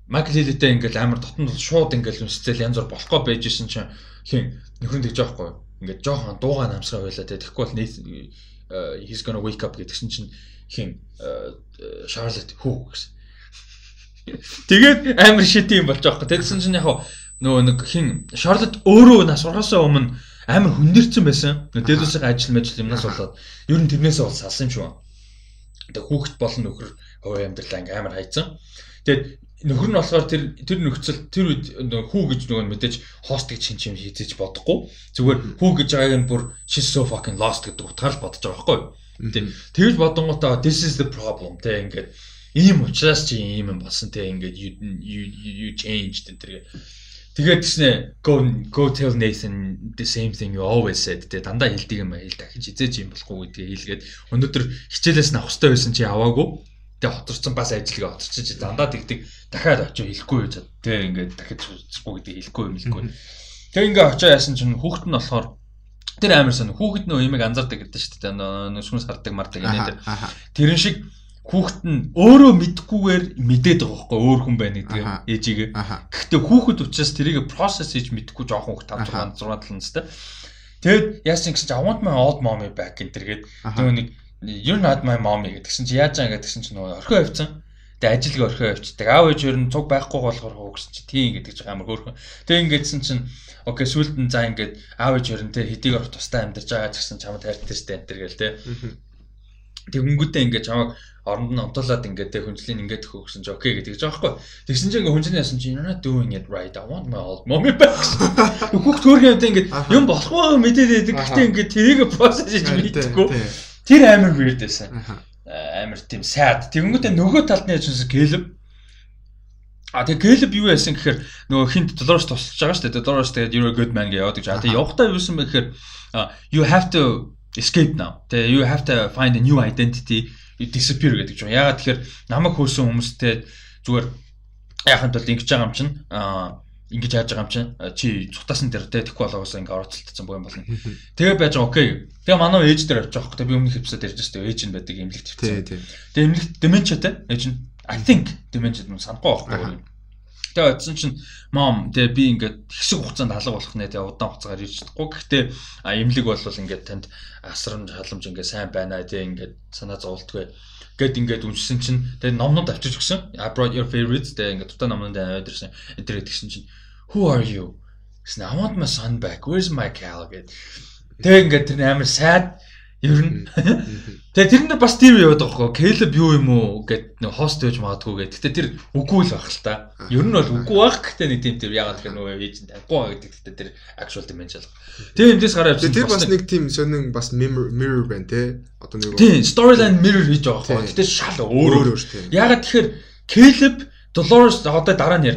Майкл Лилитэй ингээл амар дотн шууд ингээл үнсцэл янз бүр болохгүй байжсэн чинь хин нөхрөнд гэж байхгүй. Ингээд жоохон дуугаа намсгаа байлаа тэгээд тэгэхгүй бол he's gonna wake up гэдгсэн чинь хин Charlotte хүү гэсэн. Тэгээд амар шит юм болж байгаа байхгүй. Тэгсэн чинь яг нөгөө нэг хин Charlotte өөрөө нас ургаасаа өмнө амар хүндэрсэн байсан. Дээлүсийн ажил мэл юмнаас болоод ер нь тэрнээсээ бол салсан юм шүү. Тэгээ хүүхэд болон нөхөр хувийн амьдралаа ингээм амар хайцсан. Тэгээд нөхөр нь болохоор тэр тэр нөхцөл тэр үед хүү гэж нөгөө мэдээж хост гэж хин чим хийжээж бодохгүй. Зүгээр хүү гэж байгааг нь бүр she's so fucking lost гэдэг утгаар л бодож байгаа байхгүй юу. Тэгж бодонгуудаа this is the problem тэ ингээд ийм учраас чи ийм юм болсон тэ ингээд you you changed энэ тэргээ Тэгээд тэгснэ go go tell Nathan the same thing you always said. Тэ дандаа хэлдэг юм байл дахин хизээж юм болохгүй гэдгийг хэлгээд өнөөдөр хичээлээс нь авах хэрэгтэй байсан чи аваагүй. Тэгээ хоторцсон бас ажиллагаа хоторчих чи дандаа тэгдэг. Дахиад очиж хэлэхгүй юу тэ ингээд дахиад цуцгүй гэдгийг хэлэхгүй юм хэлэхгүй. Тэг ингээд очиж яасан чинь хүүхэд нь болохоор тэр амар сан хүүхэд нөө имийг анзаардаг гэдэг шүү дээ. Нөө шүнс хардаг мардаг тэр тэрэн шиг хүүхэд нь өөрөө мэдхгүйгээр мэдээд байгаа хөөхгүй өөр хүн байна гэдэг ээжигээ. Гэхдээ хүүхэд учраас тэрийг process хийж мэдхгүй жоохон хүүхэд 5 6 6 7 настай. Тэгэд яасан гэсэн чи I want my old mommy back энэ тэргээд нөгөө нэг you're not my mommy гэдгсэн чи яаж байгаа гэдгсэн чи нөгөө орхио авцсан. Тэгээ ажилгээ орхио авчдаг. Аав ээж өөр нь цуг байхгүй болохоор хөө гэсэн чи тийм гэдэг чи амар хөөрхөн. Тэгээ ингэдсэн чинь окей сүлд нь за ингээд аав ээж өөр нь те хэдийг орох тустай амьдарч байгаа гэсэн чамд хайртай сте энэ төр гээл те. Тэгэнгүүтээ ингээд чамаг оронд нь онтолоод ингээд тэг хүнжлийн ингээд өгөх гэсэн чи окей гэдэг жаа байхгүй. Тэгсэн чинь ингээд хүнжлийн ясан чи you're not doing it right. I want my old mommy back. Хүүхд төрхөн юмтай ингээд юм болохгүй мэдээд байдаг. Гэтэ ингээд тэрийг process хийж мэдчихгүй. Тэр амар weird байсан. Амар тийм sad. Тэгэнгүүтээ нөгөө талд нь яж гэлэв. А тэгээ Гэлб юу яасан гэхээр нөгөө хинт Dolores тусалж байгаа шүү дээ. Dolores тэгээд you're a good man гэж яваад гэж. А тэгээ явахдаа юусэн бэ гэхээр you have to escape now. Тэгээ you have to find a new identity disappear гэдэг чинь. Ягаад тэгэхээр намайг хөөсөн хүмүүстэй зүгээр яханд бол ингэж байгаа юм чинь аа ингэж яаж байгаа юм чинь чи цутаасан дээр тэ тэгэхгүй болоогоос ингээ оролцолтсон богино болно. Тэгээ байж байгаа окей. Тэгээ манай ээж дээр явж байгаа хөөхтэй би өмнөх эпизод ярьж байсан ээж нь байдаг эмнэлэгт хэвчээ. Тэгээ эмнэлэгт dementia тэ ээж нь I think dementia гэж санахгүй байхгүй. Тэгээ очсон чинь мом тэгээ би ингээд хэсэг хугацаанд алга болох нэ тэгээ удаан хугацаагаар ирж чадахгүй. Гэхдээ эмнэлэг бол ингээд танд асрамж халамж ингээд сайн байна тэгээ ингээд санаа зовлтгүй гэд ингээд үнсэн чинь тэгээ номнууд авчиж өгсөн. Brought your favorites тэгээ ингээд тутаа номнууд аваад ирсэн. Энтэр гэдгсэн чинь who are you? Гэсэн I want my son back. Where's my Cal гэд. Тэгээ ингээд тэр амар sad Ер нь. Тэгээ тэр нь бас тийм яваад байгаа хөө. Caleb юу юм уу гэд нэг хост байж магадгүй гэд. Гэтэ тэр үгүй л байх л та. Ер нь бол үгүй байх гэхдээ нэг тийм тийм ягаад гэхээр нөгөө ээж нь танихгүй гэдэг. Гэтэ тэр actual dimension. Тэгээ эндээс гараад явсан. Тэр бас нэг тийм сонин бас mirror байна те. Одоо нэг Тийм storyline mirror хийж байгаа хөө. Гэтэ шал өөр өөр. Ягаад тэгэхээр Caleb Dolores одоо дараа нь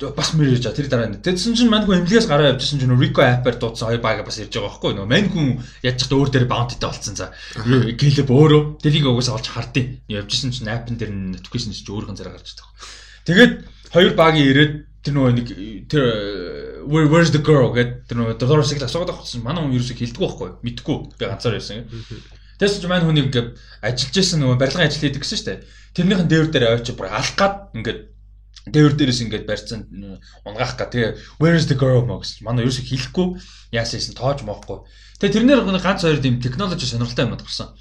бас мэр ирж байгаа тэр дараа нь. Тэгсэн чинь мань хүн эмнэлгээс гараа явжсэн чинь Rico App-аар дуудсан хоёр баг бас ирж байгаа байхгүй юу? Мань хүн яаж ч өөр дээр bounty-тэй болцсон за. Гэлэб өөрөө тэрийг угсаа олж хардیں۔ Явжсэн чинь app-ын дээр notification чинь өөрхөн зэрэг гарч байгаа. Тэгээд хоёр багийн ирээд тэр нөгөө нэг тэр where where's the girl гэдэг тэр нөгөө Dolores-ыг асуугаад авчихсан. Манай хүн ерөөсөй хэлдэггүй байхгүй юу? Мэдгүй. Би ганцаар байсан. Тэс ч маань хүнийг ингээд ажиллаж исэн нөгөө барилгын ажил хийдэг гэсэн шүү дээ. Тэрнийхэн дээвэр дээр авчиж бүр алах гад ингээд дээвэр дээрээс ингээд барьцсан унгаах га. Тэгээ where is the girl мó гэсэн. Манай ерөөсө хэлэхгүй яасан юм тоож моохгүй. Тэгээ тэрнэр ганц хоёр тийм технологи сонирхолтой юм гарсан.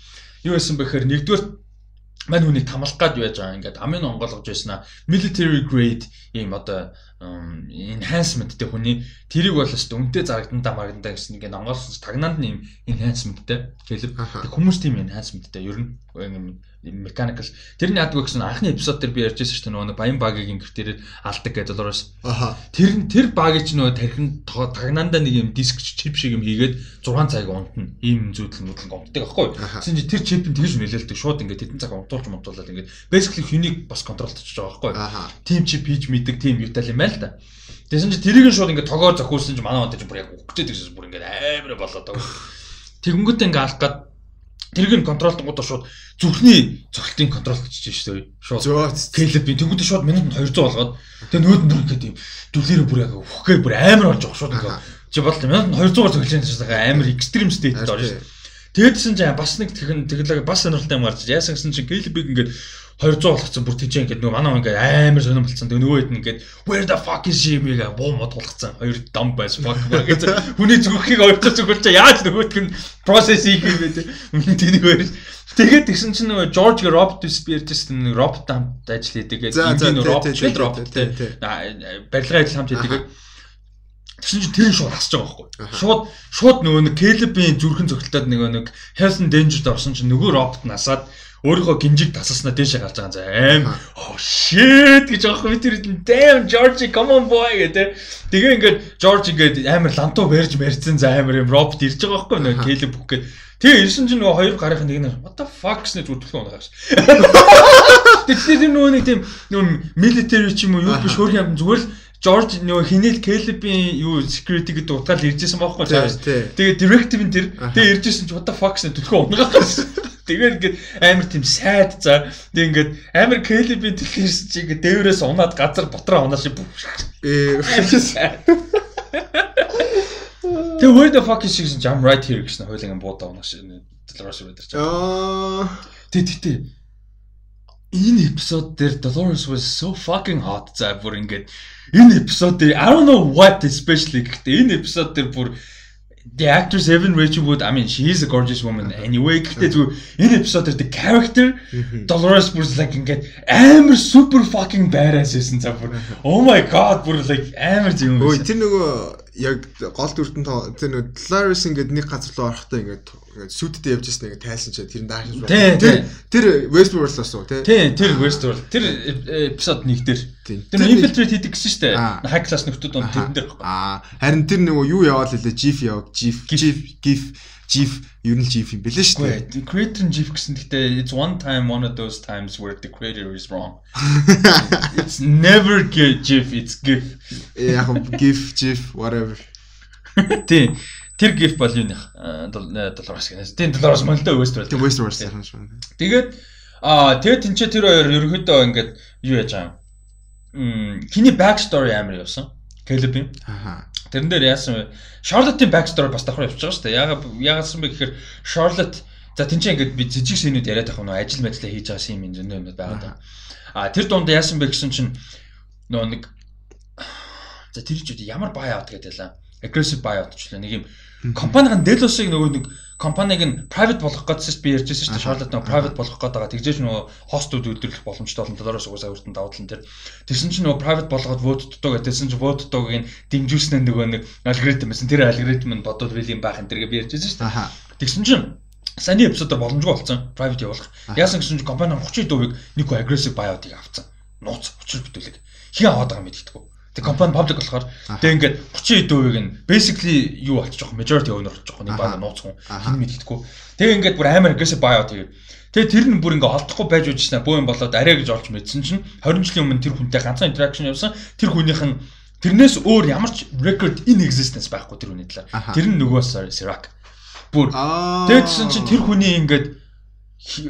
Юу байсан бэхээр нэгдүгээр мань хүнийг тамлах гад байж байгаа. Ингээд амын онгойлгож байснаа military grade ийм одоо enhancementтэй хүний тэрийг бол өст үнтэй зарагдан дамагдан гэсэн ингээд онгойлсон тагнаанд нь enhancementтэй хэлэв. Хүмүүс тийм enhancementтэй ер нь mechanical тэрний ядгүй гэсэн анхны эпизод дээр би ярьж байсан шүү дээ нөгөө баян багийн гэртээр алдаг гэдэг доллароос. Тэр тэр багийг ч нөгөө тархин тагнаандаа нэг юм диск чип шиг юм хийгээд 6 цаг унтна. Ийм зүйдэл нүдлэн унтдаг аахгүй. Тэгсэн чи тэр чип нь тэгж нөлөөлдөг шууд ингээд хэдэн цаг унтуулж мунтуулаад ингээд basically хүнийг бас контролтож байгаа аахгүй. Тим чип хийж мэддэг тим юутал юм байна л да. Тэгсэн чи тэрийг нь шууд ингээд тогоор зохиулсан чи манай онтой бүр яг үгчээд гэсэн бүр ингээд амар болоод байгаа. Тэгэнгүүтээ ингээд алах гад тэрийг нь контролдгуудаа шууд зүрхний цогцлтын контрол хийж шүү дээ. Шууд клип би тэнгууд шууд минутанд 200 болгоод тэгээ нөөд бүр ингээд юм дүлээрээ бүр яг үхгээ бүр амар болж байгаа шууд ингээд чи бол минутанд 200-аар цогцлж байгаа амар экстрим стейт орж шүү. Тэгээдсэн чинь бас нэг техник технологи бас сонирхолтой юм гарч яасан гэсэн чинь клипийг ингээд 200 болгоцсон бүр тийч ингээд нөгөө манай ингээд амар сонирм болцсон. Тэгээ нөгөө хэд ингээд where the fuck is she мига боо мод болгоцсон. Хоёр дам байс fuck гэж хүний зүрхийг ойртож зүгэл чи яаж нөгөөтг нь process хийх юм бэ. Тэнийг хоёр. Тэгээд тэгсэн чинь нөгөө George Robert Spears нэг робот хамт ажил хийдэг. Энгийн робот робот те. Барилгын ажил хамт хийдэг. Тэгсэн чинь тэр шууд хасж байгаа байхгүй. Шууд шууд нөгөө нэг Caleb-ийн зүрхэн цогтолтод нөгөө нэг and Danger-д орсон чинь нөгөө робот насаад өөрийнхөө гинжиг тасаснаа дээшээ гарч байгаа за аим oh shit гэж аахгүй би тэр damn George come on boy гэдэг. Тэгээ ингээд George ингээд амар лантуу барьж мэрцэн за амар юм робот ирж байгаа байхгүй нөө Caleb бүх гээд Тэгээ ирсэн чинь нөгөө хоёр гарынх нэг нь what the fuck гэж зүтгэх унагаас. Тэгэхээр нөгөө нэг тийм нөгөө military ч юм уу юу биш хөөх юм зүгээр л Жорж нөгөө хинэл Келебийн юу security гэдэг утгаал иржсэн байхгүй цааш. Тэгээ directive нь тэр тэгээ иржсэн ч what the fuck гэсэн төлхөө унгахаас. Тэгээд ингээд амар тийм сайд за. Тэгээ ингээд амар Келебийн төлхөөс чи ингээд дээврээс унаад газар бутраа унаа шиг. Ээ. Тэгээ what the fuck гэсэн jam right here гэсэн хойлын буудаа унаа Dolores мэдэрч байгаа. Аа. Тэгээ тэгтээ энэ эпизод дээр Dolores was so fucking hot за бүр ингээд энэ эпизод дээр I don't know what especially гэхдээ энэ эпизод дээр бүр the actress Evan Rachel Wood I mean she is a gorgeous woman anyway гэхдээ зүгээр энэ эпизод дээр the character Dolores бүр like ингээд амар super fucking badass байсан за бүр oh my god бүр like амар юм. Ой тэр нөгөө яг гол дүртэн тэр нэг Clarice ингээд нэг газар руу орохдоо ингээд ингээд сүдтэй явж ирсэн ингээд тайлсан чи тэр дааш шүү. Тэр тэр Westworld бас уу тий. Тий, тэр Westworld. Тэр эпизод 1 дээр. Тэр infiltrate хийдэг гэсэн шүү дээ. High class нөхдүүд он тэрэн дээр. Аа, харин тэр нөгөө юу яваал хэлээ GIF яв, GIF, GIF, GIF GIF ер нь GIF юм бэлээ шүү дээ. Creator нь GIF гэсэн гэхдээ it's one time one of those times where the creator is wrong. It's never GIF, it's GIF. Яг GIF, GIF, whatever. Тий. Тэр GIF бол юу нэх доллараас гэнэ. Тийм доллараас мөлдөө Westworld. Тийм Westworld сайхан шүү. Тэгээд аа тэгээд тэнцээ тэр хоёр ерөнхийдөө ингээд юу яаж байгаа юм. Хиний back story амар явсан. Caleb-ийн. Аха. Тэрэн дээр яасан вэ? Charlotte-ийн backstory бас давхар явж байгаа шүү дээ. Яагаад яагаасан бэ гэхээр Charlotte за тэнцээ ингээд би жижиг шинүүд яриад байгаа нөө ажил мэдлээ хийж байгаа юм зөндөө юмуд байгаа даа. А тэр дунд яасан бэ гэсэн чинь нөө нэг за тэр ч үү ямар buyout гэдэг лээ. Aggressive buyout ч лээ. Нэг юм компанийн Delos-ыг нөгөө нэг компаниг нь private болгох гэсэн би ярьжсэн шүү дээ. Charlotte нөгөө private болгох гэдэг байгаа. Тэгжээж нөгөө хостууд өдөрлөх боломжтой болно. Доллароос угаасаа өртөнд давуулан тэр. Тэгсэн чинь нөгөө private болгоод vote дутуу гэдээсэн чинь vote дутууг нь дэмжүүлснээр нөгөө нэг алгоритм байсан. Тэр алгоритм нь бодвол билийн баах энэ тэргээ би ярьжсэн шүү дээ. Тэгсэн чинь саний эпизодоор боломжгүй болсон. Private явуулах. Яасан гэсэн чинь компани 30% нэг aggressive buyout-ыг авцсан. Нууц учир бүтүүлэг. Хин аваад байгаа мэдгэдэггүй. Тэг компани public болохоор тэг ингээд 30% нь basically юу болчих жоох majority owner болчих жоох нэг баг нууц хүн хин мэддэхгүй. Тэг ингээд бүр амар aggressive buyout тэгээд Тэгээ тэр нь бүр ингээ олдохгүй байж үжснэ боо юм болоод арай гэж олж мэдсэн чинь 20 жилийн өмнө тэр хүнтэй ганцхан interaction явсан. Тэр хүнийх нь тэрнээс өөр ямар ч record in existence байхгүй тэр хүний талаар. Тэр нь нөгөө Sirac. Бүр тэгсэн чинь тэр хүний ингээд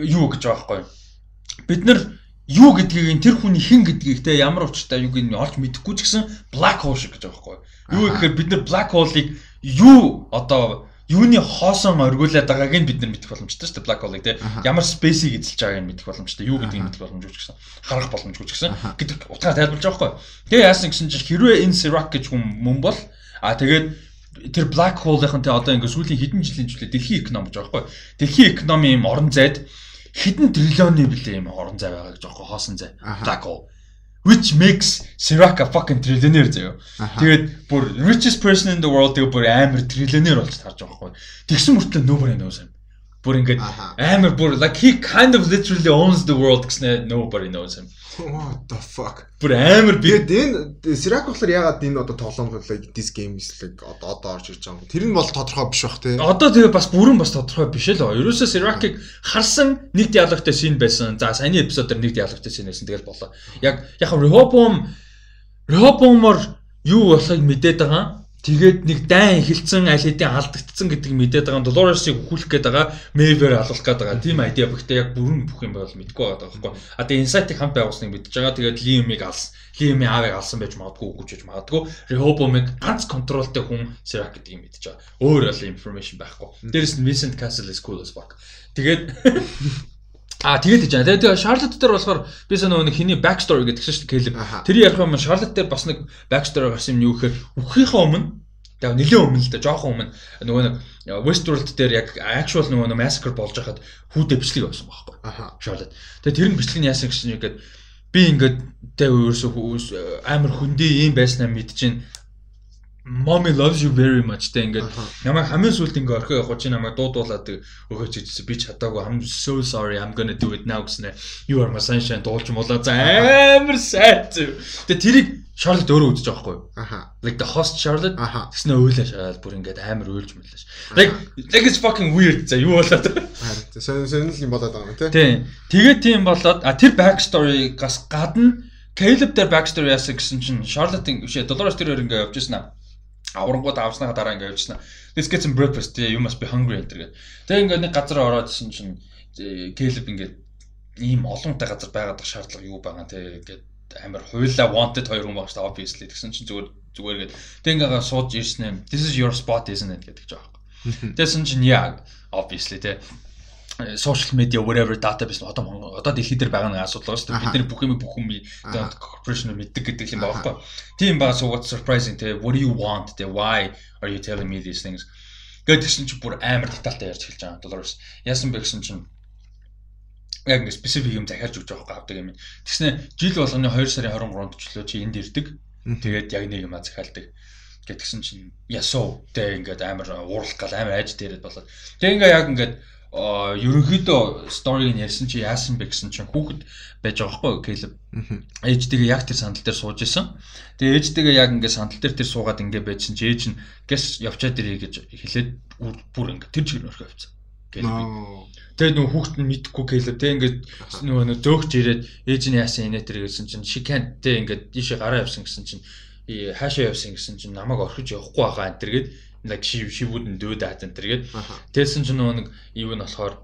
юу гэж байгаа байхгүй. Бид нар юу гэдгийг тэр хүний хэн гэдгийг те ямар учиртай юуг нь олж мэдэхгүй ч гэсэн black hole шиг гэж байгаа байхгүй. Юу гэхээр бид нар black hole-ыг юу одоо юуны хоосон оргиулаад байгааг нь бид нар мэдэх боломжтой шүү дээ black hole-ыг те. Ямар space-ийг эзэлж байгааг нь мэдэх боломжтой юу гэдгийг мэдэх боломжгүй ч гэсэн харах боломжгүй ч гэсэн гэдэг утгаар тайлбарлаж байгаа байхгүй. Тэгээ яасан гэсэн чинь хэрвээ энэ Sirac гэж хүн мөн бол а тэгээд тэр black hole-ийн те одоо ингээ сүүлийн хэдэн жилийн зүйлээ дэлхийн эконом гэж байгаа байхгүй. Дэлхийн экономи юм орон зайд хэдэн триллионы билээ юм орон зай байгаа гэж байгаа хоосон зай black hole which makes Sirac a fucking trillionaire заяа. Тэгээд бүр richest person in the world тэгээ бүр амар trillionaire болж тарж байгаа байхгүй. Тэгсэн мөртлөө nobody knows him. Бүр ингээд амар бүр like he kind of literally owns the world гэснээр nobody knows him. What the fuck. Бүр амар би Тэгээд энэ Sirac болохоор ягаад энэ одоо тоглоом like this game is like одоо орж ирж байгаа юм. Тэр нь бол тодорхой биш бах те. Одоо тэгээ бас бүрэн бас тодорхой биш л. Ерөөсөө Sirac-ыг харсан нэг диалогтой шин байсан. За саяны эпизодоор нэг диалогтой шин байсан тэгэл болоо. Яг яг Rehoboam Rehoboam-ор юу болохыг мэдээд байгаа. Тэгээд нэг дайн эхэлсэн аль хэдийн алдагдсан гэдэг мэдээд байгаа. Dolores-ыг хүлэх гээд байгаа. Maeve-ээр алуулах гээд байгаа. Тим айдиа бөхтэй яг бүрэн бүх юм бол мэдгүй байгаа байхгүй. А тэгээ Insight-ыг хамт байгуулсныг мэдж байгаа. Тэгээд Liam-ыг алс. Liam-ийн аавыг алсан байж магадгүй үгүй ч гэж магадгүй. Rehoboam-ыг ганц контролтой хүн Sirac гэдгийг мэдж байгаа. Өөр бол information байхгүй. Дээрээс нь Vincent Castle is cool as fuck. Тэгээд А тэгээд гэж байна. Тэгээд Charlotte дээр болохоор би санаа нэг хиний back story гэдэг чинь шүү дээ. Тэр ярих юм Charlotte дээр бас нэг back story гарсан юм юу гэхээр үххийнхээ өмнө яг нэлээд өмнө л да жоохон өмнө нөгөө нэг Westworld дээр яг actual нөгөө нэг massacre болж байхад хүүдэ бичлэг байсан байхгүй. Charlotte. Тэгээд тэр нь бичлэг нь яасан гэсэн юм гээд би ингээд тэ өөрөөсөө амар хөндөө юм байснаа мэдчихээн mommy loves you very much тэ ингээд намайг хамгийн сүлд ингээ орхио явах чи намайг дуудуулаад өгөөч гэжсэн. Би чадаагүй. I'm so sorry. I'm gonna do it now гэснээр you are my sunshine. Дуулж муулаа за амар сайт тэгээ тэрийг Charlotte өөрөө үзэж байгаа хгүй юу? Аха. like the host Charlotte? Тэгснэ өөлөө шараад бүр ингээд амар өөлж мэлээ ш. Like like it's fucking weird. За юу болоод? Харин сонир сонир юм болоод байгаа юм тий. тий тэгээд тийм болоод а тэр back story-гаас гадна Caleb дээр back story яасан гэсэн чинь Charlotte-ийн биш Dolores тэр өөр ингээд явж ирсэн аа аврангууд авсныхаа дараа ингээд явчихсан. Let's get some breakfast. You must be hungry гэдэг. Тэгээ ингээд нэг газар ороодсэн чинь Caleb ингээд ийм олонтой газар байгаад шаардлага юу байгаа те ингээд амар хуйлаа wanted хоёр хүн байгаа шүү дээ obviously тэгсэн чинь зүгээр зүгээр гээд тэг ингээд сууж ирсэн юм. This is your spot isn't it гэдэг ч байгаа. Тэгсэн чинь яа obviously те social media whatever database одоо одоо дэлхий дээр байгаа нэг асуудал шүү дээ. Бидний бүх юм бүх юм corporation мэддэг гэдэг юм байна байхгүй. Тийм байгаа so what surprising те what do you want те why are you telling me these things гэдэг чинь чи бүр амар детальтай ярьж эхэлж байгаа. Доллароос яасан бэ гэсэн чинь яг ингэ специфик юм захиалж өгч байгаа авдаг юм. Тэгснэ жил болгоны 2 сарын 23-нд чөлөө чи энд ирдэг. Тэгээд яг нэг юм захиалдаг гэтгсэн чинь ясуу тэ ингээд амар уурлах гал амар айж дээрэд болоод. Тэг ингээ яг ингээд ерөнхийдөө сториг нь ярьсан чи яасан бэ гэсэн чинь хүүхэд байж байгаа байхгүй Caleb. Ээжтэйгээ яг тэр сандал дээр сууж исэн. Тэгээ ээжтэйгээ яг ингээд сандал дээр тэр суугаад ингээд байжсэн чи ээж нь гэс явчаад ирээ гэж хэлээд бүр ингээд тэр чигээр орхив авцсан. Caleb. Тэгээ нөгөө хүүхэд нь мэдхгүй Caleb тэг ингээд нөгөө нөгөө зөөгч ирээд ээж нь яасан инээ тэр гэсэн чинь тэг ингээд тийшээ гараа явсан гэсэн чинь хаашаа явсан гэсэн чинь намайг орхиж явахгүй байгаа энэ тэргээд like she she wouldn't do that энэ тэргээд тэгсэн чинь нөгөө нэг юу нь болохоор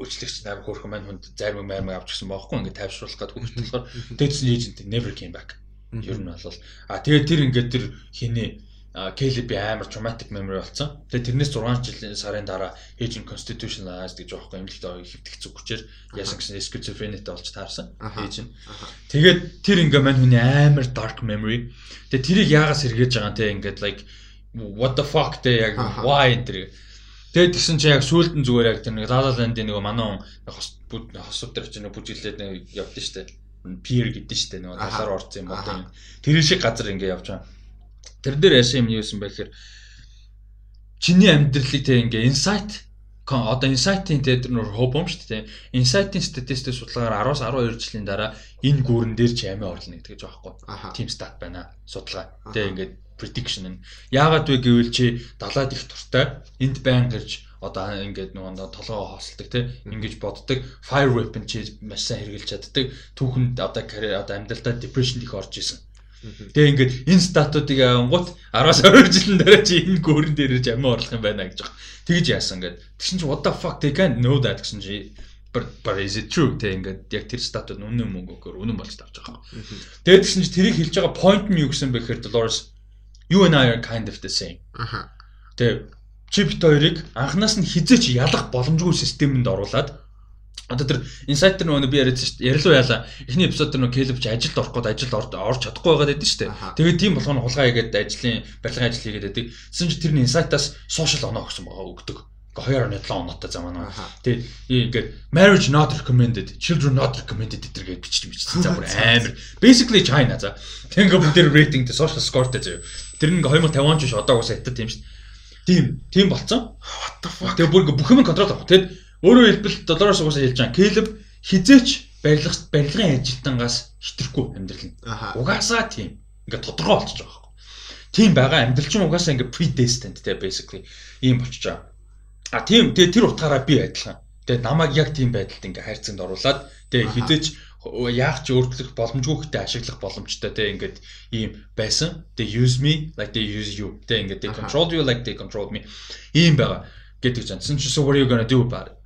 үйлчлэгч амар хөөрхөн маань хүнд зарим маймаг авч гисэн баахгүй ингээд тайвшруулах гэдэг хөвгт болохоор тэгсэн эйжент never came back ер нь бол а тэгээд тэр ингээд тэр хинээ Caleb амар traumatic memory болсон. Тэгээ тэрнээс 6 жилийн сарын дараа aging constitutionalized гэж л хэвдэх зүг хүчээр яасан гэсэн schizophreniaтэй болж таарсан. Age нь. Тэгээд тэр ингээ мань хүний амар dark memory. Тэгээ тэрийг яагаас сэргээж байгаа те ингээд like what the fuck те яг why энэ Тэгээд тэгсэн чинь яг сүүлд нь зүгээр яг тэр нэг La Land-ийн нэг манаа хос хосууд дээр чинь бүжиглээд нэг явдсан штэ. Peer гэдэг штэ нэг талаар орсон юм одоо. Тэр шиг газар ингээ явж байгаа. Тэр дээр яасан юм юусэн бэ гэхээр чиний амьдралыг тэг ингээ insight одоо insight-ийн тэр нөр хобом шүү дээ. Insight-ийн статистик судалгаагаар 10-аас 12 жилийн дараа энэ гүүрэн дээр ч амиа орлно гэдэг ч аахгүй. Тим стат байна. Судалгаа. Тэгээ ингээд prediction нь. Яагаад вэ гэвэл чи далаад их туртай энд байн гэрж одоо ингээд нөгөө толгоо хоосолдог те ингэж боддог fire weapon чи маш сайн хэрэгжилж чаддаг түүхэнд одоо одоо амьдралдаа depression их орж исэн. Тэгээ ингээд энэ статуудыг ангууд 10-аас 20 жилийн дараа чи энэ гөрөн дээр ч амиа орлох юм байна гэж байгаа. Тэгж яасан ингээд. Тэгсэн чи what the fuck they can know that гэсэн чи but but is it true тэг ингээд яг тэр статууд үнэн мөнгөөр үнэн болж тавж байгаа. Тэгээд тэгсэн чи тэрийг хэлж байгаа point нь юу гэсэн бэ гэхээр Dolores you and I are kind of the same. Аха. Тэгээ чи бит хоёрыг анханаас нь хизээч ялах боломжгүй системэнд оруулаад Одоо тэр инсайт тэр нөгөө би яриадсан шүү дээ. Ярилуу яалаа. Эхний эпизод тэр нөгөө Келб чи ажилд орох гээд ажилд орж чадахгүй байгаад байдсан шүү дээ. Тэгээд тийм болгоно хулгай хийгээд ажлын барилгын ажил хийгээд байдаг. Тэсэн чи тэр нь инсайтаас сошиал оноо өгсөн байгаа өгдөг. 2.7 оноотой зам аа. Тэгээд ингээд marriage not recommended, children not recommended гэдэргээ бичиж бичсэн. За бүр амар. Basically China за. Тэнгэр бүгд дээр social scoreтэй заяа. Тэр нь 2050 он ч одоо уусаа хятад тийм шүү дээ. Тийм, тийм болцсон. What the fuck. Тэгээд бүр бүх юм контрол авах. Тэгээд Өөрөөр хэлбэл доллароос угаасаа хэлж байгаа. Кэлб хизээч барилга барилгын ажилтангаас хитрхгүй амьдрал нь. Угаасаа тийм. Ингээ тодорхой болчихж байгаа. Тийм байгаа амьдрал чинь угаасаа ингээ predestined те basically ийм болчихж байгаа. А тийм тэгээ тэр утгаараа би адилхан. Тэгээ намайг яг тийм байдалд ингээ хайрцагт оруулаад тэгээ хизээч яах ч өөрчлөх боломжгүй хөтэй ашиглах боломжтой те ингээд ийм байсан. Тэгээ use me like they use you. Тэгээ ингээд they control you like they control me. Ийм байгаа гэдэг ч юм. So what are you gonna do about it?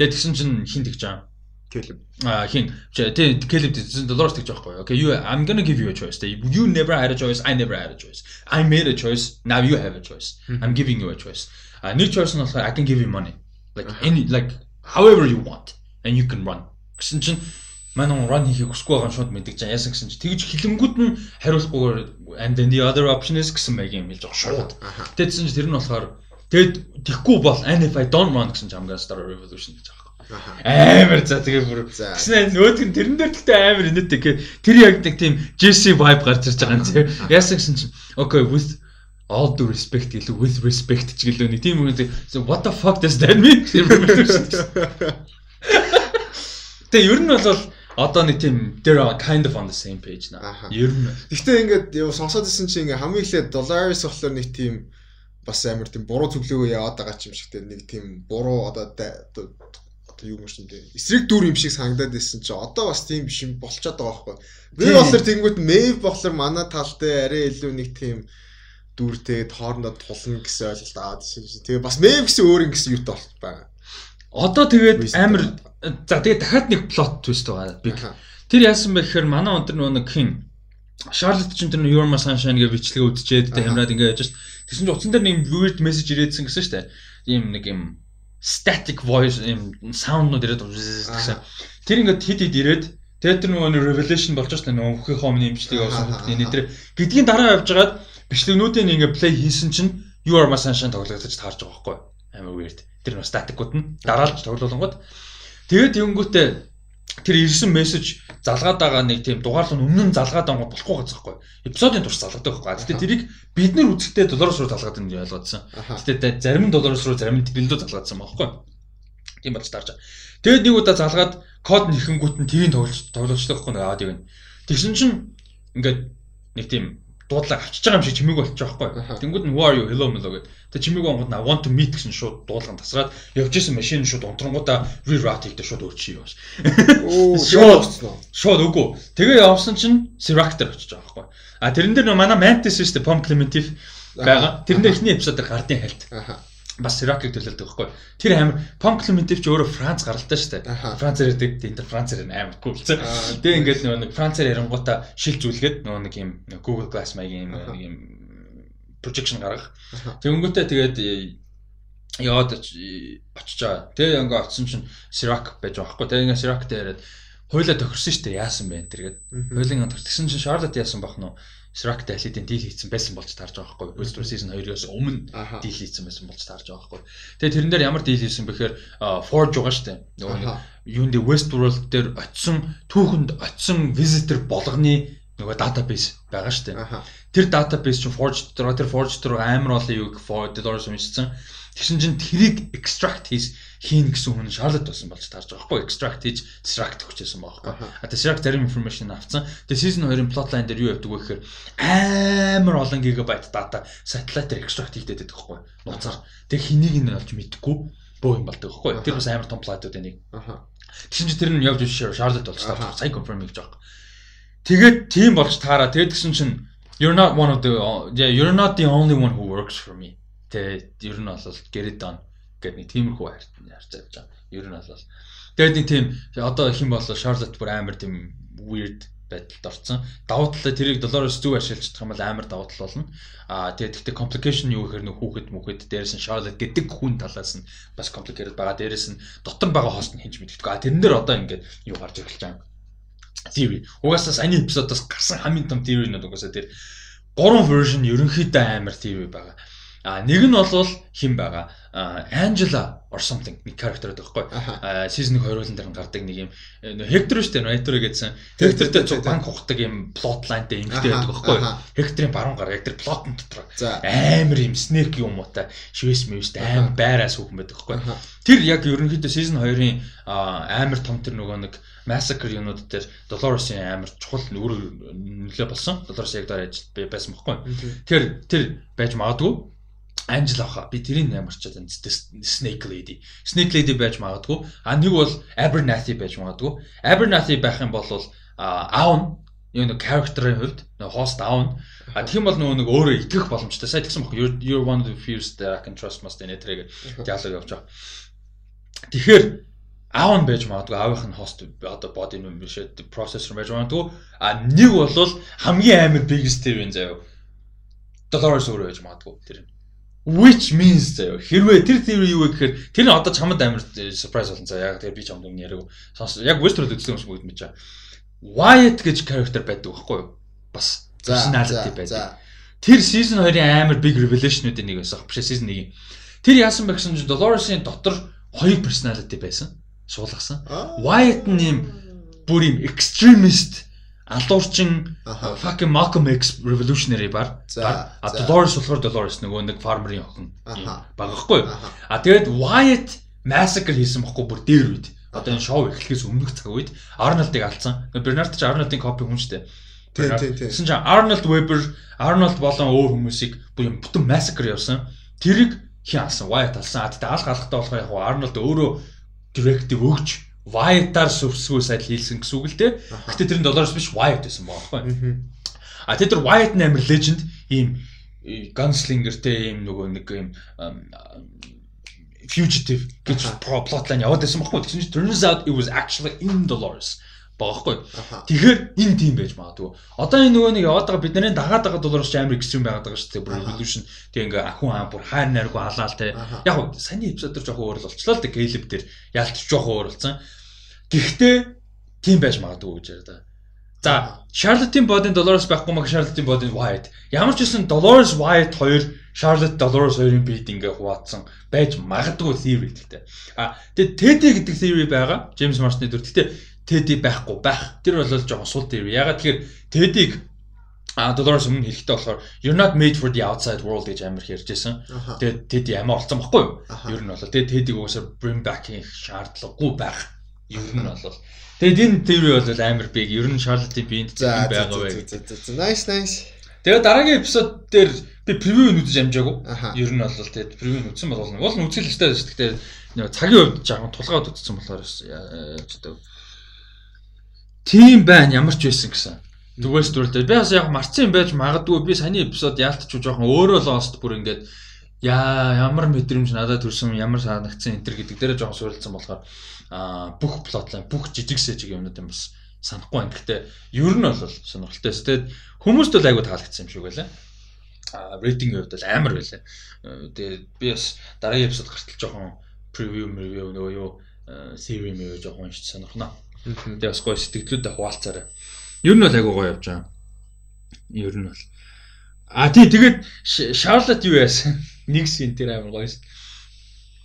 Тэгээд тэгсэн чинь хин тэгж байгаа. Келеб. А хин тий Келеб тэгсэн доллароос тэгж байхгүй. Okay, you I'm going to give you a choice. You never had a choice. I never had a choice. I made a choice. Now you have a choice. I'm giving you a choice. А нэг choice нь болохоор I can give you money. Like any like however you want and you can run. Гэсэн чинь манай run хийхийг хүсэхгүй байгаа шууд мэддэг чинь яасан гэсэн чинь тэгж хилэнгүүд нь хариулахгүйгээр and then the other option is гэсэн маяг юм хэлж байгаа шууд. Тэгсэн чинь тэр нь болохоор Тэгэд тэгхгүй бол and if I don't run гэсэн Jamgan Star Revolution гэж байгаа. Амар за тэгээ бүр гэсэн нөгөөдг нь тэрэн дээр тэгтээ амар инээдтэй гэх тэр яг нэг тийм Jesse vibe гарч ирж байгаа юм тийм. Яасан гэсэн чинь okay with all due respect гэлээ with respect ч гэлээ нэг тийм үг what the fuck does that mean? Тэгээ ер нь бол одоо нэг тийм they're kind of on the same page наа. Ер нь. Гэхдээ ингээд сонсоод исэн чинь ингээ хамгийн ихлэ dollars болохоор нэг тийм бас амар тийм буруу зөвлөгөө яваад байгаа ч юм шигтэй нэг тийм буруу одоо одоо юу юм шиг тийм эсрэг дүр юм шиг санагдаад байсан чи одоо бас тийм биш юм болчиход байгаа байхгүй. Би болохоор тэгэнгүүт мэйв болохоор манай тал дээр арай илүү нэг тийм дүртэй хоорондоо тулна гэсэн ойлголт аваад ирсэн чи. Тэгээ бас мэйв гэсэн өөр юм гэсэн юутай болт байгаа. Одоо тэгээд амар за тэгээд дахиад нэг плот твист байгаа. Би тэр яасан бэ гэхээр манай өндөр нэг хин Шарлот ч тэр Your Sunshine гэж бичлэг үдчихэд тэ хамраад ингээд яж шээ Тэгсэн чинь утсан дээр нэг weird message ирээдсэн гэсэн шүү дээ. Ийм нэг юм static voice ийм sound-нууд ирээд гэсэн. Тэр ингээд хит хит ирээд тэгээд тэр нөгөө revelation болж шүү дээ. Нөгөө хөхий хомны имжлэг явуулсан хүүхдийн нэтэр гэдгийн дараа явж байгаад бичлэгнүүдийн ингээд play хийсэн чинь You are my sunshine тоглогдож таарж байгаа байхгүй. Амар weird. Тэр нөгөө static-ууд нь дараалж тоглоулангууд тэгээд тэгэнгүүтээ тэр ирсэн мессеж залгаад байгаа нэг тийм дугаарлал нь өмнө нь залгаад байгаа болохгүй газар байхгүй. Эпизодын турш залгадаг байхгүй. Гэтэ тэрийг бид нар үзэхдээ доллароос руу залгаад юм ойлгоодсон. Гэтэ зарим нь доллароос руу зарим нь тэрэндөө залгаадсан байхгүй. Тийм болж таарч байгаа. Тэгээд нэг удаа залгаад код нэхэнгүүт нь тэрийг тоглож тоглолцдог байхгүй нэг аваад ивэн. Тэгсэн чинь ингээд нэг тийм дуудлага авчиж байгаа юм шиг чимээг болчих жоохгүй. Тэнгүүд нь who are you hello mello гэдэг. Тэгээ чимээг онгод I want to meet гэсэн шууд дуулган тасраад явж исэн машин шууд унтрангуудаа reroute хийхдээ шууд өөрчий яваш. Оо шууд шууд үгүй. Тэгээ явсан чинь Siractor очиж байгаа байхгүй. А тэрэн дээр манай Mantis шүү дээ Pom Clementif байгаа. Тэрэн дээр эхний эпизодоор гардын хальт. Аха бас Сиракийг төлөөлдөг байхгүй. Тэр амир Понклиментив ч өөрөө Франц гаралтай шүү дээ. Францаар ярьдаг энэ Францаар кул цаа. Тэгээ ингээд нөгөө нэг Францаар ярингуудаа шил зүйлгээд нөгөө нэг юм Google Glass маягийн юм нэг юм projection гаргах. Тэгэнгүүтээ тэгээд яваад очиж байгаа. Тэгээ ингээ очсон чинь Sirac байж байгаа байхгүй. Тэгээ ингээ Sirac дээр яриад хойлоо тохирсон шүү дээ. Яасан бэ энэ тэргээд. Хойлын тохирсон чинь Charlotte яасан бах Shrek Daily-ийн дийл хийсэн байсан болж таарж байгаа байхгүй. Booster Season 2-оос өмнө дийл хийсэн байсан болж таарж байгаа байхгүй. Тэгээ тэрэн дээр ямар дийл хийсэн бэхээр Forge байгаа дээ. Нөгөө юунд Westworld дээр очисон түүхэнд очисон visitor болгоны нөгөө database байгаа дээ. Тэр database чинь Forge дээр тэр Forge дээр амар олон юу Forge Dolores уншсан. Тэгсэн чинь тэрийг extract хийс хийн гэсэн хүн Charlotte болсон болж таарж байгаа байхгүй extract хийж distract өгчээсэн байгаа байхгүй. А distract зарим information авцсан. Тэгээ season 2-ын plotline дээр юу явдаг вэ гэхээр амар олон гигабайт дата satellite-аар extract хийгдээд байдаг байхгүй. Нууцаар. Тэгээ хэнийг нь олж мэдэхгүй бөө юм болдог байхгүй. Тэр бас амар том plot-ууд энийг. Тэгсэн чинь тэр нь явж Charlotte болж таарж сайн confirm хийж байгаа. Тэгээд тийм болж таараа. Тэгээд тэгсэн чинь you're not one of the yeah you're not the only one who works for me. Тэгээд ер нь бол Geridon гэдэг нэг тиймэрхүү харьцаж байгаа. Ер нь бол тэгээд нэг тийм одоо их юм бол Charlotte бүр амар тийм weird байдалд орсон. Давуу талаа тэрийг доллароос зөв ашиглаж чадах юм бол амар давуу тал болно. Аа тэгээд гэхдээ complication юу гэхээр нөх хүүхэд мүхэд дээрээс нь Charlotte гэдэг хүн талаас нь бас complicated байгаа. Дээрээс нь дотор байгаа хост нь хинж мэддэг. Аа тэрэн дээр одоо ингээд юу гарч эхэлж байгаа. Theory. Угаасаа саяны эпизодоос гарсан хамгийн том theory нь угаасаа тэр гурван version ерөнхийдөө амар theory байгаа. А нэг нь бол хин байгаа. Angela or something нэг character байхгүй. Season 2 хоёролон дээр гардаг нэг юм Hector шүү дээ. Hector гэдсэн. Hectorтэй цуг банк ухдаг юм plot lineтэй эмгтэй байдаг байхгүй. Hector-ийн баруун гар Hector plot-ын дотор амар юм snake юм уу та шивэс мэвс амар байраас хүүхэн байдаг байхгүй. Тэр яг ерөнхийдөө season 2-ын амар том тэр нөгөө нэг massacre юмнууд дээр Dolores-ийн амар чухал нөлөө болсон. Dolores яг дараа ажилт байсан байхгүй. Тэр тэр байж магадгүй Angel авах. Би тэрийг ямарчаад энэ Snake Lady. Snake Lady байж магадгүй. А нэг бол Abernathy байж магадгүй. Abernathy байх юм бол Aun юу нэг character-ийн хувьд нэг host Aun. А юм бол нөгөө нэг өөрөө итгэх боломжтой. Сайн тэгсэн баггүй. You're one of the few that I can trust must энэ тэрэг диалог явж байгаа. Тэгэхээр аав нь байж магадгүй аавынх нь хост одоо body юм биш ээ processor байж магадгүй а нэг бол хамгийн амар biggest TV заяа Dolores өөрөө байж магадгүй тэр нь which means заяа хэрвээ тэр theory юу вэ гэхээр тэр нь одоо чамд амар surprise болсон заяа яг тэгээ би чамд өмнө яриаг сонс яг Westworld үзсэн юм шиг бүгд мэдэж байгаа. Wyatt гэж character байдаг байхгүй юу? Бас personality байдаг. Тэр season 2-ын амар big revelation-уудын нэг байсан. Биш season 1-ийн. Тэр яасан бэ гэсэн чинь Dolores-ийн дотор хоёр personality байсан. Суулгасан. Wyatt нь юм бүр юм extremist Алдуурчин fucking Malcolm X revolutionary бар. А Dolores болохоор Dolores нөгөө нэг farmer-ийн охин багахгүй. А тэгээд Wyatt massacre хийсэн бохгүй бүр дээр үед. Одоо энэ шоу эхлэхээс өмнөх цаг үед Arnold-ыг алдсан. Bernard ч Arnold-ын copy хүн шүү дээ. Тийм тийм тийм. Тэсэн чинь Arnold Weber, Arnold болон өөр хүмүүсийг бүр юм бүтэн massacre явсан. Тэрийг хин алсан, Wyatt алсан. А тэгээд алх алхтаа болохоор яг Arnold өөрөө directive өгч Wyatt-аар suicide хийлсэн гэсэн үг л дээ. Гэтэ тэр нь доллароос биш Wyatt байсан байгаа байхгүй. А тэр тэр Wyatt нь амар legend ийм gunslinger-тэй ийм нөгөө нэг ийм fugitive гэж plotline яваад байсан байхгүй. Тэгсэн чинь turns out it was actually in Dolores байгаа байхгүй. Тэгэхээр энэ тийм байж магадгүй. Одоо энэ нөгөө нэг яваад байгаа бидний дагаад байгаа доллароос амар экстрим байгаад байгаа шүү дээ. Revolution тэг ингээ ахын аа бүр хайр найргүй халаал те. Яг гоо саний эпизод төр жоохон өөр болчихлоо л дээ. Caleb дээр ялтч жоохон өөр болсон. Гэхдээ тийм байж магадгүй гэж яриа да. За, Charlotte-ийн бодын Dolores байхгүй маа Charlotte-ийн бодын White. Ямар ч үсэн Dolores White хоёр Charlotte Dolores хоёрын бит ингээ хуваацсан байж магадгүй theory гэдэг. А тэгээд Teddy гэдэг theory байгаа. James Marston-ы дүр. Гэхдээ Teddy байхгүй байх. Тэр бол жоохон сул theory. Ягаад тэгэхээр Teddy-г а Dolores өмнө хэлэхдээ болохоор you're not made for the outside world гэж амар ярьж байсан. Тэгээд Teddy ямар болсон баггүй юу? Ер нь бол тэгээд Teddy-г уусаа bring back хийх шаардлагагүй байх. Ер нь бол Тэгээд энэ theory бол амар big. Ер нь Charlotte-ийн биенд байгаа бай. Nice nice. Тэгээд дараагийн эпизод дээр би превью үзэж амжаагүй. Ер нь бол тэгээд превью үзсэн бол уул нь үзэл өстэй шүү. Гэхдээ цагийн хувьд жаахан тулгаад үзсэн болохоор яаж гэдэг Тийм байна ямар ч байсан гэсэн. Түгээс дүртэй. Би бас яг марцсан байж магадгүй би саний эпизод яалтч жоохон өөрөө л ост бүр ингээд яа ямар мэдрэмж надад төрсөн ямар санагдсан энэ төр гэдэг дээрээ жоохон суурилсан болохоор аа бүх плотлайн бүх жижиг сэжиг юмнууд юм бас санахгүй байна. Гэхдээ ер нь бол сонирхолтой. Тэгээд хүмүүст бол айгүй таалагдсан юм шиг байлаа. Аа рейтингийн хувьд бол амар байлаа. Тэгээд би бас дараагийн эпизод гартал жоохон превью ревью нөгөө юу series мэй жоохон уншиж сонирхноо. Тэгээ бас гоё сэтгэлдүүдээ хуваалцаарай. Ер нь бол айгуу гоё явж байгаа. Ер нь бол. А тий тэгээд Charlotte юу яасан? Нэг син тэр амар гоё шин.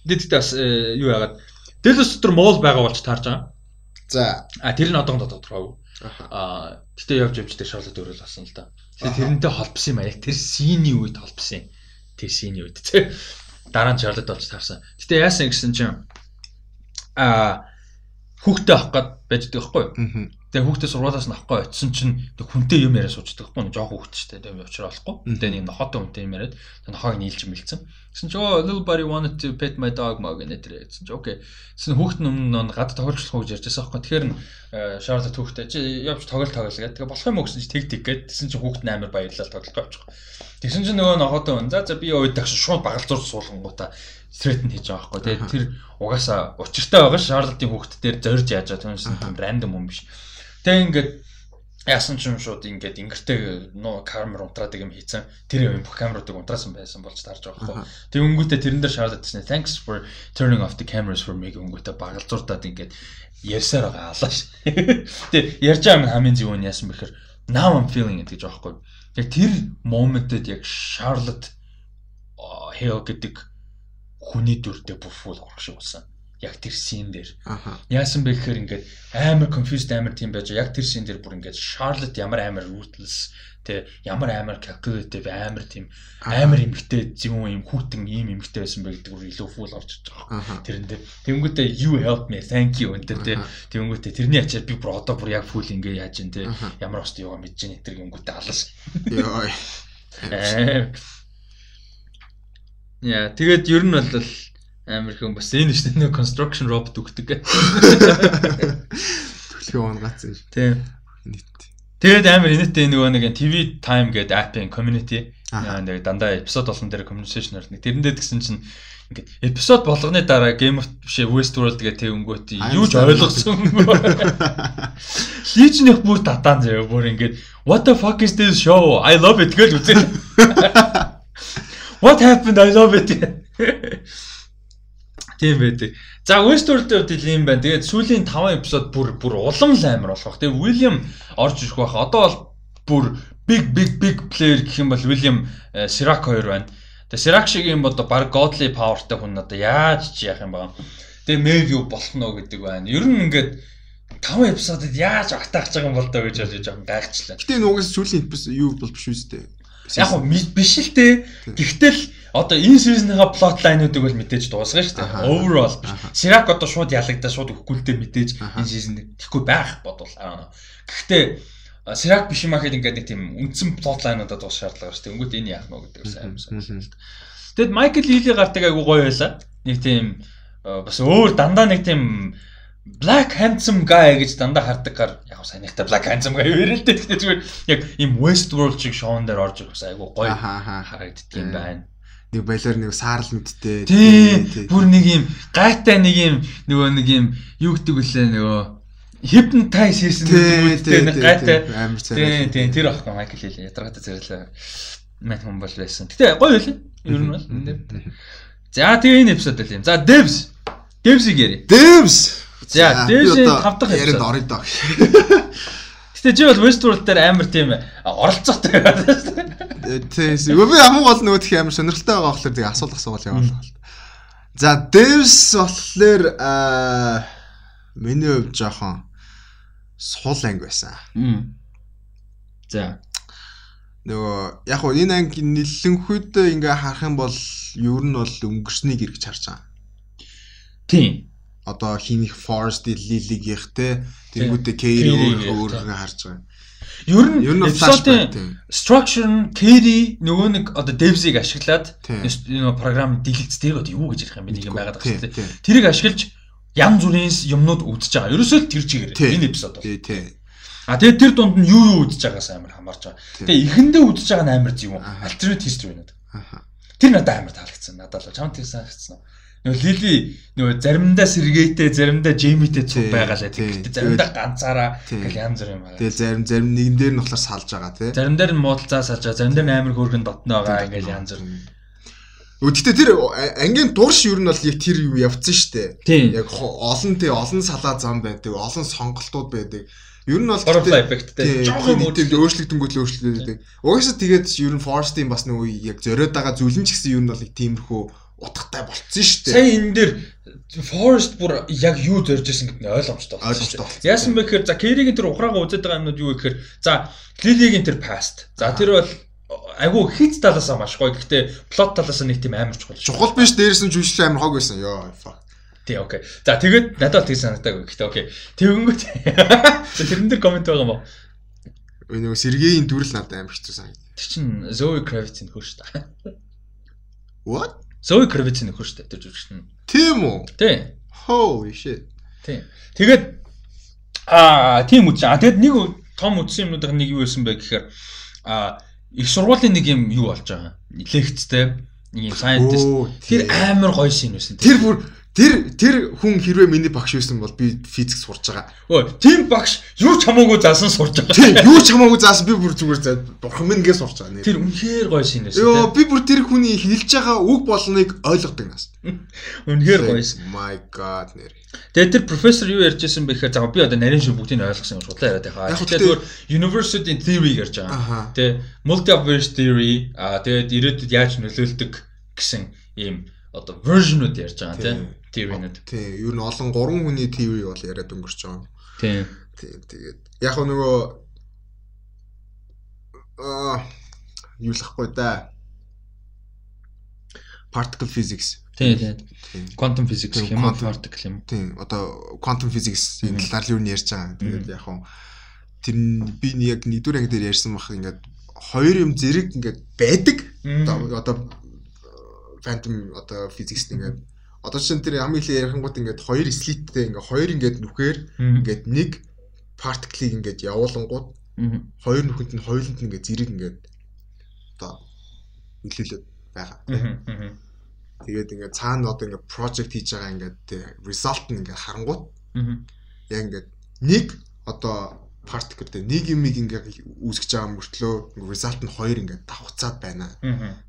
Тэгээд бас э, юу яагаад Дэлс дотор моол байгаа болж таарж байгаа. За. А тэр нь одоогоо тодорхойгүй. Аа гэтээ явж явж тэр Charlotte өөрөө л болсон л да. Тэгээд тэрнтэй холбосон юм а яг тэр синий үед холбосон. Тэр синий үед тий. Дараа нь Charlotte болж таарсан. Гэтээ яасан гэсэн чинь аа хүүхдээ авах гээд байждаг байхгүй юу. Тэгээ хүүхдээ сургуулаас нь авах гээд очисон чинь тэг хүнтэй юм яриа суучдаг байхгүй юу. Жоо хүүхд ч тэгээ уучраа болохгүй. Тэгээ нэг нохотой хүнтэй юм яриад нохоог нийлж мэлцэн. Гэсэн чи oh little buddy wanted to pet my dog маг гэнэ тэр гэсэн чи окей. Гэсэн хүүхд нь өмнө гад тоглохгүй гэж ярьж байсан байхгүй. Тэгэхээр Шарлот хүүхдээ чи явж тоглол тоглол гэдэг. Тэгээ болох юм уу гэсэн чи тэг тэг гээд тэгсэн чи хүүхд нь амар баярлал тоглолтоо авчих. Тэгсэн чи нөгөө нохотой хүн за за би өөд тагш шууд багалзуур суулгангуудаа threaten хийж байгаа байхгүй. Тэгээд тэр угаасаа учиртай байгаа Шарлотын хүүхд дээр зорж яаж байгаа юм рандом юм биш. Тэгээ ингээд Яасан ч юм шууд ингээд ингэртэй нуу камер унтраадаг юм хийцэн тэр юм бүх камеруудыг унтраасан байсан болж тарж байгаа байхгүй. Тэг өнгөтэй тэрэн дээр шаардаад тийм thanks for turning off the cameras for me өнгөтэй багалзуурдаад ингээд ярьсаар байгаа алааш. Тэг ярьж байгаа юм хамгийн зөв нь яасан бэхэр now I'm feeling it гэж байгаа байхгүй. Яг тэр моментэд яг Charlotte Hale гэдэг хүний дүрдээ бүр full орох шиг болсон яг тэр син дээр. Яасан бэ гэхээр ингээд амар confused амар тийм байж яг тэр син дээр бүр ингээд Charlotte ямар амар ruthless тэ ямар амар calculative амар тийм амар эмгтэй зөвүүн юм хүүтэн ийм эмгтэй байсан бэ гэдэг бүр илүү орж иж байгаа. Тэрэн дээр тэнгүүтээ you help me thank you энэ тэ. Тэнгүүтээ тэрний ачаар би бүр одоо бүр яг full ингээ яаж ин тэ. Ямар ост юугаа мэдэж ин тэр тэнгүүтээ алас. Йоо. Яа тэгээд ер нь бол амар хүн бас энэ дээ нэг construction robot өгдөг. Төлхөө унгацсан шүү. Тийм. Нийт. Тэгээд амар инээдтэй нөгөө нэг TV time гэдэг апын community нэг дандаа эпизод болгон дээр communication орно. Тэрэндээ тэгсэн чинь ингээд эпизод болгоны дараа Game of бишээ Westworld гэдэг тэг өнгөт юу ч ойлгосон. Лижнийх бүр татаан заяа бүр ингээд what the fuck is this show? I love it гэж үзээ. What happened? I love it. Тийм байдаг. За Westworld-ийн хувьд ийм байна. Тэгээд сүүлийн 5 эпизод бүр бүр улам л амар болох. Тэгээд William орж ирэх байх. Одоо бол бүр big big big player гэх юм бол William Sirac хоёр байна. Тэгээд Sirac шиг юм одоо баг godly powerтай хүн одоо яаж ч яах юм бэ? Тэгээд юу болох нь гэдэг байна. Ер нь ингээд 5 эпизодод яаж агтаах гэж байгаа юм бол доо гэж бодож жоохон гайхчлаа. Гэтэ нугас сүүлийн эпизод юу бол биш үстэй. Яг го биш л те. Гэхдээ л одоо энэ сизонныхаа плот лайнуудыг бол мэдээж дуусгана шүү дээ. Overall биш. Сирак одоо шууд ялагдаа шууд өгөхгүй л дээ мэдээж энэ сизон тэгэхгүй байх бодвол. Гэхдээ Сирак биш юм ахэд ингээд нэг тийм үндсэн плот лайнуудад дуус шаардлага шүү дээ. Өнгөт энэ яах нь гэдэг сайн юм. Тэгэд Майкл Лили гардаг айгу гоё байла. Нэг тийм бас өөр дандаа нэг тийм Black handsome guy гэж дандаа хардаггаар яг санийхтай Black handsome guy юу л дээ. Гэхдээ зүгээр яг ийм Westworld шиг шоун дээр орж ирэх айгу гоё харагддаг юм байна нэг балиар нэг саарл мэдтэй. Тийм. Бүр нэг юм гайтай нэг юм нөгөө нэг юм юу гэдэг вүлээ нөгөө hypnotize хийсэн гэдэг нэг гайтай амар царай. Тийм тийм тэр ахгүй Майкл Хил ядаргатай зэрэлээ. Мэн хүн бол байсан. Гэтэ гоё үлээ. Ер нь бол. За тэгээ энэ эпизод л юм. За Devs. Devs-ийг яри. Devs. За Devs-ийн 5 дахь яриад орё доо. Гэтэ чи бол Westworld дээр амар тийм оролцоотой байдаг шүү дээ. Тийм. Би хамгийн гол нөгөө тех амар сонирхолтой байгаа болохоор тэгээ асуулах асуувал яваалаа. За Devs болохоор аа миний хувьд жоохон сул анги байсан. За нөгөө яг хуу энэ анги нэлэнхүйдээ ингээ харах юм бол ер нь бол өнгөрснийг эргэж харж байгаа. Тийм одоо химих Forest Lily-гийнх те тэнгуүтэ Kerry өөр өөргөө харж байгаа. Ер нь эпизодын structure нь Kerry нөгөө нэг одоо Devs-ийг ашиглаад энэ програм дэлгэц дээр одоо юу гэж ярих юм бэ нэг юм байгаад байгаа шүү дээ. Тэрийг ашиглаж янз бүрийн юмнууд үүдэж байгаа. Ерөөсөө л тэр чигээр энэ эпизод бол. Тий. А тэгээд тэр дунд нь юу юу үүдэж байгаас амар хамаарч байгаа. Тэгээд эхэндээ үүдэж байгаа нь амар зөв юм. Alternate history надад. Тэр надад амар таалагдсан. Надад л чамд тэр санагдсан? Нөгөө Лили нөгөө заримдаа сэргээтэй, заримдаа Джеймитэй цуг байгаа л гэдэг. Заримдаа ганцаараа ингээл янз бүр юм байна. Тэгээ зарим зарим нэгэн дээр нь болохоор салж байгаа тий. Зарим дээр нь муудалцаа салж байгаа, зарим дээр нь амар хөөргөн дотно байгаа ингээл янз бүр. Гэхдээ тэр ангийн дурш юу нь бол яг тэр юу явцсан штэ. Яг олон тий олон салаа зам байдаг, олон сонголтууд байдаг. Ер нь бол butterfly effectтэй жоохон үүрэг өөрчлөгдөнгүүт л өөрчлөгдөж. Угаасаа тэгээд ер нь Forest-ийн бас нэг яг зориод байгаа зүйл нь ч гэсэн ер нь бол тиймэрхүү утгатай болцсон шүү дээ. Сая энэ дээр Forest бүр яг юу зорж исэн гэдэг нь ойлгомжтой болсон. Яасан бэ гэхээр за Kerry-гийн тэр ухраага үзээд байгаа юмнууд юу гэхээр за Lily-гийн тэр past. За тэр бол айгу хит талаасаа маш гоё. Гэхдээ плот талаасаа нэг тийм амар чухал. Чухал биш дээрээс нь жүжиглээ амар хог байсан. Йоо fuck. Тий, окей. За тэгээд надад тэг санагдаагүй. Гэхдээ окей. Тэгэнгүүт тэрэн дээр комент байгаа юм уу? Нөгөө Сергеийн дүрл надад амар хэцүү санагдав. Тэр чин Zoe Kravitz-ийн хөөш та. What? Zoe Kravitz нөхөр шүү дээ тэр жүжигч нь. Тийм үү? Тийм. Holy shit. Тийм. Тэгээд аа тийм үү. А тэгэд нэг том үдсэн юмнуудын нэг юу байсан бэ гэхээр а их сургуулийн нэг юм юу болж байгаа. Лекцтэй нэг юм scientist тэр амар гоё шин байсан. Тэр бүр Тэр тэр хүн хэрвээ миний багш байсан бол би физик сурж байгаа. Өө, тийм багш юу ч хамаагүй заасан сурж байгаа. Тийм, юу ч хамаагүй заасан би бүр зүгээр за бурхан минь гэж сурж байгаа нэр. Тэр үнэхээр гоё шинээс. Йоо, би бүр тэр хүний хэлж байгаа үг болныг ойлгодог нас. Үнэхээр гоёс. My god нэр. Тэгээ тэр профессор юу ярьж байсан бэ гэхээр за би одоо нарийн шиг бүгдийг ойлгосон юм шудлаа яриад байгаа. Тэгэхээр зүгээр university theory ярьж байгаа. Тэ multiverse theory аа тэгээд ирээдүйд яаж нөлөөлдөг гэсэн ийм одоо version-ууд ярьж байгаа тийм theory-нууд. Тийм, ер нь олон гурван хүний theory бол яриад өнгөрч байгаа. Тийм. Тийм, тэгээд яг нөгөө аа юу л ахгүй да. Particle physics. Тийм, тийм. Quantum physics юм уу particle юм. Тийм, одоо quantum physics-ийн талаар юу ярьж байгаа. Тэгээд яг хуу тэр би яг нэгдүгээр анги дээр ярьсан бах ингээд хоёр юм зэрэг ингээд байдаг. Одоо phantom одоо physics ингээд Одоо чинь тэр хамгийн их ярихангууд ингээд хоёр слиттэй ингээд хоёр ингээд нүхээр ингээд нэг particle-ийг ингээд явуулангууд хоёр нүхэнд нь хоёуланд нь ингээд зэрэг ингээд одоо нөлөөлөд байгаа. Тэгээд ингээд цаана одоо ингээд project хийж байгаа ингээд result нь ингээд харангууд яг ингээд нэг одоо particle дээр нэг юмыг ингээ үүсгэж байгаа мөртлөө result нь хоёр ингээ давхцаад байна.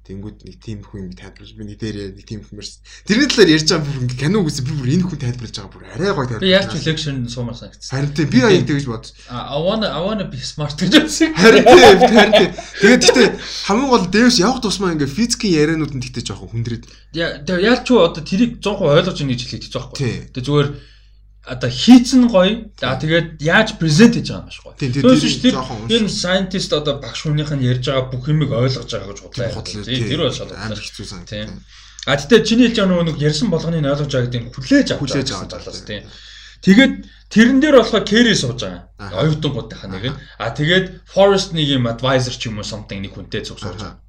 Тэнгүүд нэг тийм хүн юм тайлбарлаж би нэг дээр нэг тийм хүмүүс тэрний талаар ярьж байгаа бүр ингээ кино үзсэн би бүр энэ хүн тайлбарлаж байгаа бүр арай гоё тайлбарлаж. Би яаж лекшн суумаар санагдсан. Харин тийм би аяг тэгж бодсон. I wanna I wanna be smart гэж бодсон. Харин тийм харин тийм. Тэгээд гэхдээ хамгийн гол дээвс явах тусмаа ингээ физикийн ярианууд нь тэгтээ жоохон хүндрээд. Яа яаж ч одоо тэрийг 100% ойлгож ийн гэж хэлээд байгаа байхгүй. Тэгээд зүгээр одоо хийцэн гоё. За тэгээд яаж презент хийж байгаа юм шиг гоё. Түүнээс тэр энэ scientist одоо багш хүнийх нь ярьж байгаа бүх юмыг ойлгож байгаа гэж бодлоо. Тэр бол шал амар хэцүү сан. Тийм. А тэгтээ чиний хэлж байгаа нөгөө ярьсан болгоныг ойлгож байгаа гэдэг нь хүлээж авах хүлээж авах талаас тийм. Тэгээд тэрэн дээр болохоор carry сууж байгаа. Оюутангуудынхаа нэг нь. А тэгээд forest нэг юм advisor ч юм уу something нэг хүнтэй цуг сууж байгаа.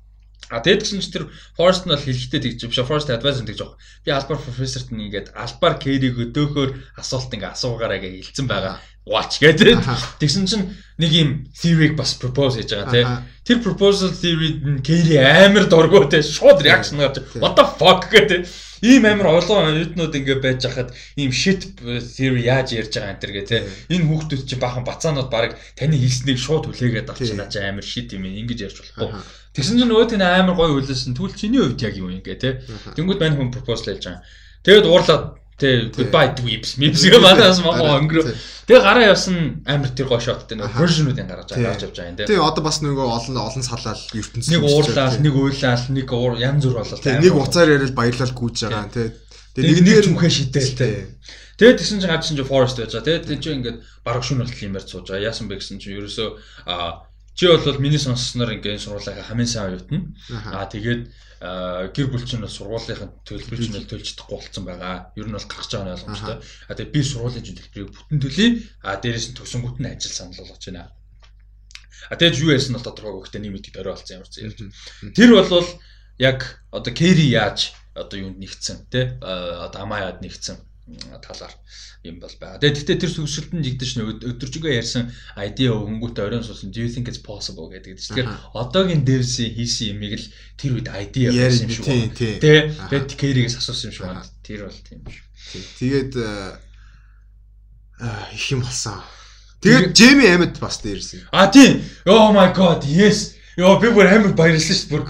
А тэгээд гэсэн чинь тэр Forest нь бол хэлэхдээ тэгж биш Forest advisor тэгж байгаа. Би Albar professor-т нь ингээд Albar Carey өдөөхөр асуулт ингээ асуугаараа гэж хэлсэн байгаа. Watch гэдэг. Тэгсэн чинь нэг юм theory бас propose хийж байгаа тий. Тэр proposal theory нь Carey амар дургу тий. Шууд reaction гарч what the fuck гэдэг. Ийм амар олон оюутнууд ингээ байж хахад ийм shit theory яаж ярьж байгаа энэ төр гэ тий. Энэ хүүхдүүд чинь бахан бацаанууд баг таны хэлснийг шууд хүлээгээд авчихна чи амар shit юм ингэж ярьж болохгүй. Тэгсэн чинь нөгөө тэн амар гоё хүлээсэн. Тэгвэл чиний хувьд яг юу юм гэ тий. Тэнгүүд мань хүн пропозал хийж байгаа. Тэгээд уурлаад тий goodbye dweebs мипс гэх манаас махаа өнгөрөө. Тэгээ гараа явсан амар тэр гоё шоттой нөгөө version-уудын гаргаж гаргаж авч байгаа юм тий. Тий одоо бас нөгөө олон олон салаал ертөнцийн нэг уурлаад нэг уйлаад нэг янз бүр болол. Нэг уцаар яриад баярлал гүйж байгаа тий. Тэгээ нэг зүмхээ шидэл тий. Тэгээд тэгсэн чинь гадсан чинь forest байж байгаа. Тэгээд тэр чинь ингээд бараг шүн болтол юм ярьж сууж байгаа. Яасан бэ гэсэн чинь ерөөсөө аа Чи бол миний сонссноор ингээд сургуулийнхаа хамгийн сайн оюутан. Аа тэгээд гэр бүл чинь бас сургуулийнхын төлбөр чинь төлж чадахгүй болсон байгаа. Ер нь бол гарч байгаа нь ойлгомжтой. Аа тэгээд би сургуулийн чинь төлбөрийг бүтэн төлье. Аа дээрээс нь төгсөнгүүт нь ажил санал болгож байна. А тэгээд юу яасан нь бол тодорхойгүй гэхдээ нэг мэдээ орой болсон ямар ч юм. Тэр бол яг одоо Кэри яаж одоо юунд нэгдсэн тий одоо Амаяад нэгдсэн талаар юм бол байгаа. Тэгээд гэхдээ тэр сүгшилтэнд жигдэж нэ өдөржингөө ярьсан idea өнгөтэй оройн суусан do you think it's possible гэдэг. Тэгэхээр одоогийн devs хийсэн юмыг л тэр үед idea байсан юм шиг байна. Тэ тэгээд Kerry-гээс асуусан юм шиг байна. Тэр бол тийм шүү. Тэгээд их юм болсон. Тэгээд Jamie Amit бас дээрсэн. А тийм. Oh my god, yes. Йоо би бүр амар баярлсан шүү бүр.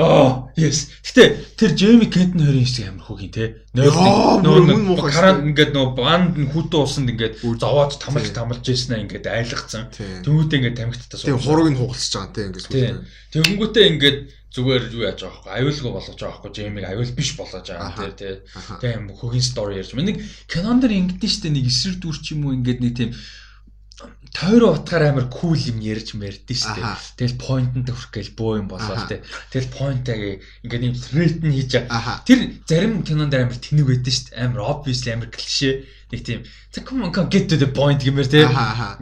Аа, yes. Гэтэ тэр Джейми Кентн хоёрын хэсэг амар хөгийн те. Нөө каран ингээд нөө банд нь хүүтэн усанд ингээд зовоод тамалж тамалж ийснэ ингээд айлгцсан. Төвөөдөө ингээд тамхиттай сууж. Тийм хурыг нь хугалсаж байгаа те ингээд. Тэгэнгүүтээ ингээд зүгээр юу яаж байгаа байхгүй аюулгүй болгож байгаа байхгүй Джеймиг аюул биш болгож байгаа те те. Тийм хөгийн стори ярьж. Нэг кинон дэр ингэдэж штэ нэг эсрэг дүр ч юм уу ингээд нэг тийм тойроо утгаар амар кул юм ярьж мэрдэн шүү дээ. Тэгэл поинтэнд хүрэх гээл бөө юм болоо тэ. Тэгэл поинтаг ингээд юм threat нь хийж тэр зарим кинонд амар тэнэг байдэн шүү дээ. Амар obviously амар клишэ нэг тийм come on come get to the point гэмээр тэ.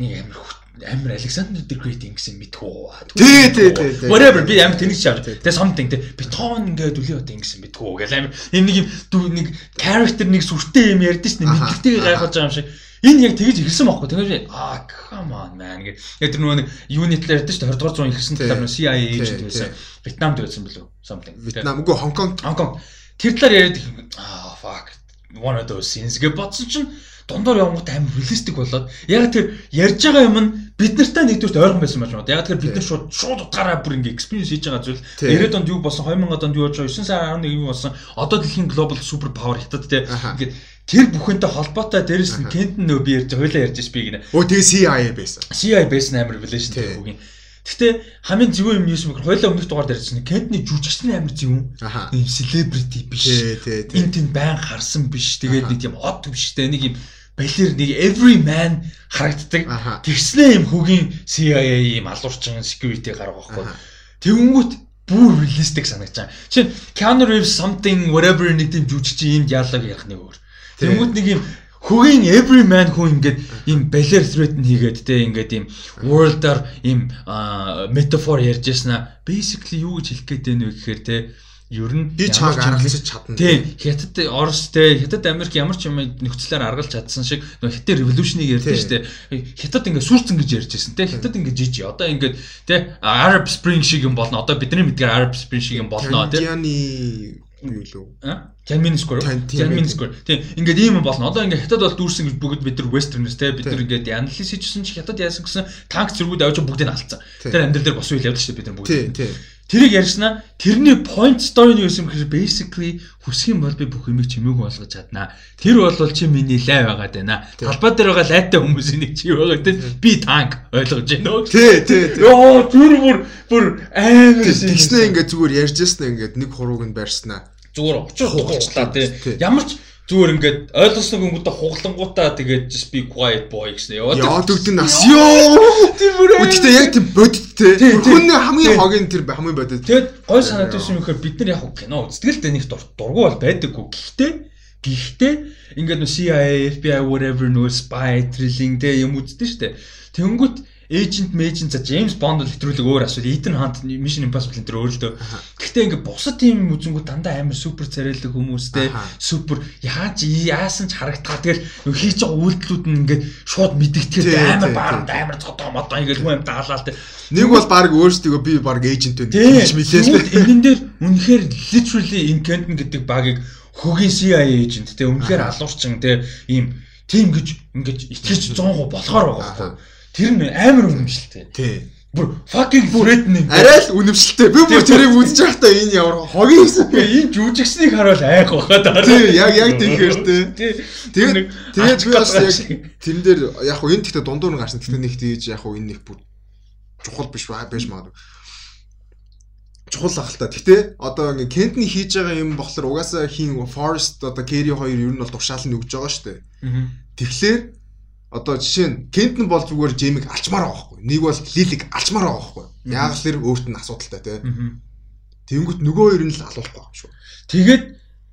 Нэг амар амар Александр the Great ингэсэн мэдхүү. Тий, тий, тий. Whatever би амар тэнэг чав. Тэгээ something тий. Бетон ингээд үлээ одоо ингэсэн мэдхүү гэл амар энэ нэг юм нэг character нэг сүртэй юм ярьдэн шүү дээ. Мэддэгтэйг гайхаж байгаа юм шиг Энэ яг тэгэж ирсэн байхгүй. Тэгээд аа come on man гэх. Яг тэр нөгөө unit-лэр ярьдэн шүү дээ 20 дугаар зуун ирсэн талаар нь CIA agent байсан. Вьетнамд байсан билүү? Something. Вьетнам үгүй Хонконг. Хонконг. Тэр талаар яриад аа fuck. one of those scenes гэж бодсон чинь дундуур явгот амар реалистик болоод яг тэр ярьж байгаа юм нь бид нартай нэгдүгürt ойрхон байсан байж магадгүй. Яг тэр бид нар шууд шууд утгаараа бүр ингээ experience хийж байгаа зүйл 90-ад онд юу болсон 2000-ад онд юу болж байгаа 9 сарын 11 юу болсон одоо дэлхийн global super power хятад те ингээд тэр бүхэнтэй холбоотой дээрэс нь Кентэн нөө би ярьж хойлоо ярьж би гинэ. Өө тэгээ CIA байсан. CIA байсан амар revelation тэр бүгийн. Гэхдээ хамгийн зөвөө юм юус мөр хойлоо өмнөх дугаар дээр чинь Кентний жүжигчний амар зөв. Ийм celebrity биш. Энд тийм байн харсан биш. Тэгээд нэг тийм од те нэг юм балер нэг every man харагддаг. Тэгснээ юм хөгийн CIA юм алуурчин security гарга байхгүй. Тэгэнгүүт бүр realistic санагдаж байна. Жишээ Keanu Reeves something whatever нэг тийм жүжигч ийм диалог ярих нэг өөр. Тэнгүүд нэг юм хөгийн every man хүн ингээд ийм балер threat хийгээд те ингээд ийм world-аар ийм metaphor ярьж яснаа basically юу гэж хэлэх гээд байна вэ гэхээр те ер нь би чааг аргалж чадна. Тийм. Хятад Орос те Хятад Америк ямар ч юм нөхцлөөр аргалж чадсан шиг нөх хятад революшнийг ярьдэн штэ. Хятад ингээ сүрцэн гэж ярьж байсан те. Хятад ингээ жижи. Одоо ингээ те Arab Spring шиг юм болно. Одоо бидний мэдгээр Arab Spring шиг юм болно те. Яны юу лөө? А? Tiananmen Square. Tiananmen Square. Тийм. Ингээд ийм болно. Одоо ингээд хятад бол дүүрсэн гэж бүгд бид нар westerners те бид нар ингээд анализ хийжсэн чи хятад яасан гэсэн танк зэргүүд авч бүгдийг алдсан. Тэр амьдрал дээр бос үйл явдал шүү бид нар бүгд. Тийм тийм. Тэрийг ярьснаа тэрний point story нь юу юм гэхээр basically юм бол би бүх юмыг чимээгүй болгож чаднаа. Тэр бол чи миний лай байгаад байна. Талбай дээр байгаа лайтай хүмүүсийн нэг чи байгаад байна. Би танк ойлгож байна? Тий, тий. Йоо, тэр бүр бүр амар тэгснэ ингээд зүгээр ярьж яснаа ингээд нэг хурууг нь барьснаа. Зүгээр очиж хугалчлаа тий. Ямар ч зүгээр ингээд ойлгосон хүмүүстээ хуглангуудаа тэгээд just be quiet boy гэсэн яваад. Яа дөгдөн нас. Йоо. Үдтэй яг тийм бодиттэй. Хүн хамгийн хогийн тэр хамгийн бодит. Тэгээд гой санаад байсан юм гэхээр бид нар яг кино үздэг л дээ нэг дургу бол байдаггүй. Гэхдээ гэхдээ ингээд нөө CIA, FBI whatever нөө spy drilling тэ юм үздэг штэ. Тэнгүүт Agent Agent за James Bond л хэтрүүлэг өөр асуудал. Ethan Hunt Mission Impossible энэ төр өөр л дөө. Гэхдээ ингээ бусад тийм үзэнгүү дандаа амар супер царайлаг хүмүүстэй супер яаж яасан ч харагдгаа. Тэгэл хийж байгаа үйлдэлүүд нь ингээ шууд мэдгэтгэл амар баард амар цодоо модоо ингээ хүн юм даалаа л тэ. Нэг бол баг өөрсдөө би баг agent байна гэж мэлээс. Энэн дээр үнэхээр literally in Kenton гэдэг багийг хөгийн CIA agent те үнэхээр алуурчин те ийм тийм гэж ингэж итгэж 100% болохоор байгаа байхгүй. Тэр нь амар үнэмшилтэй. Тий. Бүр fucking threatening. Арай л үнэмшилтэй. Би бүр тэрийг үзэж байхдаа энэ ямар хогийн хэсэг. Энэ жүжигчнийг харуул айх бахаа даа. Тий, яг яг тийхээр тий. Тэгээд тэгээд би бас яг тэрэн дээр яг хуу энэ гэхдээ дундуур нь гарсан. Гэхдээ нэг тийж яг хуу энэ нэг бүр чухал биш байж магадгүй чухал ах л та. Гэтэ одоо ингээ Кентний хийж байгаа юм болохоор угаасаа хин Forest одоо Kerry хоёр ер нь бол тушаал нь өгж байгаа шүү дээ. Тэгэхээр одоо жишээ нь Кентн бол зүгээр Жемиг алчмаар байгаа байхгүй. Нэг бол Лилиг алчмаар байгаа байхгүй. Яг л тэр өөрт нь асуудалтай тий. Тэнгүүт нөгөө хоёр нь л алуулахгүй юм шүү. Тэгээд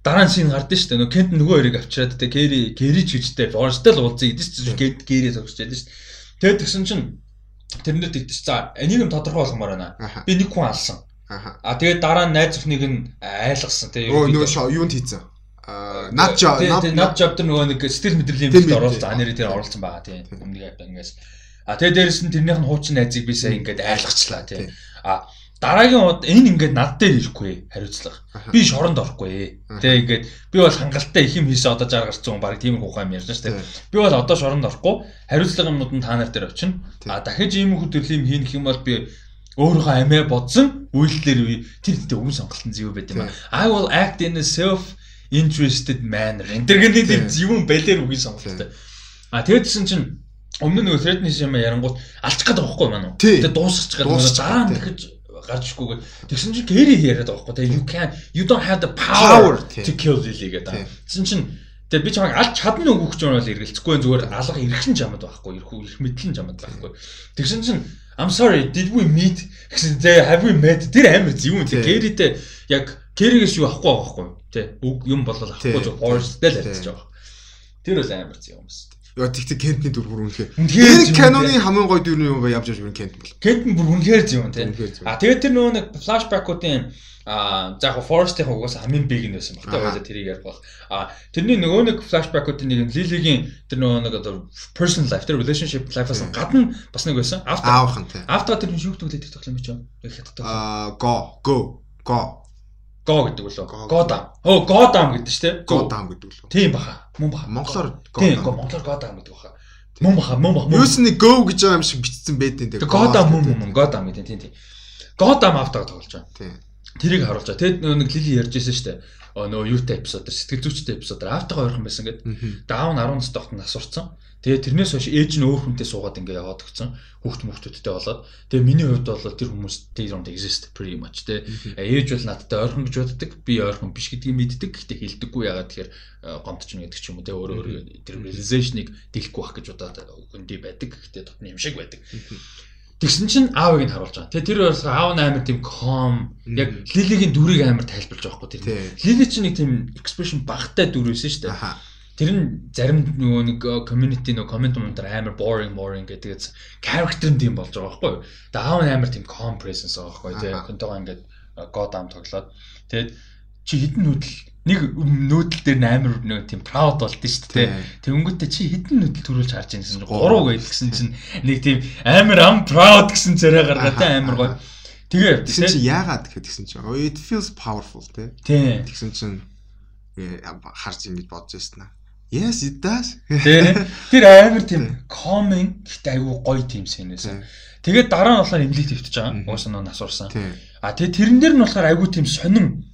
дараа нь шин гардыг шүү дээ. Нөгөө Кент нөгөө хоёрыг авчираад тэ Кэри Кэри ч гэжтэй Форстэл уулзъя гэдэг чинь Кент Кэри зогсож байдаг шүү дээ. Тэгээд тэгсэн чинь тэрнээ тэгдэж за энийг нь тодорхой болгомоор байна. Би нэг хүн алсан. А тэгээд дараа нь найз өхнийг нь айлгсан тий. Өө нөгөө юунд хийцэн над job над job тэр нөгөө нэг сэтгэл мэдрэлийн бэлд оруулсан анери тэр оруулсан байгаа тийм өмнөг ингээс. А тэгээ дээрэс нь тэрнийх нь хуучин найзыг би сая ингээд айлгацлаа тийм а дараагийн удаа энэ ингээд над дээр ирэхгүй хариуцлага. Би шоронд орохгүй. Тийм ингээд би бол хангалттай их юм хийсэн одоо жаар гарцсан баг тийм хуухай юм ярьж штэ. Би бол одоо шоронд орохгүй. Хариуцлага юмнууд нь та нар дээр очино а дахиж ийм их төрлийн юм хийнэх юм бол би өөрийнхөө амиа бодсон үйлдэлэр тэр тэр өвн сонголтын зэв байт юм I will act in a self interested manner. Энэ төр гэдэг юм балер үгийн сонголттой. А тэгэдсэн чинь өмнө нөгөө threatness юм ярангууд алчих байгаа байхгүй маань уу. Тэгээ дуусчих нөгөө дараа нь дахиж гарч ишгүйгээ. Тэгсэн чинь Gary яриад байгаа байхгүй. Тэгээ you can you don't have the power to kill Lily гэдэг. Тэгсэн чинь Тэгээ би чамайг алж чадна уу гэж бол эргэлцэхгүй зүгээр алга эрхэн чамд байхгүй эрх эрх мэдлэн чамд байхгүй. Тэгсэн чинь I'm sorry did we meet гэсэн зэ have we met тэр амар зөв юм. Гэритэй яг Кэригээс юу авахгүй байгаа байхгүй тий. Юм болол авахгүй зөв Forest-тэй л арчиж байгаа. Тэр бол амар зөв юм шүү. Яа тэгтээ Кентний дүр бүр үнэхээр. Тэр Canon-ы хамгийн гоё дүр нь юу вэ? Явж явж Кент бол. Кент нь бүр үнэхээр зөв юм тий. А тэгээд тэр нөгөө нэг flashback-уудын а за яг Forest-ийн угаас хамгийн big нь байсан баг та баяа тэрийг ярих бол а тэрний нөгөө нэг flashback-уудын нэг Lily-гийн тэр нөгөө нэг одоо personal life тэр relationship life-аас гадна бас нэг байсан. After. After тэр шүүхтүүлээд юм биш үү? Яг хятад. А go go go Go гэдэг үлээ. Godam. Оо Godam гэдэг ч тийм. Godam гэдэг үлээ. Тийм баха. Мөн баха. Монголоор Тийм, монголоор Godam гэдэг баха. Мөн баха, мөн баха. Юус нэг go гэж байгаа юм шиг бичсэн байдیں۔ Тэгээ Godam мөн мөн Godam гэдэг тийм тийм. Godam автаг тоглож байгаа. Тийм. Тэрийг харуулж байгаа. Тэгэд нэг Лили ярьж байсан шүү дээ. Нөө юутай эпизод сэтгэл зүйчтэй эпизод автаг ойрхон байсан гэдэг. 10 настай тогтон асуурсан. Тэгээ тэрнээс хойш ээж нь өөр хүнтэй суугаад ингээ яваад өгсөн. Хүүхд мөхтөдтэй болоод. Тэгээ миний хувьд бол тэр хүмүүс they don't exist pretty much тэ. Ээж бол надтай ойрхон гэж боддог. Би ойрхон биш гэдгийг мэддэг. Гэхдээ хэлдэггүй ягаад тэгэхээр гомдч нь гэдэг ч юм уу тэ өөрөө өөрөө тэр realization-ыг дэлгэхгүй байх гэж удаад хөндөй байдаг. Гэхдээ дотны юм шиг байдаг. Тэгсэн чинь аавыг нь харуулж байгаа. Тэгээ тэр бас аав нь амар тийм calm яг Лилигийн дүрийг амар тайлбарлаж байгаа хгүй тэр. Лили чинь нэг тийм expression багтай дүр байсан шүү дээ. Тэр нь зарим нөгөө нэг community нөгөө comment мунтар амар boring boring гэдэг character нь тийм болж байгаа байхгүй юу. Тэгээ аав нь амар тийм calm presence байгаа байхгүй юу. Хөнтэйгээ ингээд Gotham тоглоод тэгээд чи хідэн нүдэл нэг нүүдэл дээр амар нэг тийм proud болд нь шүү дээ. Тэнгүүтээ чи хідэн нүүдэл төрүүлж харж байгаа гэсэн чинь 3 гэж гэсэн чинь нэг тийм амар am proud гэсэн царай гаргаад амар гоё. Тэгээ тэгсэн чинь яагаад гэхэд тэгсэн чинь it feels powerful тий. Тэгсэн чинь харж ингэж бодож байсан аа. Yes it does. Тэр амар тийм calming гэхдээ айгүй гоё тийм сэнээс. Тэгээд дараа нь болохоор имлэг твтж байгаа. Уус нь насурсан. А тэгээд тэрэн дээр нь болохоор айгүй тийм сонин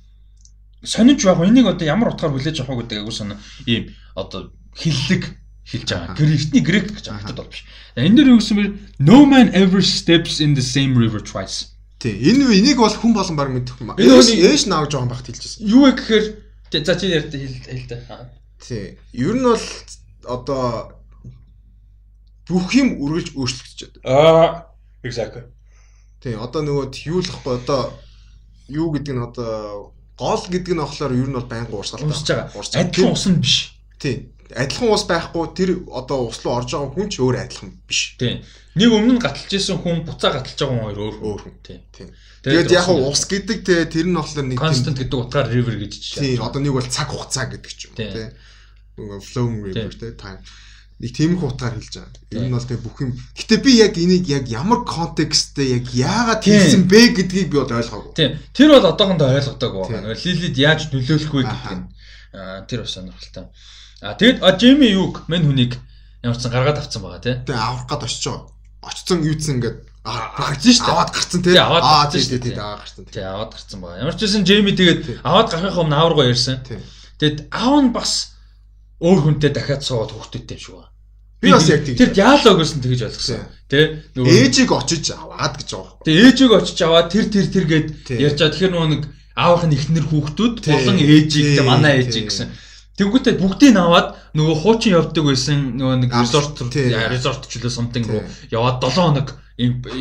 сонинч яг энийг одоо ямар утгаар хүлээж авах гэдэг агуу сонио ийм одоо хиллэг хэлж байгаа. Гректний грек гэж байгаа хятад бол биш. Энэ дэр юу гэсэн бэ? No man ever steps in the same river twice. Тий. Энэ энийг бол хүн болон баг мэдэх юм. Энэ ээж наав жоохон багт хэлжсэн. Юу вэ гэхээр за чи ярьд хэл дээ. Тий. Ер нь бол одоо бүх юм үргэлж өөрчлөгдөж байна. Аа, exactly. Тий. Одоо нөгөө юу л ихгүй одоо юу гэдэг нь одоо гол гэдэг нь болохоор ер нь бол байнга уурсгалтай. Уурсж байгаа. Адилхан ус нь биш. Тийм. Адилхан ус байхгүй тэр одоо ус руу орж байгаа хүн ч өөр адилхан биш. Тийм. Нэг өмнө нь гаталж исэн хүн буцаа гаталж байгаа хүн хоёр өөр өөр хүн. Тийм. Тэгээд яг ус гэдэг те тэр нь болохоор нэг constant гэдэг утгаар river гэж чинь. Тийм. Одоо нэг бол цаг хугацаа гэдэг ч юм уу те. Flowing river те time нэг тиймэрхүү утгаар хэлж байгаа. Ер нь бол тэг бүх юм. Гэтэ би яг энийг яг ямар контексттэй яг яагаад хэлсэн бэ гэдгийг би бол ойлгоогүй. Тийм. Тэр бол одоохондоо ойлгодоогүй байна. Лилид яаж нөлөөлөх вэ гэдэг нь тэр бас сонирхолтой. А тэгэд Жими юг мэн хүнийг ямар ч сан гаргаад авцсан байгаа тий. Тэг авах гад очиж байгаа. Очсон юуцсан ингээд гарсан шүү дээ. Аваад гарцсан тий. Аа тий тий тий аваад гарцсан. Тий аваад гарцсан байгаа. Ямар ч байсан Жими тэгээд аваад гарахын өмнө аавргаа ярьсан. Тэгэд аав нь бас өөр хүнтэй дахиад суугаад хөхтөдтэй юм шиг байна. Би бас яг тийм. Тэр диалог гэсэн тэгж ойлгосон. Тэ нөгөө ээжийг очиж аваад гэж байгаа. Тэ ээжийг очиж аваад тэр тэр тэр гэд ярьж байгаа. Тэгэхээр нөгөө нэг аавах нь ихнэр хүүхдүүд болон ээжийг тэ манай ээжийг гэсэн. Тэгвэл бүгдийг аваад нөгөө хуучин явдаг байсан нөгөө нэг resort resort ч үлээ something руу яваад 7 хоног юм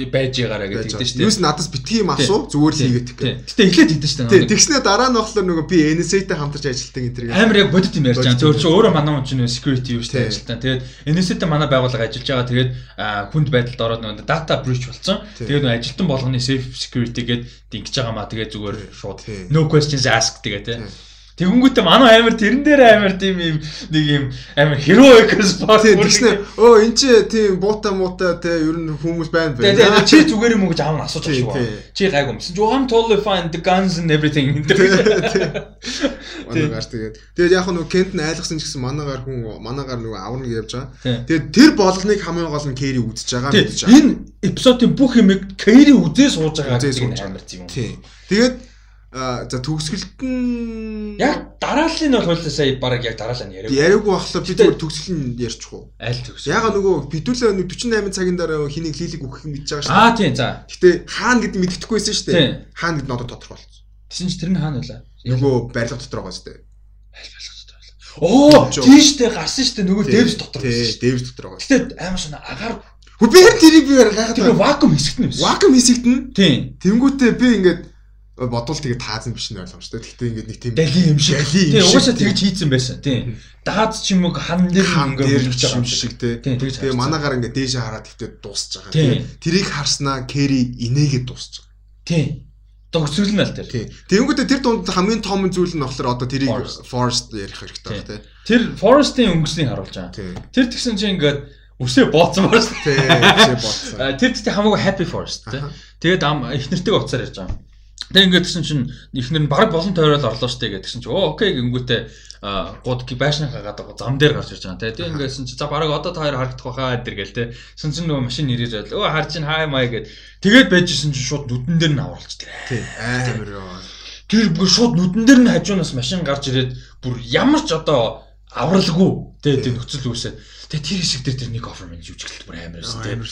байж байгаараа гэдэг дээ шүү дээ. Юус надаас битгий юм асуу зүгээр л хийгээд гэх. Гэтэ эхлээд хийдэж шүү дээ. Тэгснэ дараа нь болохоор нөгөө би NSA-тэй хамтарч ажилладаг энэ төр. Амар яг бодит юм ярьж байгаа. Зөвөр чи өөрөө манай хүн чинь security юу шүү дээ ажилтаа. Тэгээд NSA-тэй манай байгууллага ажиллаж байгаа. Тэгээд хүнд байдалд ороод нөгөө data breach болсон. Тэгээд нөгөө ажилтан болгоны safe security гээд дингэж байгаа маа. Тэгээд зүгээр шууд no questions asked тэгээ тий. Тэгэнгүүтээ манай амир тэрэн дээр амир тийм юм нэг юм амир heroic sport тэгснэ өө эн чи тийм буута муута те ер нь хүмүүс байна байна. Тэгээ чи зүгээр юм уу гэж аав нь асууж байгаа шүү. Чи гайг юмсан. Чи I'm totally fine the guns and everything. Манайгаар тэгээд тэгээд яг нөгөө Кент нь айлгсан ч гэсэн манайгаар хүн манайгаар нөгөө аврна гэж явж байгаа. Тэгээд тэр болгоныг хамгийн гол нь Кэри үдчихэж байгаа мэдэж байгаа. Энэ эпизодын бүх юмыг Кэри үдээ сууж байгаа гэдэг нь амар тийм. Тэгээд за төгсгөлт нь яг дарааллын бол хуулиас сая баг яг дараалал нь яриаг. Яриаггүй болохоор би зүгээр төгсгөл нь ярьчих уу. Аль төгсгөл. Яга нөгөө битүүлээ 48 цагийн дараа хэнийг лилиг өгөх юм мэдж байгаа шүү. Аа тийм за. Гэтэ хаана гэдэг мэддэхгүйсэн шүү дээ. Хаана гэдэг нь одоо тодорхойлсон. Тэсэн чи тэр нь хаана вэ? Нөгөө барилга дотор байгаа шүү дээ. Аль барилга дотор вэ? Оо тийштэй гарсан шүү дээ. Нөгөө дэвс дотор байсан. Тийм дэвс дотор байгаа. Гэтэ амар шана агаар Хөө би тэрийг би гайхаад. Тэр вакуум хэсэгт нь байсан. Вакуум хэсэгт нь. Тийм. Тэнгүүтээ би ингээд бодвол тэгээ таазан биш нь ойлгомжтой. Гэхдээ ингээд нэг тийм дали юм шиг. Тийм угаасаа тэгж хийцэн байсан. Тийм. Дааз ч юм уу хан дээр ингээд бөлж байгаа юм шиг тий. Тэгээ манаагаар ингээд дээшээ хараад тэгтээ дуусч байгаа. Тийм. Тэрийг харснаа Кэри инээгээд дуусч байгаа. Тийм. Догцөл нь аль тэр. Тийм. Тэнгүүдээ тэр дунд хамгийн том зүйл нь болохоор одоо тэрийг Forest ярих хэрэгтэй байна тий. Тэр Forest-ийн өнгөснийг харуулж байгаа. Тэр тэгсэн чинь ингээд үсээ бооцсон байна шүү дээ. Үсээ бооцсон. Тэр тэгтээ хамаагүй happy forest тий. Тэгээд их нэртэйг уцаар ярьж байгаа Тэг ингээд гэсэн чинь ихнэр нь баг болон тойрол орлоо штэ гэдэг чинь оо окей гингүүтээ гууд байшнахаа гадаг зам дээр гарч ирж байгаа. Тэг ингэсэн чинь за баг одоо та хоёр харагдах байхаа эдэр гээл те. Сэн чинь нөгөө машин нэрэж байл. Өө харж ин хай май гэд. Тэгээд байжсэн чинь шууд нүдэн дээр нь авралч тэр. Амар ёо. Тэр бүр шууд нүдэн дээр нь хажуунаас машин гарч ирээд бүр ямар ч одоо авралгүй те тэр нөхцөл үүсээ. Тэгээ тэр хэсэг дээр тэр нэг офер менеж үжиглэлт бүр амар байсан амар.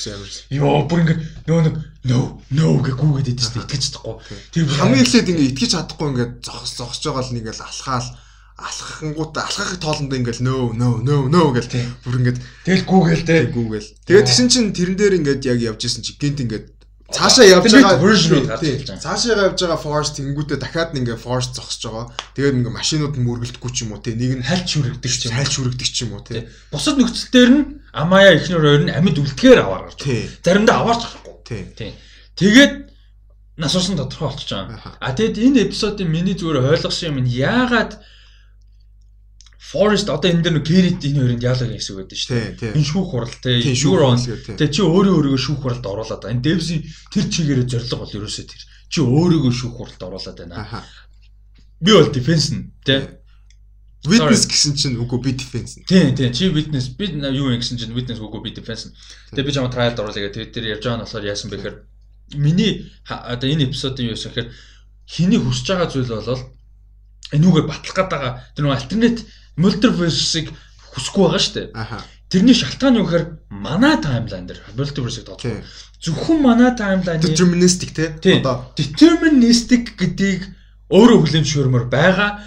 Йоо бүр ингэ нөө нэг no no гэгүүгээд идэв чинь итгэж чадахгүй. Тэр хамгийн эхлээд ингээ итгэж чадахгүй ингээ зогс зогсож байгаа л нэг л алхаал алхахынгууд алхахыг тоолондоо ингээл no no no no гэл бүр ингээд тэгэл гүүгээл те гүүгээл. Тэгээд тэгсэн чинь тэрэн дээр ингээд яг явж исэн чи гинт ингээд цаашаа явж байгаа version-ууд гарч ирж байгаа. Цаашаа явж байгаа force тэнгүүтээ дахиад нэг ингээ force зогсож байгаа. Тэгээд ингээ машинууд нь мөргөлдөхгүй ч юм уу те. Нэг нь хальч хүрэгдэг ч юм. хальч хүрэгдэг ч юм уу те. Бусад нөхцөл дээр нь Амая ихнэр хоёр нь амьд үлдэхээр аваар гарч. Заримдаа аваарч гарахгүй. Тий. Тий. Тэгээд нас уусан тодорхой болчихж байгаа. А тэгэд энэ эпизодын миний зүгээр ойлгосон юм нь яагаад Forest одоо энэ дээр нэг Gerrit энэ хоёрын диалог гэсэн үг байдаг шүү дээ. Энэ шүүх хурал те Euron те чи өөрөө өөрийгөө шүүх хуралд оруулаад. Энэ Devs-ийн тэр чигээрээ зориг бол ерөөсөө тэр. Чи өөрийгөө шүүх хуралд оруулаад байна. Би бол defense нь те. Witness гэсэн чинь үгүй би defense. Тийм тийм чи witness би юу юм гэсэн чинь witness үгүй би defense. Тэгээ би жаа trial оруулаа тэгээ тэр ярьж байгаа нь болохоор яасан бэхээр миний одоо энэ эпизодын юу гэсэн хэрэг хиний хүсэж байгаа зүйл бол энүүгээр батлах гээд байгаа тэр нэг альтернат multiverse-ыг хүсэхгүй байгаа шүү дээ. Аха. Тэрний шалтгаан юу гэхээр манай таймлайн дээр multiverse-ыг тоглох. Зөвхөн манай таймлайн deterministic те одоо deterministic гэдгийг өөрөө хүлээн зөвшөөрмөр байгаа.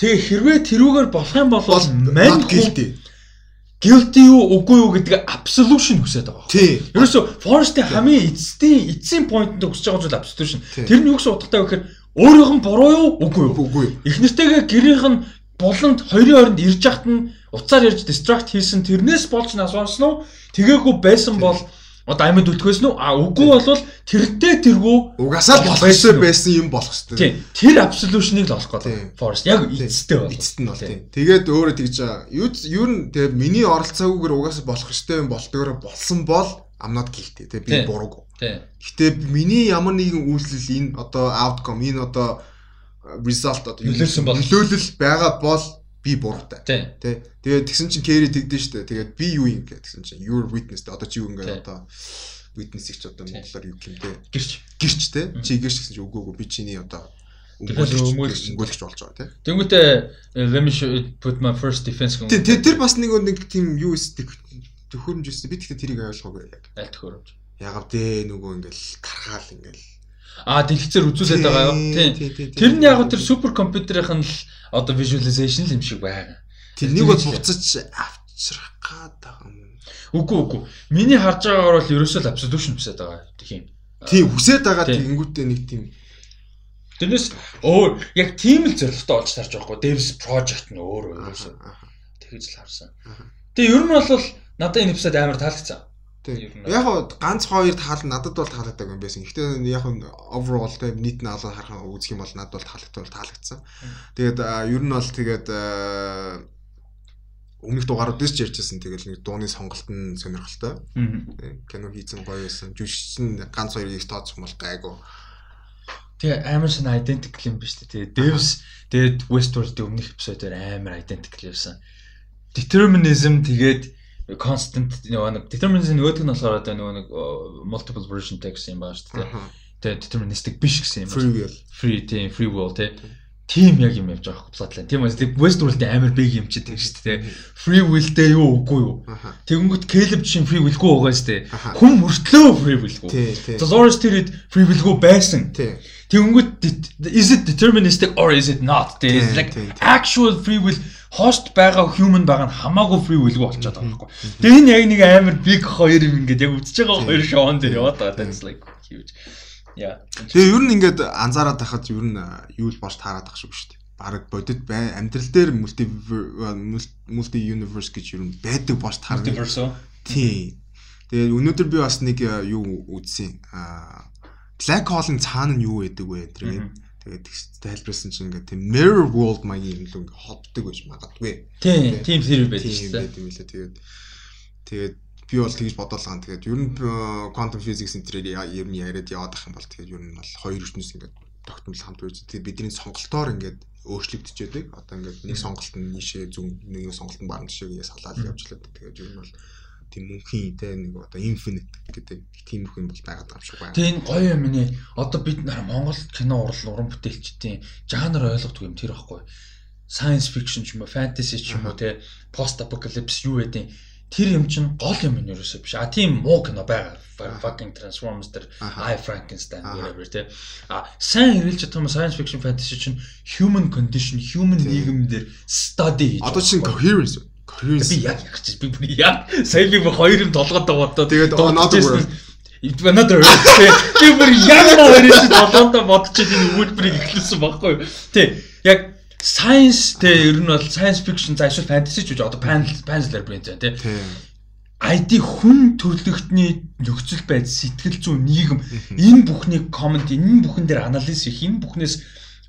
Тэгээ хэрвээ тэрүүгээр болох юм бол man guilty. Guilty юу үгүй юу гэдэг absolution хүсэж байгаа. Тий. Ерөөсө Forest-ийн хамгийн эцсийн эцсийн point-д хүсэж байгаа зүйл absolution. Тэр нь юу гэсэн утгатай вэ гэхээр өөрийнх нь буруу юу үгүй юу? Үгүй. Эхнэртэйгээ гэрийнх нь буланд хоёрын хооронд ирж яхад нь уцаар ирж distract хийсэн тэрнээс болж нас онсон уу? Тэгээгүй байсан бол одоо амьд үлдэхээс нь а үгүй болвол тэртээ тэргүү угасаа болох ёстой байсан юм болох ёстой. Тийм. Тэр absolution-ыг л олох гэдэг. Forest яг эцэстэй бол. Эцэст нь бол тийм. Тэгээд өөрөө тэгж юу юу нь тэгээ миний оролцоогүйгээр угаасаа болох ёстой юм болтгоор болсон бол not guilty тэгээ би буруугүй. Гэтэ миний ямар нэгэн үйлсэл энэ одоо outcome энэ одоо result одоо нөлөөлсөн бол нөлөөлөл байгаа бол би буруутай. Тий. Тэгээд тэгсэн чинь Kerry тэгдэж штэ. Тэгээд би юу юм гэ тэгсэн чинь your witness одоо чи юу ингээ одоо witness-ийг ч одоо монголоор юу юм те. Гэрч. Гэрч те. Чи гэрч гэсэн чинь үгүй үгүй би чиний одоо өмгөөлөгч өмгөөлөгч болж байгаа те. Тэнгүүтээ let me put my first defense гэнэ. Тэр бас нэг нэг тийм юу эсвэл төхөөрөмж өссөн. Би тэгтээ тэрийг ойлгоогүй яг. Аль төхөөрөмж? Ягав дээ нөгөө ингээл тархаал ингээл А дэлгэцээр үзүүлээд байгаа юу? Тийм. Тэр нь яг тэр супер компьютерийнх нь л одоо visualization юм шиг байгаа. Тэрнийг бол буцаж авчрах гээд байгаа юм. Үгүй үгүй. Миний харж байгаагаар бол ерөөсөө л absolution хүсэж байгаа тийм. Тийм хүсэж байгаа тэгэнгүүтээ нэг тийм Тэрнээс өөр яг тийм л зорилготой болж тарж байгаа хгүй. Devs project нь өөр өөрөөсөө. Тэгэж л харсан. Тэгээ ер нь бол надад энэ эпизод амар таалагдсан. Тийм. Яг хоо ганц хоёр таал надад бол таалагддаг юм байсан. Гэхдээ яг нь overall тийм нийт нь олоод харах үзэх юм бол надад бол таалагдсан таалагдсан. Тэгээд ер нь бол тэгээд өмнөх дугаарууд дэс ярьжсэн тэгэл нэг дууны сонголт нь сонирхолтой. Кино хийсэн гоё байсан. Жүжигчин ганц хоёр их тооцох бол гайгүй. Тэгээ амар шин identical юм биш үү? Тэгээ Devs тэгээд Westworld-ийн өмнөх эпизодээр амар identical байсан. Determinism тэгээд constant нэг determinism нөгөөдг нь болохоор одоо нөгөө нэг multiple version text юм байна шүү дээ. Тэгээ deterministic биш гэсэн юм. Free will. Free тийм free will тий. Тим яг юм явж байгаа хөө платлаа. Тийм үү? Westworld-ийн амар big юм чи тэг шүү дээ. Free will-тэй юу үгүй юу? Тэгэнгүүт Caleb чинь free will-гүй байгаа шүү дээ. Хүн мөртлөө free will-гүй. Dolores тэр free will-гүй байсан. Тэгэнгүүт is it deterministic or is it not? There like actual free will хост байгаа human байгаа нь хамаагүй free will-гүй болчиход байгаа байхгүй. Тэгээ энэ яг нэг амар big хоёр юм ингээд яг үтж байгаа хоёр шоон дээр яваад байгаа. That's like huge. Яа. Тэгээ ер нь ингээд анзаараад тахад ер нь юу л бож таарад ах шиг шүү дээ. Бараг бодит бай амьдрал дээр multi multi universe гэж ер нь байдаг таарна. Multiverse. Тий. Тэгээ өнөөдөр би бас нэг юу үзсэн. Аа Black Hole-ын цаана нь юу байдаг вэ гэдэг Тэгээд тайлбарласан чинь ингээд тийм mirror world маягийн юм л ингээд холбдог байж магадгүй. Тийм, тийм theory байдаг шүү дээ. Тийм үлээ. Тэгээд тэгээд би бол тэгж бодоолгаан. Тэгээд ер нь quantum physics энтрээр ер нь яриад яваад ах юм бол тэгээд ер нь бол хоёр ертөнцийн ингээд тогтмол хамт байж. Тэгээ бидний сонголтоор ингээд өөрчлөгдөж байдаг. Одоо ингээд нэг сонголт нь нийшээ зүг нэг сонголт нь баруун тишээ салаад явж лээ. Тэгээд ер нь бол тийм мөнхийн те нэг одоо infinite гэдэг тиймэрхүү юм бол байгаад байгаа юм шиг байна. Тийм гоё юм нэ. Одоо бид нар Монгол кино урлал уран бүтээлчдийн жанр ойлгодог юм тэр байхгүй. Science fiction ч юм уу, fantasy ч юм уу те post apocalypse юу гэдэг тэр юм чинь гол юм нь ерөөсөө биш. А тийм муу кино байгаа. Fucking Transformers тэр I Frankenstein whatever те. А сайн чадах юм science fiction fantasy чинь human condition, human нийгэм дээр study хийж. Одоо чинь coherence Би яг яг чи би бүр яг сая би хоёр юм толгойд бодоо. Тэгээд another world. Another world. Би бүр яг хоёр юм толгойд бодчиход энэ үйлдвэрийг эхлүүлсэн баггүй юу. Тий. Яг science те ер нь бол science fiction за эсвэл fantasy ч гэж одоо panel panel labyrinth тий. ID хүн төрлөختний нөхцөл байдал сэтгэл зүйн нийгэм энэ бүхний коммент энэ бүхэн дээр анализ хийх энэ бүхнээс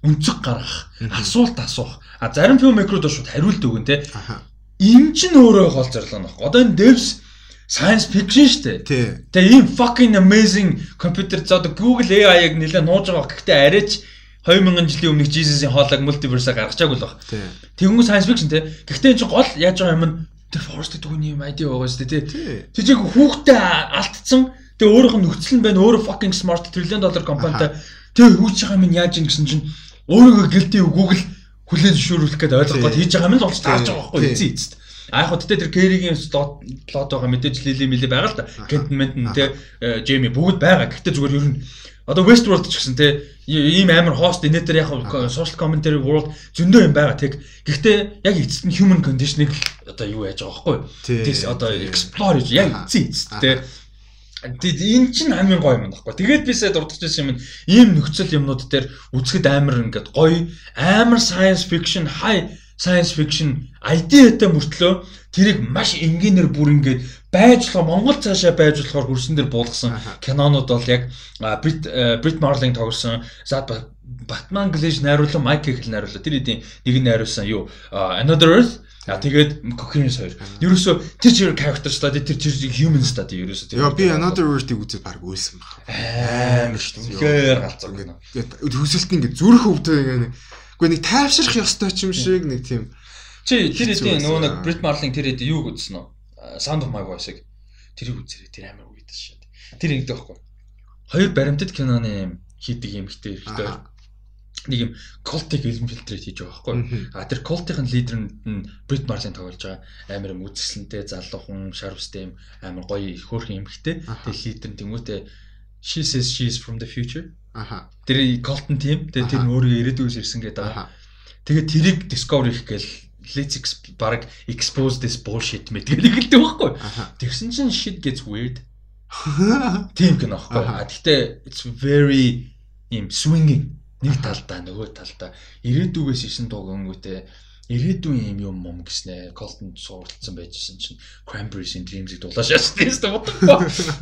өнцөг гаргах асуулт асуух а зарим фильм микрод шууд хариулт өгөн те энэ ч өөрөө гол зорилго нөхгүй. Одоо энэ devs science fiction шүү дээ. Тэгээ ийм fucking amazing компьютер за одоо Google AI-ыг нэлээд нууж байгаа. Гэхдээ арайч 2000 жилийн өмнөх Jesus-ийн хоолойг мультиверсаа гаргачаагүй л баг. Тэгэнгүүт science fiction те. Гэхдээ энэ чинь гол яаж байгаа юм нь тэр Forest түүний юм ID байгаа шүү дээ те. Тэр чиг хүүхдээ алдсан. Тэгээ өөрийнх нь нөхцөл нь байна. Өөрөө fucking smart trillion dollar компанитай. Тэгээ хөөж байгаа юм яаж юм гэсэн чинь өөрийгөө гэлтий Google хүлээн зөвшөөрүүлэх гэдэг ойлгох гээд хийж байгаа юм л болж таарч байгаа байхгүй эцээ эцэд. А яг хөтэ тэр Кэригийн слот байгаа мэдээж лили мили байгаа л да. Кентмент нь те Джейми бүгд байгаа. Гэхдээ зүгээр ер нь одоо Westworld ч гэсэн те ийм амар хост энэ дээр яг social commentary world зөндөө юм байгаа тэг. Гэхдээ яг эцэст нь human condition-ыг одоо юу яаж байгаа байхгүй. Тэгээс одоо explore яг эцээ эцэст те Тэгэд энэ чинь хамгийн гоё юм баггүй. Тэгээд би сая дурдж байсан юм ийм нөхцөл юмнууд дээр үзэхэд амар ингээд гоё, амар science fiction, high science fiction idea-тай мөртлөө тэрийг маш энгийнээр бүр ингээд байж болохоор Монгол цаашаа байж болохоор хөрсөн дээр буулгасан кинонууд бол яг Брит Брит Марлинг тоглосон. За Batman Glitch найруулсан, Mike Hill найруулсан. Тэр хэдийн нэг нь найруулсан юу Another Earth А тэгээд Coherence хоёр. Ерөөсө тэр чир character study тэр чир human study ерөөсө тэр. Яа би another word-ийг үзээд баг үйлсэн баг. Амар шүү дээ. Үнэхээр галзуу гэнэ. Төсөлт ингээд зүрх өвдөө ингээд үгүй нэг тайвширх ёстой ч юм шиг нэг тийм. Чи тэр хэдийн нөгөө нэг Brit Marling тэр хэдийн юуг үзсэн үү? Sound of My Voice-ыг тэрийг үзээрэй. Тэр амар үгүйдэж шээ. Тэр ингэдэг байхгүй. Хоёр баримтат киноны юм хийдэг юм ихтэй ихтэй нэг юм колтик инфилтрейт хийж байгаа байхгүй. А тэр колтын лидер нь Брит Марлин тоглож байгаа. Амар юм үзэсгэлэнтэй залуухан шарвстэй юм амар гоё их хөөрхөн эмхтэй. Тэгээ лидер нь тэмүүтэ she says she is from the future. Аха. Тэр колтон тим. Тэгээ тэр нь өөрөө ирээдүйгээс ирсэн гэдэг байгаа. Тэгээ тэрийг discover хийх гээл let's баг expose this bullshit мэдгээл ихэлдэг байхгүй. Тэгсэн чинь shit gets weird. Тийм гэнэ байхгүй. А гэхдээ it's very им swinging нэг талдаа нөгөө талдаа ирээдүгээс исэн дугангүүтээ ирээдүйн юм юм юм гэснэ Colton суралцсан байжсэн чинь Cranberries-ийн Dreams-ийг дулааш яасан тийм бодохгүй.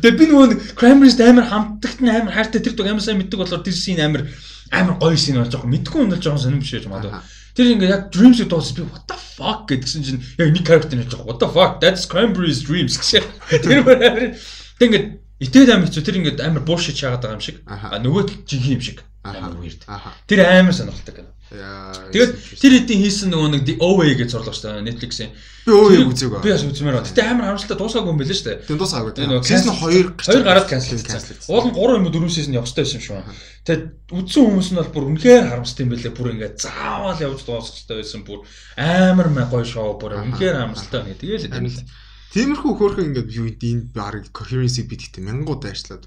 Тэгээ би нөгөө Cranberries амар хамтдагт нь амар хайртай тэр дуг амар сайн мэддэг болохоор тэр scene амар амар гоё scene болж байгаа. Мэдгүй юм бол жоохон сонирмш байж магадгүй. Тэр ингээ яг Dreams-ийг дууссан би what the fuck гэдгсэн чинь яг нэг character нэж байгаа. What the fuck that's Cranberries Dreams гэж. Тэр амар тэг ингээ итэл амар хэцүү тэр ингээ амар bullshit шаагаад байгаа юм шиг. А нөгөө жинхэнэ юм шиг амар weird. Тэр амар сонирхолтой кино. Тэгээд тэр хэдийн хийсэн нөгөө нэг The OA гэж дээ Netflix-ийн. Би OA үзээгүй. Би бас үзмээр байна. Гэтэ амар харамсалтай дуусаагүй юм байлээ шүү дээ. Тийм дуусаагүй. Season 2 2 гараад cancel хийсэн. Уул нь 3 юм уу 4 season явах хэрэгтэй байсан юм шиг байна. Тэгээд үзсэн хүмүүс нь бол бүр үнэхээр харамстай юм байлээ. Бүр ингээд заавал явж дуусах хэрэгтэй байсан. Бүр амар гоё шоу бүр үнэхээр харамсалтай байна. Тэгээл л Тиймэрхүү хөөрхөн ингээд юу энэ баг coherency бид ихтэй мянгууд дайрчлаад.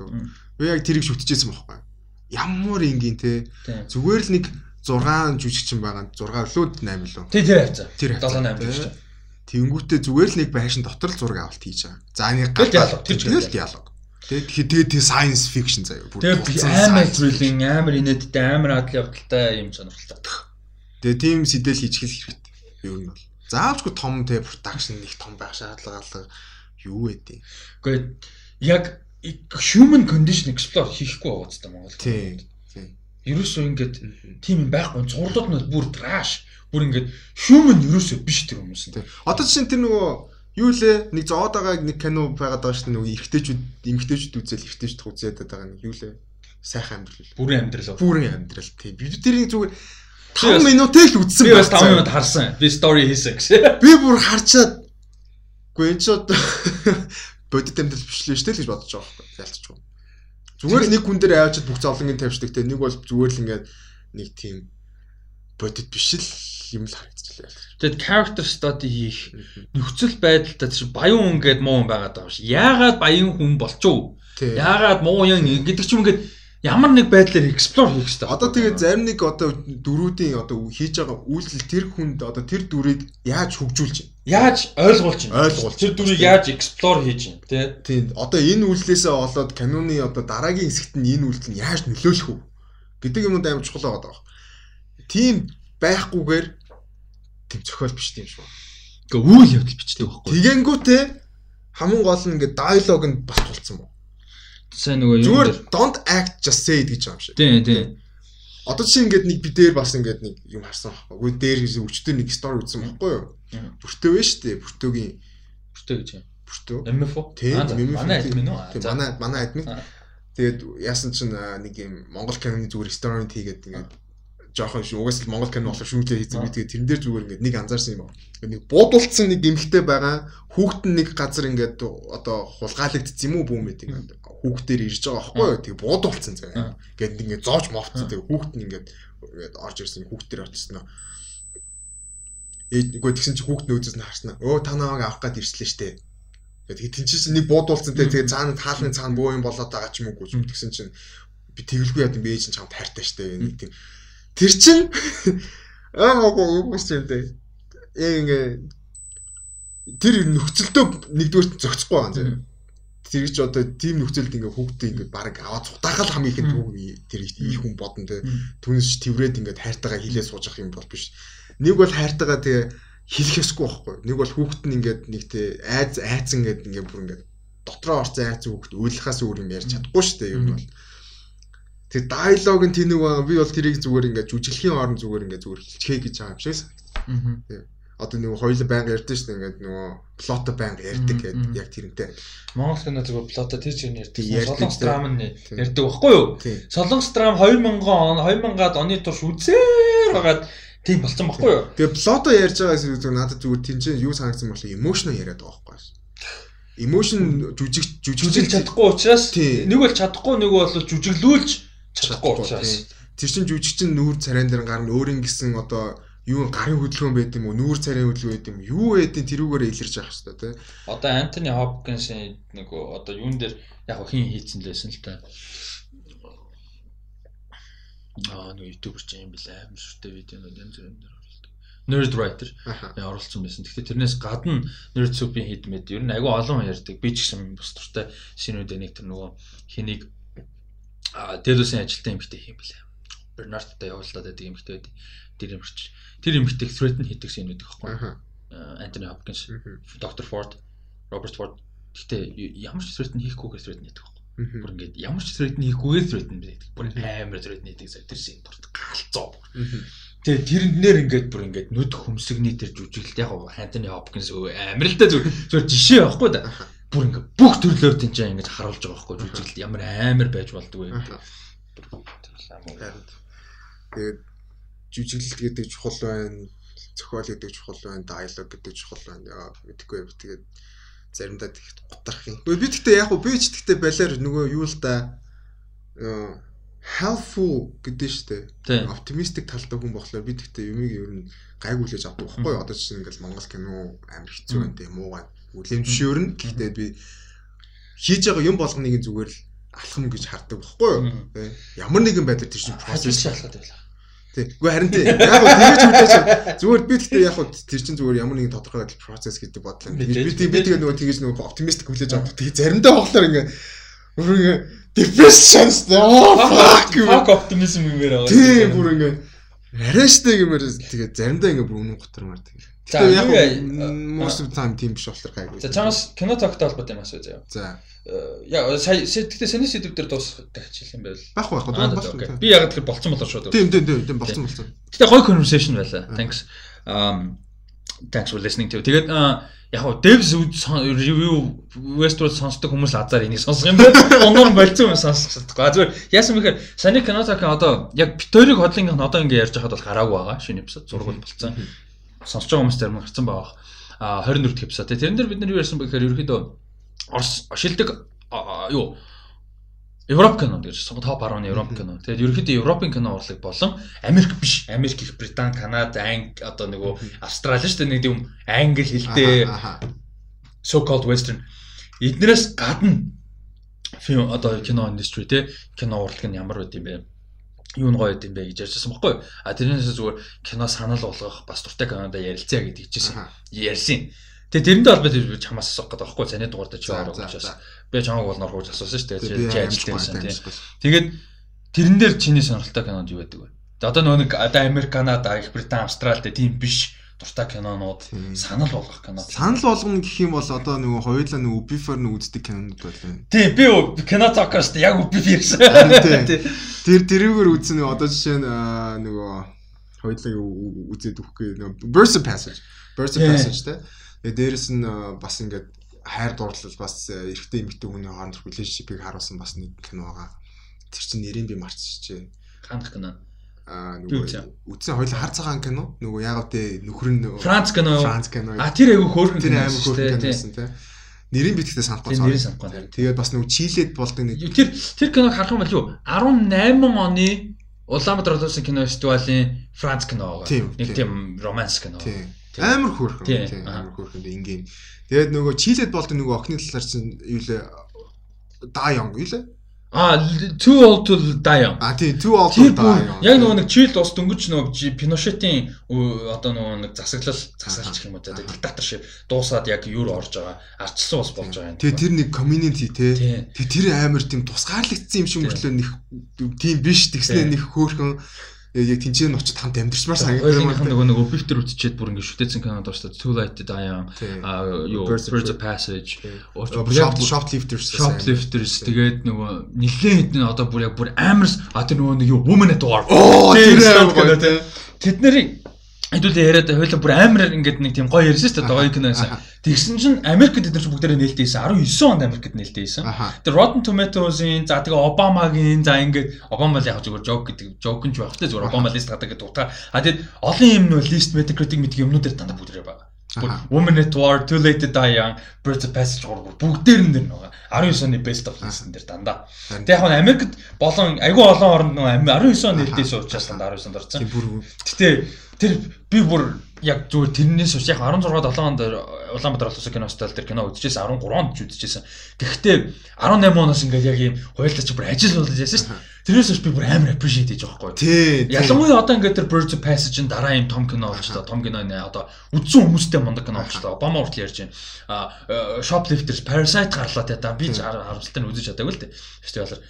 Би яг тэрийг шүтчихсэн байхгүй ямар ингийн те зүгээр л нэг 6 жүжигчин байгаа 6 лөө 8 лөө. Тий тэр хавцаа. Тэр 7 8 гэж. Тэнгүүтээ зүгээр л нэг байшин дотор л зураг авалт хийж байгаа. За нэг гал тэр тэгэл диалог. Тэгээд тэгээд тэр science fiction заяа. Тэгээд амар thrilling, амар инээдтэй, амар адал явдалтай юм сонирхолтой. Тэгээд тийм сэтэл хийчихэл хэрэгтэй. Юу нь бол. Заавчгүй том те production их том байх шаардлага алга юу вэ? Гэхдээ яг human condition explore хийхгүй байгаа ч юм Монгол. Тийм. Ерөөсөө ингээд тийм юм байхгүй. Зурлууд нь бүр trash. Бүр ингээд human ерөөсөө биш тэр хүмүүс нь. Одоо жишээ нь тэр нөгөө юу лээ нэг зоод байгаа нэг кино байгаад байгаа шүү дээ нөгөө эргэжтэйчүүд эмгтэйчүүд үзэл эргэжтэйчүүд үзээд байгаа нэг юу лээ сайхан амьдрал. Бүрэн амьдрал. Бүрэн амьдрал тий. Бид тэрийг зүгээр 5 минутыг л үзсэн байна. Би бас 5 минут харсан. Би story хийсэн гэсэн. Би бүр харчаад энэ ч одоо бодит амьдрал биш л шүү дээ гэж бодож байгаа байхгүй ялцчихгүй. Зүгээр л нэг хүн дээр аавчад бүх зовлонгийн тавьчихдаг те нэг бол зүгээр л ингээд нэг тийм бодит биш л юм л харагдчихлаа. Тэгэд character study хийх нөхцөл байдалтай чинь баян хүн гээд муу хүн байгаад байгаа ш. Яагаад баян хүн болчихов? Яагаад муу юм гэдэг ч юм ингээд ямар нэг байдлаар explore хийх хэрэгтэй. Одоо тэгээд зарим нэг одоо дөрүүдийн одоо хийж байгаа үйлдэл тэр хүнд одоо тэр дүрийг яаж хөгжүүлж? Яаж ойлгуулж байна? Ойлгуул. Тэр дүрийг яаж explore хийж байна, тий? Тийм. Одоо энэ үйлдэлээсээ болоод каноны одоо дараагийн хэсэгт нь энэ үйлдэл нь яаж нөлөөлөх вэ гэдэг юмуд амар чухал байгаа. Тийм байхгүйгээр тийм зохиол биш тийм шүү. Гэхдээ үйл явдал бичдэг байхгүй. Тэгэнгүүтээ хамгийн гол нь ингээд диалог нь бас тулцсан байна сайн нөгөө юм зүгээр don't act just say it гэж байгаа юм шиг. Тийм тийм. Одоо чи ингээд нэг би дээр бас ингээд нэг юм харсан байхгүй. Үгүй дээр өчтөр нэг story үзсэн байхгүй юу? Бүртөө вэ штэ. Бүртөөгийн бүртөө гэж юм. Бүртөө. MFO. Тийм манай админ үү? Тийм манай манай админ. Тэгээд яасан чинь нэг юм Монгол киноны зүгээр story хийгээд ингээд жоохон шүү. Угаас л Монгол кино болохоор шүүмжлээ хийсэн би тэгээд тэрэн дээр зүгээр ингээд нэг анзаарсан юм. Нэг буудуулсан нэг эмхтэй байгаа. Хүүхэд нэг газар ингээд одоо хулгаалагдсан юм уу бүүмэд ингээд хүүхдээр ирж байгаа байхгүй юу? Тэгээд буудуулсан зав. Ингээд ингээд зоож мовцсон. Тэгээд хүүхэд нь ингээд ингээд орж ирсэн хүүхдээр очсон нь. Ээгүй тэгсэн чи хүүхд нөөцөөс нь харснаа. Өө та намайг авах гээд ирслээ штэ. Тэгээд тэн чинь нэг буудуулсан тэгээд цаана таалны цаана буу юм болоод байгаа ч юм уу гэж тэгсэн чинь би тэгэлгүй яд би ээж нь чамд хайртай штэ. Нэг тийм Тэр чин аа мого юу гэсэн юм бэ? Яг ингээ тэр нөхцөлдөө нэгдүгээр зохицохгүй байгаа юм. Тэр чи одоо тийм нөхцөлд ингээ хүүхдээ ингээ баг аваад цутаахал хамгийн ихэнд түүг тэр их хүн бодно те. Түүнээс тэрврээд ингээ хайртайгаа хилээ сууж ах юм бол биш. Нэг бол хайртайгаа тэгээ хэлэх ёсгүй байхгүй. Нэг бол хүүхэд нь ингээд нэг те айз айцсан ингээд ингээ бүр ингээ дотроо орсон айц хүүхэд уйлахаас өөр юм ярьж чадахгүй шүү дээ. Нь бол Тэр диалог нь тэнэг байгаа. Би бол тэрийг зүгээр ингээд жүжиглэхийн орон зүгээр ингээд зүгээр хилчгээ гэж байгаа юм шиг санагдав. Аа. Одоо нөгөө хоёул байнга ярьдэн шүү дээ ингээд нөгөө плото байнга ярьдаг гэдэг яг тэрнтэй. Монгол кино зүгээр плото тэр чинь ярьдаг. Солонгос драм нь ярьдаг байхгүй юу? Солонгос драм 2000 он 2000-аад оны турш үзээр хагаад тийм болцсон байхгүй юу? Тэгээ плото ярьж байгаас зүгээр надад зүгээр тэнцэн юу санагдсан бол эмошн яриад байгаа байхгүй юу? Эмошн жүжиг жүжиглэж чадахгүй учраас нэг бол чадахгүй нэг бол жүжиглүүлж чадахгүй учраас тэр чин жүжигчин нүүр царайн дээр гарна өөрийн гисэн одоо юу гарын хөдөлгөөн байд юм уу нүүр царайн хөдөлгөөн байд юм юу байдیں۔ тэрүүгээр илэрж явах хэрэгтэй тий. Одоо Антони Хопкинс нэг одоо юун дээр яг хин хийцэн лээсэн л та. Аа нэг ютубер ч юм бэлээ амар шүртэй видеонууд янз бүрийн дээр оруулдаг. Nerd writer оролцсон байсан. Гэхдээ тэрнээс гадна Nerd Soup-ийн хитмэд ер нь агүй олон ярьдаг. Би ч гэсэн бус туртай шинүүд нэг тэр нөгөө хэнийг Дэлүсийн ажилтан эмэгтэй юм блэ. Бернардтай явуулаад байдаг эмэгтэй байдаг. Тэр юмч тэр эмэгтэй threat нь хийдэг юм байдаг байхгүй. Антони Хопкинс, доктор Форд, Роберт Форд гэхдээ ямар ч threat нь хийхгүйгээр threat нь хийдэг байхгүй. Бүр ингээд ямар ч threat нь хийхгүйгээр threat нь байдаг. Бүр амар threat нь хийдэг. Тэр шиг дурт галзуу. Тэгээ тэрнээр ингээд бүр ингээд нүд хөмсгний тэр жүжиглэлт яг Антони Хопкинс амар л да зүгээр жишээ байхгүй да. Бүр ингээ бүх төрлөөр тэнцээ ингэж харуулж байгаа байхгүй жүжиглэл ямар амар байж болдгоо юм. Тэгээд жүжиглэл гэдэг чухал байна, зохиол гэдэг чухал байна, диалог гэдэг чухал байна. Мэдхгүй би тэгээд заримдаа тэгт гутрах юм. Би тэгтээ яг би ч тэгтээ балиар нөгөө юу л да helpful гэдэг штэ. Оптимистик талтай хүн болохоор би тэгтээ юмыг ер нь гайгуулж авдаг байхгүй. Одоо чинь ингээл Монгол кино амар хэцүү байна тийм муу байна үлэм жишөөрнө. Гэхдээ би хийж байгаа юм болгоныг зүгээр л алхам гэж хардаг байхгүй юу? Ямар нэгэн байдлаар чинь процесс шалгаад байлаа. Тий. Гэхдээ харин тий. Яг гоо тэгэж хүлээж зүгээр би гэхдээ яг гоо тэр чинь зүгээр ямар нэгэн тодорхой байдал процесс гэдэг бодлоо. Би би тэгээ нөгөө тэгэж нөгөө оптимистик хүлээж авдаг. Тэгээ заримдаа болохоор ингээ бүр ингээ depressions оо fuck fuck optimism гэмээр байгаа. Тий бүр ингээ арай штэ гэмээр тэгээ заримдаа ингээ бүр үнэн готормаар тэгээ. За яг most of time тийм биш болохоор гайгүй. За чамаас кино тогтоо холбоотой юм асуу заяа. За. Яа сая сэтгэлээ саний сэдв дээр дуусгах хичээл юм байл. Бах бах бах. Би яг тэр болцсон болоо шууд. Тийм тийм тийм болцсон болцсон. Гэтэ гоё conversation байлаа. Thanks. Um thanks for listening to. Тэгээд яг нь devs review Westworld сонсдог хүмүүс азар энийг сонсох юм байна. Оноор болцсон юм сонсох чадахгүй. А зүгээр яасан бэхээр саний кинотака одоо яг битэрийг хотлынх нь одоо ингэ ярьж байхад бол гараагүй байгаа. Шинэ эпизод зургуул болцсон. Сонсож байгаа хүмүүс зарим гарсан байгаа. А 24 дэх эпизод. Тэрэн дээр бид нар юу ярьсан бэ гэхээр ерөөхдөө Орос шилдэг юу Европ кино гэж топ 10-ны Европ кино. Тэгээд ерөнхийдөө Европын кино урлаг болон Америк биш. Америк, Их Британи, Канада, Анги одоо нөгөө Австрали шүү дээ нэг юм англи хэлтэй so called western эднээс гадна фильм одоо кино индастри те кино урлаг нь ямар байд юм бэ? Юу нь гоё юм бэ гэж ярьжсэн баггүй. А тэрнээс зүгээр кино санал болгох бас дуртай кинода ярилцъя гэдэг хэлжсэн. Ярьсан. Тэгээ тэрэндээ би чамаас асуух гэдэг байхгүй цааны дугаард чи орох гэж бас. Би чамаг бол норхож асуусан шүү дээ. Чи ажилтсан байсан тийм. Тэгээд тэрэн дээр чиний сонирхолтой кинонд юу байдаг вэ? Одоо нөгөө нэг одоо Америк, Канада, Их Британи, Австралид тийм биш дуртай кинонууд санал болгох кино. Санал болгоно гэх юм бол одоо нөгөө хоёулаа нөгөө Ubifar нь үздэг кинонууд байлаа. Тийм би кино цокост яг Ubifar гэсэн. Тэр тэрүүгээр үзсэн нөгөө одоо жишээ нь нөгөө хоёулаа үзээд өгөхгүй нөгөө Burst Passage. Burst Passage те. Тэгээ дээрэс нь бас ингээд хайр дурлал бас эрэгтэй эмэгтэй хүний хоорондох relationship-ийг харуулсан бас нэг кино байгаа. Тэр чинь нэрийг би марцчихжээ. Ханах кино. Аа нөгөө үтсэн хоёул хар цагаан кино. Нөгөө яагаад те нөхөр нь Франц кино. Франц кино. А тэр айгүй хөөрхөн. Тэр айгүй хөөрхөн киносэн те. Нэрийн битгэдээ санахгүй цаа. Нэрийн санахгүй. Тэгээд бас нөгөө Чилээд болдог нэг Тэр тэр киног харах юм бол юу 18 оны Улаанбаатар улсын кино фестивалийн Франц кино байгаа. Нэг тийм романс кино. Тийм Амар хөөрхөн тийм амар хөөрхөн ингийн. Тэгээд нөгөө чилээд болдог нөгөө охины талаар чинь юу лээ Дайонг юу лээ? А too old to die. А тий too old to die. Яг нөгөө нэг чил ус дөнгөж нөгөө Пиношетийн одоо нөгөө нэг засаглал засаглалч юм уу диктаторшип дуусаад яг юур орж байгаа. Арчилсан ус болж байгаа юм. Тэгээ тэр нэг community те. Тэгээ тэр амар тийм тусгаарлагдсан юм шиг мөртлөө нэг тийм биш тэгснэ нэг хөөрхөн яг тэнцээ нь очиж хамт амьдэрчмаар санагдав. Нөгөө нэг объектер үтчихэд бүр ингэ шүтээсэн кинод орсон. Too Light to Die Young, а юу Birds of Passage, Shoplifters, Shoplifters тэгээд нөгөө нэлээд хэдэн одоо бүр яг бүр амар а тэр нөгөө нэг юу Woman at War. Тэр амар гоё. Тэд нарыг хэдүүлээ яриад хойлоо бүр амар ингээд нэг тийм гоё ярьсан шүү дээ гоё кино байсан. Тэгсэн чинь Америкт эдгээр чинь бүгдээрээ нээлттэйсэн 19 онд Америкт нээлттэйсэн. Тэр Rotten Tomatoes-ийн за тэгээ Обамагийн за ингээд Обама л яг зүгээр жок гэдэг жок нь ч байх тэ зүгээр Обама лист гадаг гэдэг утгаар. А тэгээд олон юм нөө лист Metacritic мэддэг юмнууд дээр дандаа бүгдээрээ байгаа. Women at War, Too Late to Die Young, Birds of Passage гурав бүгдээр нь дэр байгаа. 19 оны Best of List дээр дандаа. Тэгээ яг нь Америкт болон айгүй олон оронд нөгөө 19 оны нээлттэйсэн учраас дандаа 19 онд орсон. Гэтэ тэр би бүр яг зүгээр тэрнээс ууш яг 16 7 онд Улаанбаатар улсын кино фестивал дээр кино үзчихсэн 13 онд ч үзчихсэн. Гэхдээ 18 оноос ингээд яг ийм хуйлаач бүр ажил болж яасан шүү дээ. Тэрнээс ууш би бүр амар appreciate хийж байгаа байхгүй. Тий. Ялангуяа одоо ингээд тэр Birds of Passage-ын дараа ийм том кино болчлоо. Том кино нэ одоо үдсэн хүмүүстэй мундаг кино болчлоо. Обама хүртэл ярьж байна. А Shoplifters Parasite гарлаа те. Би харамсалтай нь үзэж чадаагүй л дээ. Фестивалаар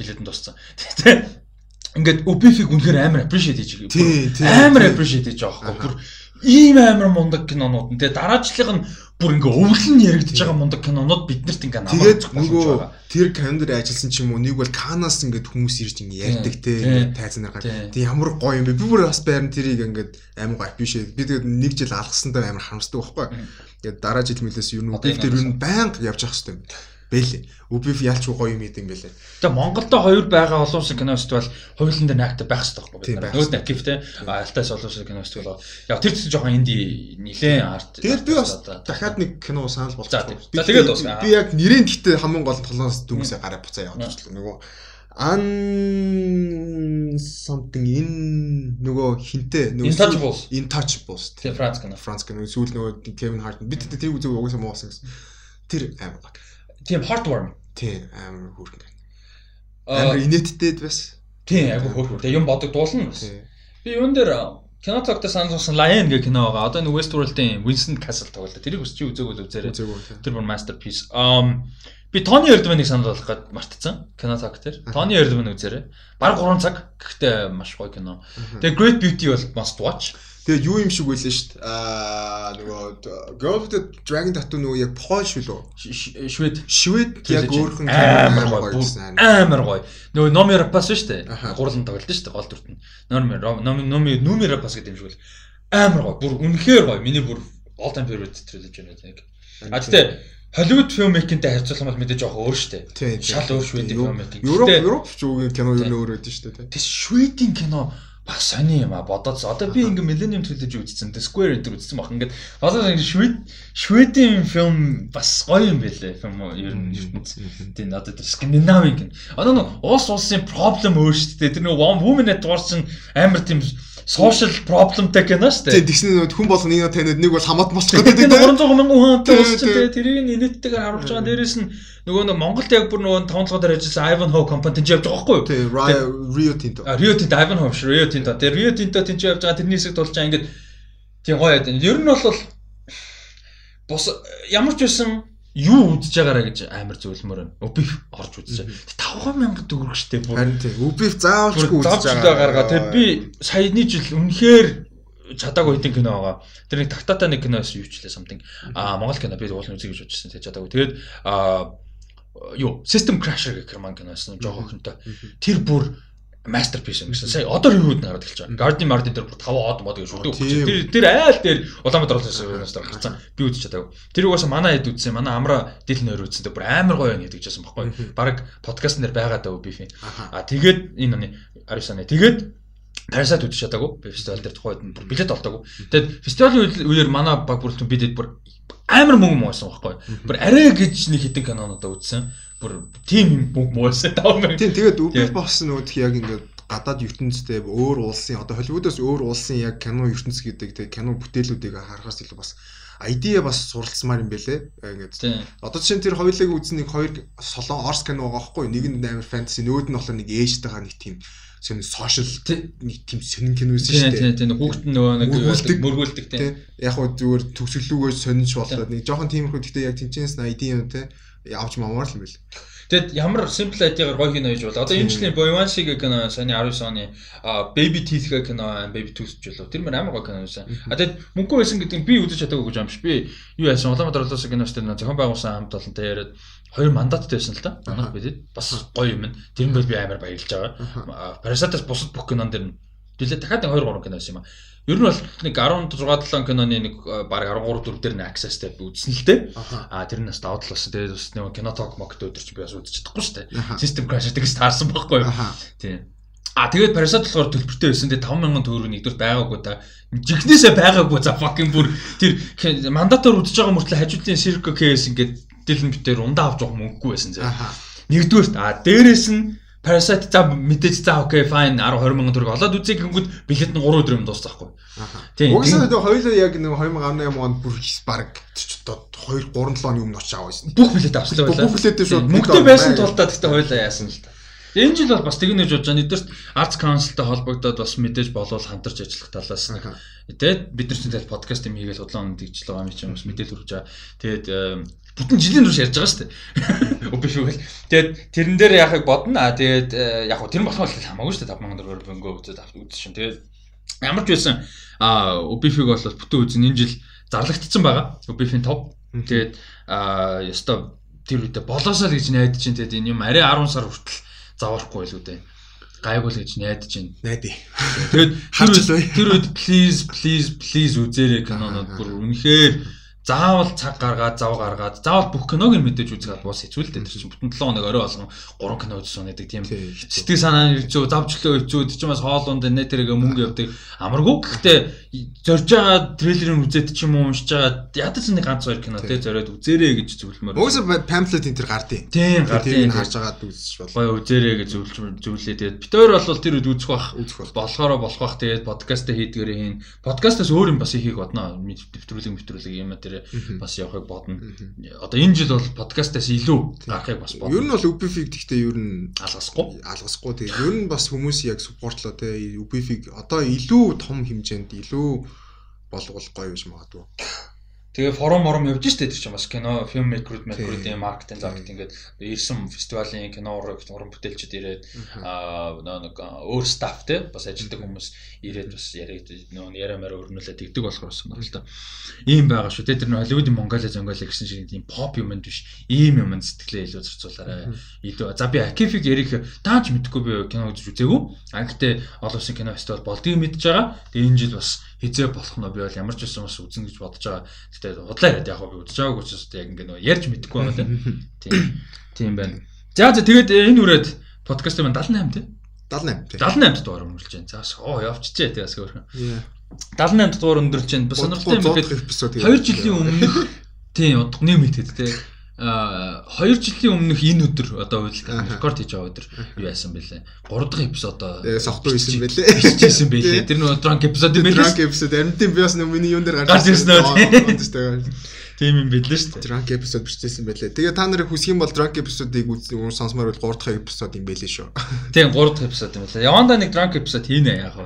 билетэн дууссан. Тэгээ ингээд OPF-ийг үнэхээр амар appreciate хийж байгаа. Амар appreciate хийж байгаа байхгүй. Бүр ийм амар мундаг кинонууд нь тэгээ дараачлах нь бүр ингээ өвлөн яригдж байгаа мундаг кинонууд биднэрт ингээ намайг нөгөө тэр кандидат ажилласан ч юм уу нэг бол канаас ингээд хүмүүс ирж ингээ ярьдаг те тайзан нар гад. Тэг ямар гоё юм бэ? Би бүр бас байрн тэрийг ингээд амар гоё appreciate. Би тэгээд нэг жил алгасандаа амар хамсдаг байхгүй. Тэгээд дараа жил мөлөөс юу нэг тэр юу байнга явж явах хэрэгтэй юм бэлээ. Үбиф ялч гоё юм идэм бэлээ. Тэгээ Монголдо хоёр байгаа олон улсын кино фестивал хоёулын дээр наакт байх хэрэгтэй байхгүй нар. Нөөд накив те Алтайс олон улсын кино фестивал. Яг тэр чинь жоохон инди нилээн арт. Тэгээд би бас дахиад нэг кино санал болчихсон. За тэгээд дуусна. Би яг нэрийн гэхдээ хамгийн гол толгоноос дүнсээ гараа буцаа яваад очлоо. Нөгөө ан something in нөгөө хинтээ нөгөө Intouchables Intouchables тийм Франц кино Франц кино сүүл нөгөө Kevin Hart бид тэр үзег угаасаа муу болсон гэсэн тэр амар баг Тийм heartwarming. Тийм амар хөөрхөн. Амар инээдтэй бас. Тийм айгу хөөрхөн. Тэгээ юм бодог дуулна бас. Би юун дээр кино цогтой санал болсон Lion гэх кино байгаа. Одоо нэг Westworld-ийн Winston Castle тоглолт. Тэрийг өсч үзээгүй л үзээрэй. Тэр бүр masterpiece. Um би Тони Эрдмэнийг санал болгох гээд мартцсан. Кино цаг дээр. Тони Эрдмэн үзээрэй. Бараг 3 цаг. Гэхдээ маш гоё кино. Тэгээ Great Beauty бол must watch. Тэгээ юу юм шиг байлаа шүү дээ. Аа нөгөө Girl with the Dragon Tattoo нөгөө яг Польш билүү? Швед. Швед яг өөрхөн амар гоё. Амар гоё. Нөгөө Номи Рапас шүү дээ. Гурлан тоглолт шүү дээ гол дүрт нь. Номи Номи Номи Рапас гэдэг юм шиг бол амар гоё. Бүр үнэхээр гоё. Миний бүр all time favorite trilogy нэг нэг. А тэгтээ Холливуд фильм мейкинтэй харьцуулах бол мэдээж жоох өөр шүү дээ. Шал өөр шведийн фильм мейкинг. Европ Европ ч үгүй кино юу нөр өдөн шүү дээ. Тэс шведийн кино бас сони юм а бодоод одоо би ингээ Millennium Trilogy үзсэн. The Square дээр үзсэн баг. Ингээд одоо ингээ швед шведийн фильм бас гоё юм байлээ. Фильм ер нь ертөнц. Тийм одоо тэр Скандинавын. Одоо нэг уус улсын проблем өөр шүү дээ. Тэр нэг Woman at War чинь амар тийм social problemтэй кино шүү дээ. Тийм тэгсэн хүн болго нэг таниад нэг бол хамаат болчих гэдэг. 300 мянган хүн хамтаа уулзсан тэгээ тэрийг инээдтэйгээр харуулж байгаа. Дээрээс нь нөгөө нэг Монголд яг бүр нөгөө 5 дахь дээр ажилласан Ivan Ho компани тэнд явж байгаа байхгүй юу? Тийм Rio Tinto. Rio Tinto Ivan Ho шүү Rio Tinto. Тэгээ Rio Tinto тэнд явж байгаа тэрний хэсэг тулж байгаа ингээд тийм гоё яа. Ер нь бол бус ямар ч байсан юу үдж байгаараа гэж амар зөвлөмөр байна. Үбиф орж үзэж. 5000 төгрөг штеп бүр. Харин тийм. Үбиф заавалчгүй үзэж байгаа. Тэгээд би саяны жил үнэхээр чадаагүй хэдин кино байгаа. Тэр нэг тактата нэг киноос юу ч лээ something. Аа Монгол кино би уулын үзье гэж бодчихсон. Тэгээд чадаагүй. Тэгээд аа юу System Crasher гэх юм киноос нь жоох охинтой. Тэр бүр masterpiece юм гэсэн. Сая одоо ревюуд нараад эхэлж байгаа. Guardian Martin дээр бүр 5 од мод гэж шүлдэг. Тэр тэр айл дээр Улаанбаатар улсын юунаас гарсан. Би үзэж чадаагүй. Тэр угаасаа манай хэд үзсэн. Манай амра дил нөр үзсэн. Бүр амар гоё юм гэдэг жисэн баггүй. Бараг подкаст нэр байгаа даа би. А тэгээд энэ оны Арисаны. Тэгээд Parasite үзэж чадаагүй. Би фестивал дээр тухайд бүр билет олдоогүй. Тэгээд фестивалийн үеэр манай баг бүрэлдэхүүн бидэд бүр амар мөнгө муусан байхгүй. Бүр арай гэж нэг хитэн кинонуудаа үзсэн бүр юм бүгд муусан мэн. Тийм тэгээд үгүй босс нөгөө яг ингээд гадаад ертөнцтэй өөр улсын одоо Холливуудаас өөр улсын яг кино ертөнц гэдэг тэг кино бүтээлүүдийг харахаас илүү бас ID бас суралцмаар юм бэлээ. Ингээд. Одоо жишээ нь тэр хоёулыг үзсэн нэг хоёр солон орс кино байгаа байхгүй нэг нь амар фэнтези нөгөөд нь болохоор нэг ээжтэйгээ нэг тийм сонь сошиал нэг тийм сонин кино байсан шүү дээ. Тийм тийм хүүхэд нөгөө нэг мөргүүлдэг тийм. Яг хөө зүгээр төгсгөлүүгөө сонинч болоод нэг жоохон тиймэрхүү гэхдээ яг тэнцэнс ID юм тийм явж мамаар л юм бэл. Тэгэд ямар simple ID-гаар гоё кино хийж бол одоо энэ жилийн Boywanshi гэх кино саяны 19 оны Baby Teeth гэх кино Baby Tooth ч болов. Тэр мөр амар гоё кино байсан. А тэгэд мөнгө байсан гэдэг нь би үзэж чадаагүй гэж юм биш. Би юу яасан Улаанбаатар улсын киноч дээр зохион байгуулсан хамт олонтой яриад хоёр мандаттай байсан л да. Манайх бидэд бас гоё юм. Тэр нь бол би амар баярлж байгаа. Parasite-аас бусад бүх кинон дэр Дэлээ дахиад 2 3 кино байсан юм а. Ер нь бол нэг 16 7 киноны нэг баг 13 4 дээр нэг accessтэй үзсэн л дээ. Аа тэр нь бас даваад л болсон. Тэгээд бас нэг кино ток мокт өдөр чи би бас үзэж чадахгүй шүү дээ. System crash гэдэг таарсан байхгүй юу? Тийм. А тэгээд Parasite болохоор төлбөртэй байсан. Тэгээд 5000 төгрөг нэгдүгээр байгаагүй та. Жигнэсээ байгаагүй за fucking бүр тэр мандатаар үзэж байгаа мөртлөө хажуудлын Circle K-с ингээд дэлэн битээр ундаа авч явах мөнгөгүй байсан зэ. Нэгдүгээр а дээрэс нь Parasite за мэдээж за окей fine 10 20 мянган төгрөг олоод үзье гэнгүүт билет нь 3 өдөр юм дуусахгүй. Тийм. Угсаа тэгээ хоёулаа яг нэг 2018 онд бүр баг одоо 2 3 7 оны өмнө очиж аваа шин. Бүх билет авсан байлаа. Бүх билетээ шууд мөнгөтэй байсан тул та гэхдээ хоёулаа яасан л та. Энэ жил бол бас тэгнэж бодож байгаа. Эдгээрт Arts Council-тай холбогдоод бас мэдээж болов хамтарч ажиллах талаас нэг тэгээд бид нар чинь подкаст юм хийгээл удаан тэгжл байгаа юм чинь бас мэдээлэл хүргэж байгаа. Тэгээд бүтэн жилийн турш ярьж байгаа шүү дээ. Үгүй шүү гэл. Тэгээд тэрэн дээр яхаг бодно. Аа тэгээд э, яг хөө тэр нь болох бол хамаагүй шүү дээ 5000 төгрөг бөнгөө үзээд авч үзсэн. Тэгээд ямар ч байсан аа Убифиг бол бүтэн үзэн энэ жил зарлагдсан байгаа. Убифийн топ. Тэгээд аа ёстой тэр үедээ болоосоо л гэж найдаж чинь тэгээд энэ юм арай 10 сар хүртэл заварахгүй л үү дээ гайгүй л гэж найдаж байна. Найдаа. Тэгээд тэр үед please please please үзээрэй кинонод бүр үнэхээр заавал цаг гаргаад зав гаргаад заавал бүх киног нь мэдээж үзгээд бус хэцүү л дээ. Тэр чинь бүтэн 7 хоног орой болгон 3 кино үзсэн гэдэг тийм сэтгэл санаа хэцүү завчлаа хэцүү. Тэр чинь бас хоолунд нэтэрэг мөнгө явдаг. Амаргүй гэхдээ зорж байгаа трейлерыг үзээд ч юм уу уншиж байгаа ядаж нэг ганц хоёр кино тий зориод үзээрэй гэж зөвлөмөр. Өөсөө памфлет энэ тэр гардыг. Тийм гардыг харж байгаад үзэж болоо үзээрэй гэж зөвлөж зөвлөлээ тэгээд бид хоёр бол тэр үед үзэх бах үзэх болохоор болох бах. Тэгээд подкаст хийдгээрээ хийн. Подкастаас өөр юм бас хийх бодно нэвтрүүлэг нэвтрүүлэг юм а тэр бас явахыг бодно. Одоо энэ жил бол подкастаас илүү гарахыг бас бодно. Ер нь бол UBF-ийг гэхдээ ер нь алгасахгүй. Алгасахгүй. Тэгээ ер нь бас хүмүүс яг суппортлоо те UBF-ийг одоо илүү том хэмжээнд илүү болгол гоё биш магадгүй. Тэгээ форум форум явж штэ тэр чинь бас кино фильм мейкерүүд мейкерүүдийн маркетинг заргт ингээд ирсэн фестивалийн кино уран бүтээлчд ирээд аа нэг өөр стаф те бас ажилтдаг хүмүүс ирээд бас яриад нөө яриамаар өрнүүлээд тэгдэг болохоор бас да. Ийм байгаа шүү те тэр нь Холливуудын Монголиа зөнгөлөө гэсэн шиг тийм поп юмд биш ийм юмд сэтгэлээ илүү зарцуулаарай. Илүү за би Акифиг ярих таач мэдхгүй би кино үзэж үзээгүй. А гэхдээ олон улсын кино фестивал болдгийг мэдж байгаа. Тэгээ энэ жил бас хизээ болох нь би бол ямар ч байсан бас үзнэ гэж бодож байгаа. Гэтэ худлаа яриад яг би үзэж байгаагүй ч гэсэн яг ингээ нөгөө ярьж мэдэхгүй байгаа тийм. Тийм байна. За за тэгээд энэ үрээд подкаст маань 78 тийм. 78 тийм. 78 дугаар өндөрлж байна. За оо явчихжээ тийм бас гөрхөн. 78 дугаар өндөрлж байна. Бас сонирхолтой юм гэхэд 2 жилийн өмнөх тийм удаа нэмэгдэхэд тийм 2 жилийн өмнөх энэ өдөр одоо үйл рекорд хийж байгаа өдөр юу яасан бэлээ? 3 дахь эпизод сохтуу хийсэн бэлээ. хийсэн бэлээ. Тэр нөө дранк эпизод юм бэлээ дранк эпизод амтын би бас миний юун дээр гарч ирсэн үү Тийм юм бэлээ шүү дээ. Drunk episode бичсэн байлээ. Тэгээ та нарыг хүсэх юм бол drunk episode-ыг үзэн сонсомоор бол 3 дахь episode юм байлээ шүү. Тийм 3 дахь episode юм байлаа. Яванда нэг drunk episode хийнэ яг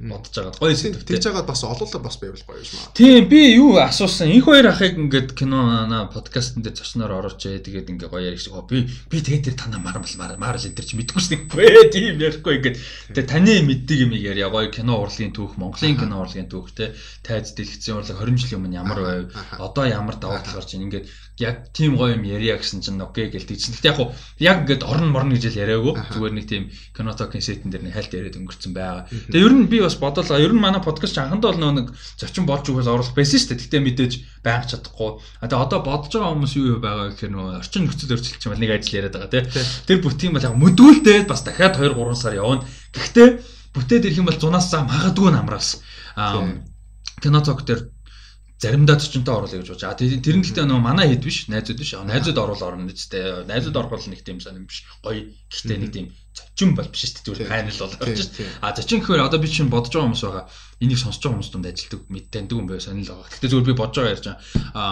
бодож байгаа. Гоё сэдв. Тэгж байгаа бас олоолаа бас байвал гоё юм аа. Тийм би юу асуусан. Энх хоёр ахыг ингээд кино ана подкастн дээр зочноор оруулж ээ. Тэгээд ингээд гоё ярих шиг. Би би тэгээд тэр танаа мармал мармал энэ төр чи мэдгүй шүү дээ. Ээ тийм ярихгүй ингээд. Тэгээ таны мэддэг юм яриа. Гоё кино урлагийн түүх, Монголын кино урлагийн түүх те. Тайз дэлгэцийн урлаг 20 жилийн өмнө ямар байв? Одоо ямар ямар давуу тал гарч ийн ингээд яг тийм гоё юм ярья гэсэн чинь окей гэлдэг чинь. Гэхдээ яг хуу яг ингээд орн морн гэж л яриаггүй. Зүгээр нэг тийм кинотокийн сетэн дээр нэг хальт яриад өнгөрцөн байгаа. Тэгээ ер нь би бас бодлоо. Ер нь манай подкаст анхандаа бол нэг зочин болж өгөхөс оруулах байсан шүү дээ. Гэхдээ мэдээж байнг чадахгүй. А тэгээ одоо бодож байгаа хүмүүс юу байгаа гэхээр нөгөө орчин нөхцөл өөрчлөлт юм нэг ажил яриад байгаа тий. Тэр бүтгийн бол яг мөдүүлдээд бас дахиад 2 3 сар явна. Гэхдээ бүтээд ирэх юм бол зунаас за магадгүй намраас. А киноток дээр заримдаа зочинтой оруулах гэж бодож. А тэр нь гэхдээ нөгөө манай хэд биш, найзууд биш. Найзууд оруул орно гэжтэй. Найзууд орох бол нэг тийм сонирм биш. Гоё. Гэхдээ нэг тийм зочин бол биш шүү дээ. Зүгээр хайнал бол болж шүү. А зочин гэхээр одоо би чинь бодож байгаа хүмүүс байгаа. Энийг сонсож байгаа хүмүүс дунд ажилтдаг, мэд таньдаг юм байв сонирл байгаа. Гэхдээ зүгээр би бодож байгаа ярьж байгаа. А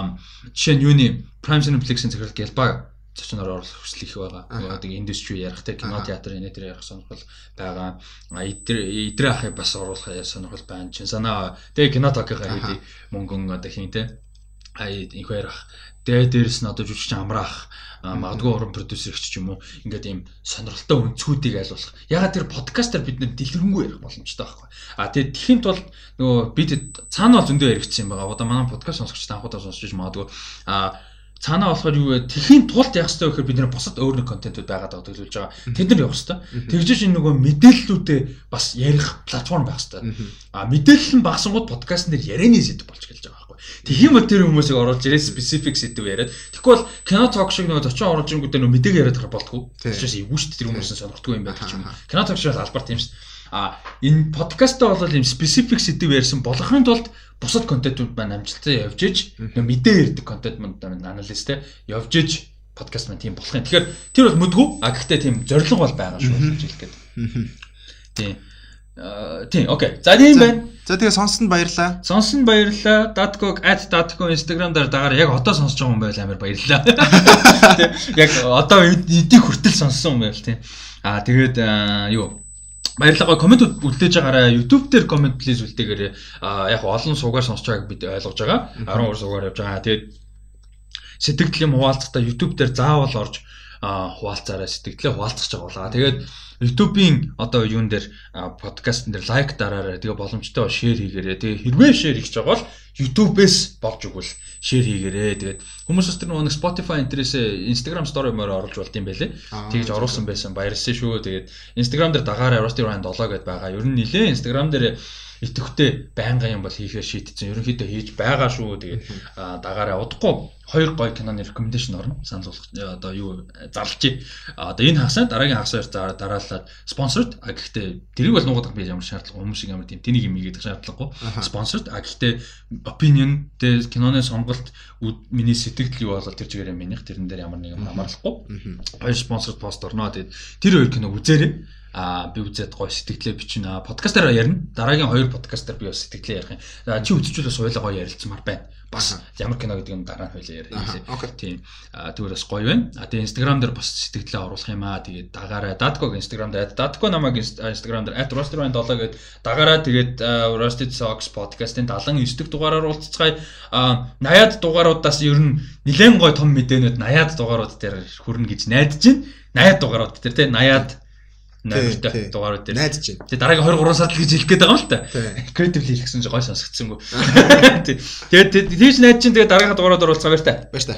жишээ нь юуны Prime Cineplex-ийн захирал Гэлбаг зочноор оруулах хүсэл их байгаа. Тэгээд индастри ярих те кино театр энэ төр ярих сонирхол байгаа. Идрээ идрээ ахыг бас оруулах сонирхол байна. Чин санаа тэгээд кино токийнхаа хэдий мөнгөн одоо. А инх ярих. Тэгээд дээрэс нь одоо жүжигч амраах магадгүй уран продюсер ч юм уу ингээд ийм сонирхолтой өнцгүүдийг айлуулах. Ягаад тэр подкастаар бид нэр дэлгэрэнгүй ярих боломжтой байхгүй. А тэгээд тхийн тулд нөгөө бид цаана бол зөндөө яригдсан юм байгаа. Одоо манай подкаст сонсогчтой анхудаа сонсож магадгүй а цаанаа болохоор юу вэ? Тэхийн тулд яах хэрэгтэй гэхээр бид нэр босод өөр нэг контентууд байгаад байгаа төлөвлөж байгаа. Тэд нар явах хэрэгтэй. Тэгжээч энэ нөгөө мэдээллүүдээ бас ярих платформ байх хэрэгтэй. А мэдээлэл нь багсангууд подкастн дээр ярианы сэдв болж гэлж байгаа байхгүй. Тэгхийн бол тэр хүмүүсийг оруулж ирээ specific сэдв яриад. Тэгэхгүй бол кино ток шиг нөгөө зочин оруулж ирэнгүүтээ нөгөө мэдээг яриад гарах болтгүй. Тэгээс эвгүй шүү дээ тэр хүмүүс нь сонирхдаггүй юм ч юм. Кино ток шиг албар тийм шүү дээ. А энэ подкастаа бол ийм specific сэдв ярьсан болохын тулд бусад контентууд маань амжилттай явж иж мэдээ ирдэг контент манд анализ те явж иж подкаст маань тийм болох юм. Тэгэхээр тэр бол mëдгүү. А гэхдээ тийм зориг бол байгаа шүү гэж хэлэх гээд. Тийм. Тийм, окей. За тийм байна. За тэгээ сонссонд баярлаа. Сонссонд баярлаа. Datkog @datko Instagram дээр дагаар яг одоо сонсож байгаа хүн байл амар баярлаа. Яг одоо эдийг хүртэл сонссон хүн байл тийм. Аа тэгээд юу Баярлалаа коммент үлдээж байгаарай. YouTube дээр коммент please үлдээгээрэй. А яг олон суугаар сонсож байгааг бид ойлгож байгаа. 12 суугаар явж байгаа. Тэгээд сэтгэл юм хуваалцахдаа YouTube дээр заавал орж хуваалцаарай сэтгэлээ хуваалцах жагаа. Тэгээд YouTube-ийн одоо юун дээр подкастн дээр лайк дараарай. Тэгээ боломжтой бол шеэр хийгээрэй. Тэгээ хэрвээ шеэр хийж байгаа бол YouTube-ээс болж өгвөл шеэр хийгээрэй. Тэгээд хүмүүс тэр нэг Spotify интерээс Instagram story мөр оруулж болд юм байлээ. Тэгж оруулсан байсан. Баярлалаа шүү. Тэгээд Instagram дээр дагаараа Rusty Ryan 7 гэдээ байгаа. Ер нь нилээ Instagram дээр итэхтэй байнга юм бол хийхээ шийдсэн. Ерөнхийдөө хийж байгаа шүү. Тэгээд дагаараа удахгүй хоёр гой киноны рекомендашн орно. Санал болгох э, одоо юу зарлж. Одоо энэ хагасаа дараагийн хагасаар дараалаад спонсорд а гэхдээ тэрийг бол нуугдах би ямар шаардлага хүмүүс шиг ямар тийм тэнийг юм ийгдэх шаардлагагүй. Спонсорд а гэхдээ opinion дээр киноны сонголт миний сэтгэл юу болоо тэр чигээр минийх тэрэн дээр ямар нэг юм хамаарлахгүй. Хоёр спонсорд пост орно. Тэгээд тэр хоёр кино үзээрэй а би үзээд гоё сэтгэлээ бичнэ. Подкастаар ярина. Дараагийн хоёр подкастаар би бас сэтгэлээ ярих юм. Чи үзчихвэл бас хоёлоо гоё ярилцмаар байна. Бас ямар кино гэдэг нь дараа нь хоёлоо ярих. Тийм. Тэгвэл бас гоё байна. А тэгээ Instagram дээр бас сэтгэлээ оруулах юм аа. Тэгээд дагаараа Dadko Instagram дээр Dadko намайг Instagram дээр @rosterwine7 гээд дагаараа тэгээд Roasted Socks podcast-ын 79 дэх дугаараар уулзцгаая. А 80-ад дугааруудаас ер нь нэлээд гоё том мэдээнүүд 80-ад дугаарууд дээр хүрнэ гэж найдаж байна. 80-ад дугаарууд дээр тийм 80-ад найртай дугаарууд дээр найдаж байна. Тэгээ дараагийн 23 сард л гэж хэлэх гээд байгаа юм л та. Creative хэлсэн чинь гой сонсогдсонгүй. Тэгээд тийш найдаж чинь тэгээ дараагийн дугаараар оруулцгаа баяр та. Баяр та.